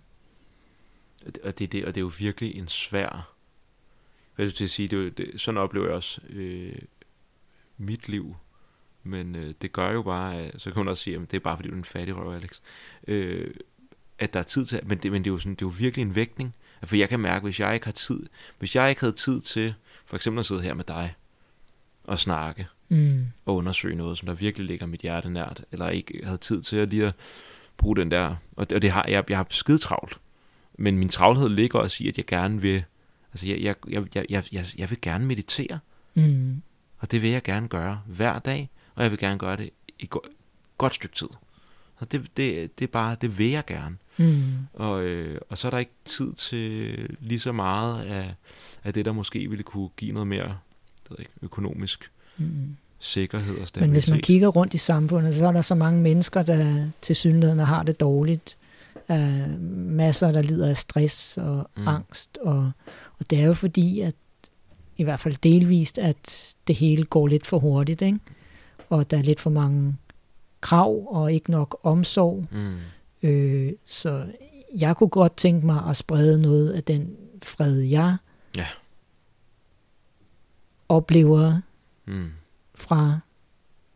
Og det, det, og det er jo virkelig en svær... Hvad skal til at sige, det, er det, sådan oplever jeg også øh, mit liv. Men øh, det gør jo bare, at, så kan man også sige, at det er bare fordi du er en fattig røv, Alex. Øh, at der er tid til, men det, men det er jo sådan, det er jo virkelig en vægtning. Altså, for jeg kan mærke, hvis jeg ikke har tid, hvis jeg ikke havde tid til, for eksempel at sidde her med dig, og snakke, Mm. og undersøge noget, som der virkelig ligger mit hjerte nært, eller ikke havde tid til at lige at bruge den der, og det, og det har jeg, jeg har skide travlt, men min travlhed ligger også i, at jeg gerne vil, altså jeg, jeg, jeg, jeg, jeg, jeg, vil gerne meditere, Mm. og det vil jeg gerne gøre hver dag, og jeg vil gerne gøre det i go- godt stykke tid. Og det, det, det er bare, det vil jeg gerne. Mm. Og, øh, og så er der ikke tid til lige så meget af, af det, der måske ville kunne give noget mere det ved ikke, økonomisk Mm. sikkerhed og Men stabilitet. hvis man kigger rundt i samfundet, så er der så mange mennesker, der til synligheden har det dårligt. Uh, masser, der lider af stress og mm. angst. Og, og det er jo fordi, at i hvert fald delvist, at det hele går lidt for hurtigt. Ikke? Og der er lidt for mange krav og ikke nok omsorg. Mm. Øh, så jeg kunne godt tænke mig at sprede noget af den fred, jeg Ja. oplever Mm. fra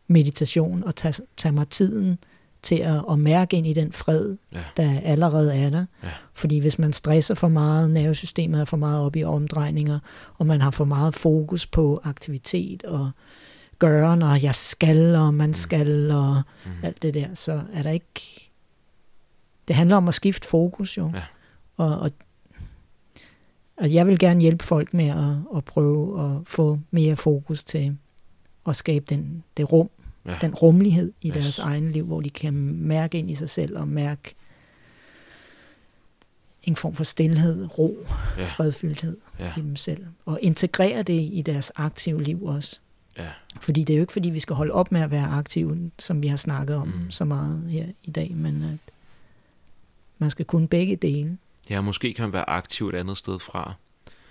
meditation og tage, tage mig tiden til at, at mærke ind i den fred, Ja. der allerede er der. Ja. Fordi hvis man stresser for meget, nervesystemet er for meget op i omdrejninger, og man har for meget fokus på aktivitet og gøren, og jeg skal, og man skal, og Mm. alt det der, så er der ikke... Det handler om at skifte fokus jo. Ja. Og, og, og jeg vil gerne hjælpe folk med at, at prøve at få mere fokus til at skabe den, det rum, Ja. den rummelighed i Yes. deres egen liv, hvor de kan mærke ind i sig selv og mærke en form for stillhed, ro, Ja. fredfyldthed Ja. i dem selv. Og integrere det i deres aktive liv også. Ja. Fordi det er jo ikke, fordi vi skal holde op med at være aktive, som vi har snakket om mm. så meget her i dag, men at man skal kunne begge dele. Ja, måske kan man være aktiv et andet sted fra.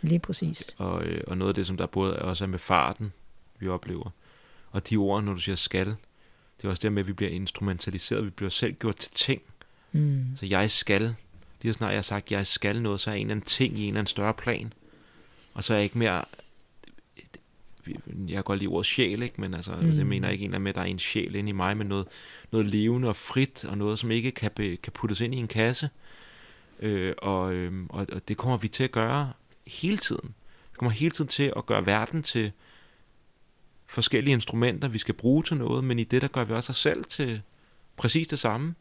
Lige præcis. Og, øh, og noget af det, som der både også er med farten, vi oplever. Og de ord, når du siger skal, det er også der med, at vi bliver instrumentaliseret. Vi bliver selv gjort til ting. Mm. Så jeg skal, lige så snart jeg har sagt, jeg skal noget, så er en eller anden ting i en eller anden større plan. Og så er jeg ikke mere... Jeg kan godt lide ordet sjæl, ikke? men altså, mm. Det mener jeg ikke en med, at der er en sjæl inde i mig, men noget, noget levende og frit, og noget, som ikke kan, be, kan puttes ind i en kasse. Øh, og, øh, og, og det kommer vi til at gøre hele tiden. Vi kommer hele tiden til at gøre verden til forskellige instrumenter, vi skal bruge til noget, men i det, der gør vi også os selv til præcis det samme.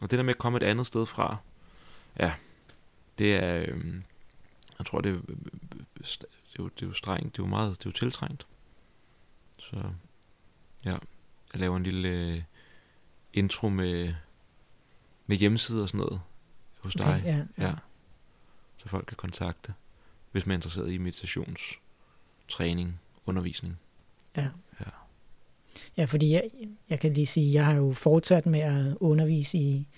Og det der med at komme et andet sted fra, ja, det er, øh, jeg tror, det er, det er, jo, det er jo strengt, det er jo meget, det er jo tiltrængt. Så, ja, jeg laver en lille øh, intro med, med hjemmeside og sådan noget hos dig. Okay, ja, Ja. Så folk kan kontakte, hvis man er interesseret i meditationstræning, undervisning. Ja. Ja. Ja, fordi jeg, jeg kan lige sige, jeg har jo fortsat med at undervise i,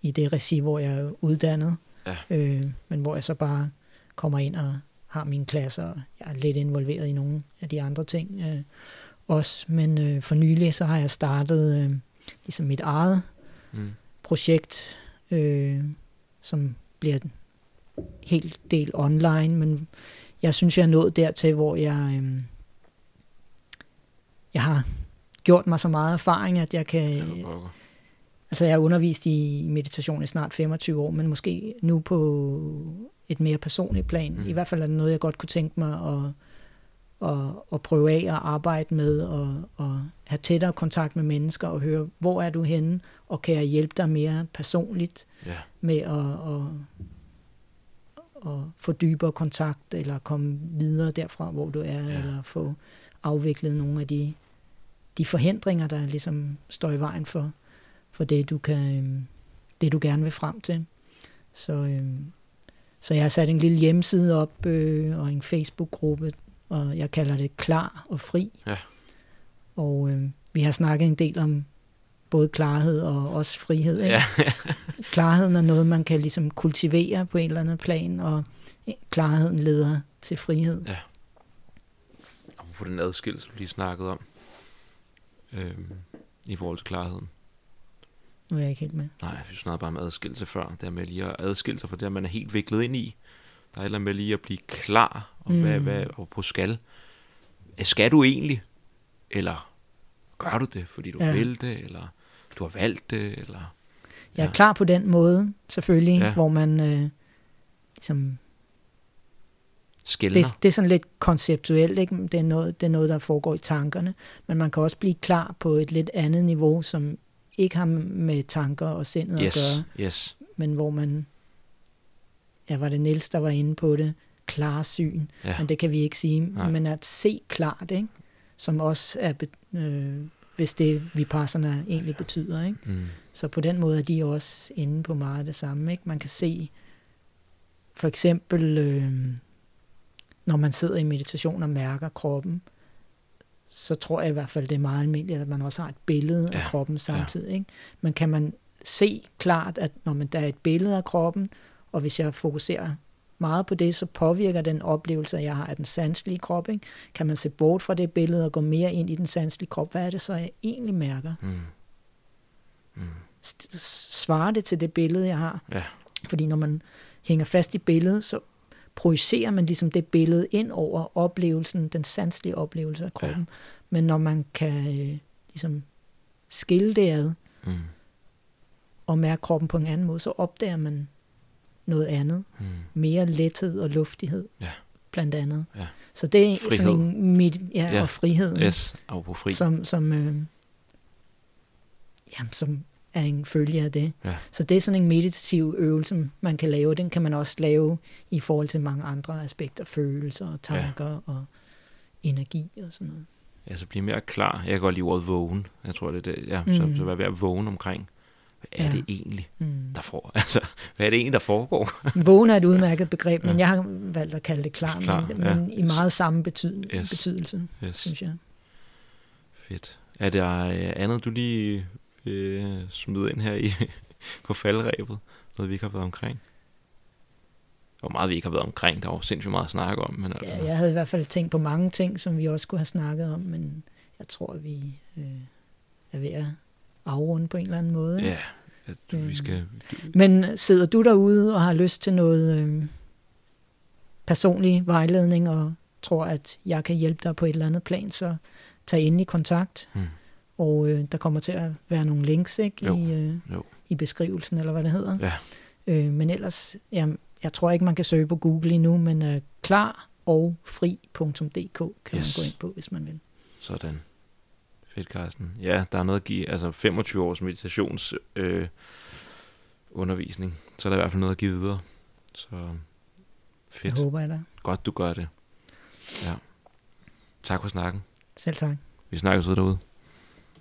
i det regi, hvor jeg er uddannet, Ja. øh, men hvor jeg så bare kommer ind og har mine klasser, og jeg er lidt involveret i nogle af de andre ting øh, også, men øh, for nylig så har jeg startet øh, ligesom mit eget Mm. projekt, øh, som bliver helt del online, men jeg synes, jeg er nået dertil, hvor jeg, øh, jeg har gjort mig så meget erfaring, at jeg kan... Ja. Altså, jeg har undervist i meditation i snart 25 år, men måske nu på et mere personligt plan. Mm. Mm. I hvert fald er det noget, jeg godt kunne tænke mig at, at, at prøve af at arbejde med, og, og have tættere kontakt med mennesker, og høre, hvor er du henne, og kan jeg hjælpe dig mere personligt ja. med at, at, at få dybere kontakt, eller komme videre derfra, hvor du er, Ja. eller få afviklet nogle af de, de forhindringer, der ligesom står i vejen for, for det, du kan, øhm, det, du gerne vil frem til. Så, øhm, så jeg har sat en lille hjemmeside op, øh, og en Facebook-gruppe, og jeg kalder det Klar og Fri. Ja. Og øh, vi har snakket en del om både klarhed og også frihed. Ikke? Ja. Klarheden er noget, man kan ligesom kultivere på en eller anden plan, og klarheden leder til frihed. Og på den adskillelse, du lige snakkede om, øhm, i forhold til klarheden. Nu er jeg ikke helt med. Nej, vi snakkede bare om adskillelse før. Det er med lige at adskille sig fra det, man er helt viklet ind i. Der er et eller andet med lige at blive klar, og, mm. hvad, hvad, og på skal. Skal du egentlig? Eller gør du det, fordi du Ja. ja. vil det, eller du har valgt det, eller... Jeg er Ja. klar på den måde, selvfølgelig, Ja. hvor man øh, ligesom, Skældner. det, det er sådan lidt konceptuelt, ikke? Det, er noget, det er noget, der foregår i tankerne, men man kan også blive klar på et lidt andet niveau, som ikke har med tanker og sindet yes, at gøre, yes. men hvor man, ja, var det Niels, der var inde på det, klar syn, Ja. men det kan vi ikke sige, Nej. men at se klart, ikke? som også er, øh, hvis det vipassana egentlig betyder, ikke? Mm. Så på den måde er de også inde på meget af det samme. Ikke? Man kan se, for eksempel, øh, når man sidder i meditation og mærker kroppen, så tror jeg i hvert fald, det er meget almindeligt, at man også har et billede ja. af Ja, kroppen samtidig. Ikke? Men kan man se klart, at når man der er et billede af kroppen, og hvis jeg fokuserer meget på det, så påvirker den oplevelse, jeg har af den sanselige krop. Ikke? Kan man se bort fra det billede og gå mere ind i den sanselige krop? Hvad er det så, jeg egentlig mærker? Mm. Mm. svarer det til det billede, jeg har. Ja. Fordi når man hænger fast i billedet, så projicerer man ligesom det billede ind over oplevelsen, den sanselige oplevelse af kroppen. Ja. Men når man kan øh, ligesom skille det ad Mm. og mærke kroppen på en anden måde, så opdager man noget andet. Mm. Mere lethed og luftighed, Ja. blandt andet. Ja. Så det er Frihed. sådan en mit, ja, Ja. og friheden, Yes, og på fri. som, som, øh, jamen, som er en følge af det. Ja. Så det er sådan en meditativ øvelse, man kan lave. Den kan man også lave i forhold til mange andre aspekter, følelser og tanker ja. og energi og sådan noget. Ja, så blive mere klar. Jeg kan godt lide ordet vågen. Jeg tror, det er det. Ja, Mm. så, så være ved at vågne omkring. Hvad er Ja. det egentlig, Mm. der får? Altså, hvad er det egentlig, der foregår? Vågen er et udmærket begreb, men jeg har valgt at kalde det klar, Klar, men, ja. men i meget samme betyd, Yes. betydelse, Yes. synes jeg. Fedt. Er der øh, andet, du lige vil smide ind her i, på faldrebet? Noget, vi ikke har været omkring? Hvor meget vi ikke har været omkring, der er jo sindssygt meget at snakke om. Men altså, Ja, jeg havde i hvert fald tænkt på mange ting, som vi også skulle have snakket om, men jeg tror, at vi øh, er ved at afrunde på en eller anden måde. ja at du, vi skal... Du, Men sidder du derude og har lyst til noget øh, personlig vejledning og tror, at jeg kan hjælpe dig på et eller andet plan, så tag ind i kontakt. Hmm. Og øh, der kommer til at være nogle links ikke, Jo, i, øh, jo. i beskrivelsen, eller hvad det hedder. Ja. Øh, men ellers, jamen, jeg tror ikke, man kan søge på Google endnu, men øh, klar og fri.dk kan Yes. man gå ind på, hvis man vil. Sådan. Fedt, Carsten. Ja, der er noget at give. Altså 25 års meditations øh, undervisning. Så er der i hvert fald noget at give videre. Så fedt. Jeg håber jeg da. Godt, du gør det. Ja. Tak for snakken. Selv tak. Vi snakkes ud derude.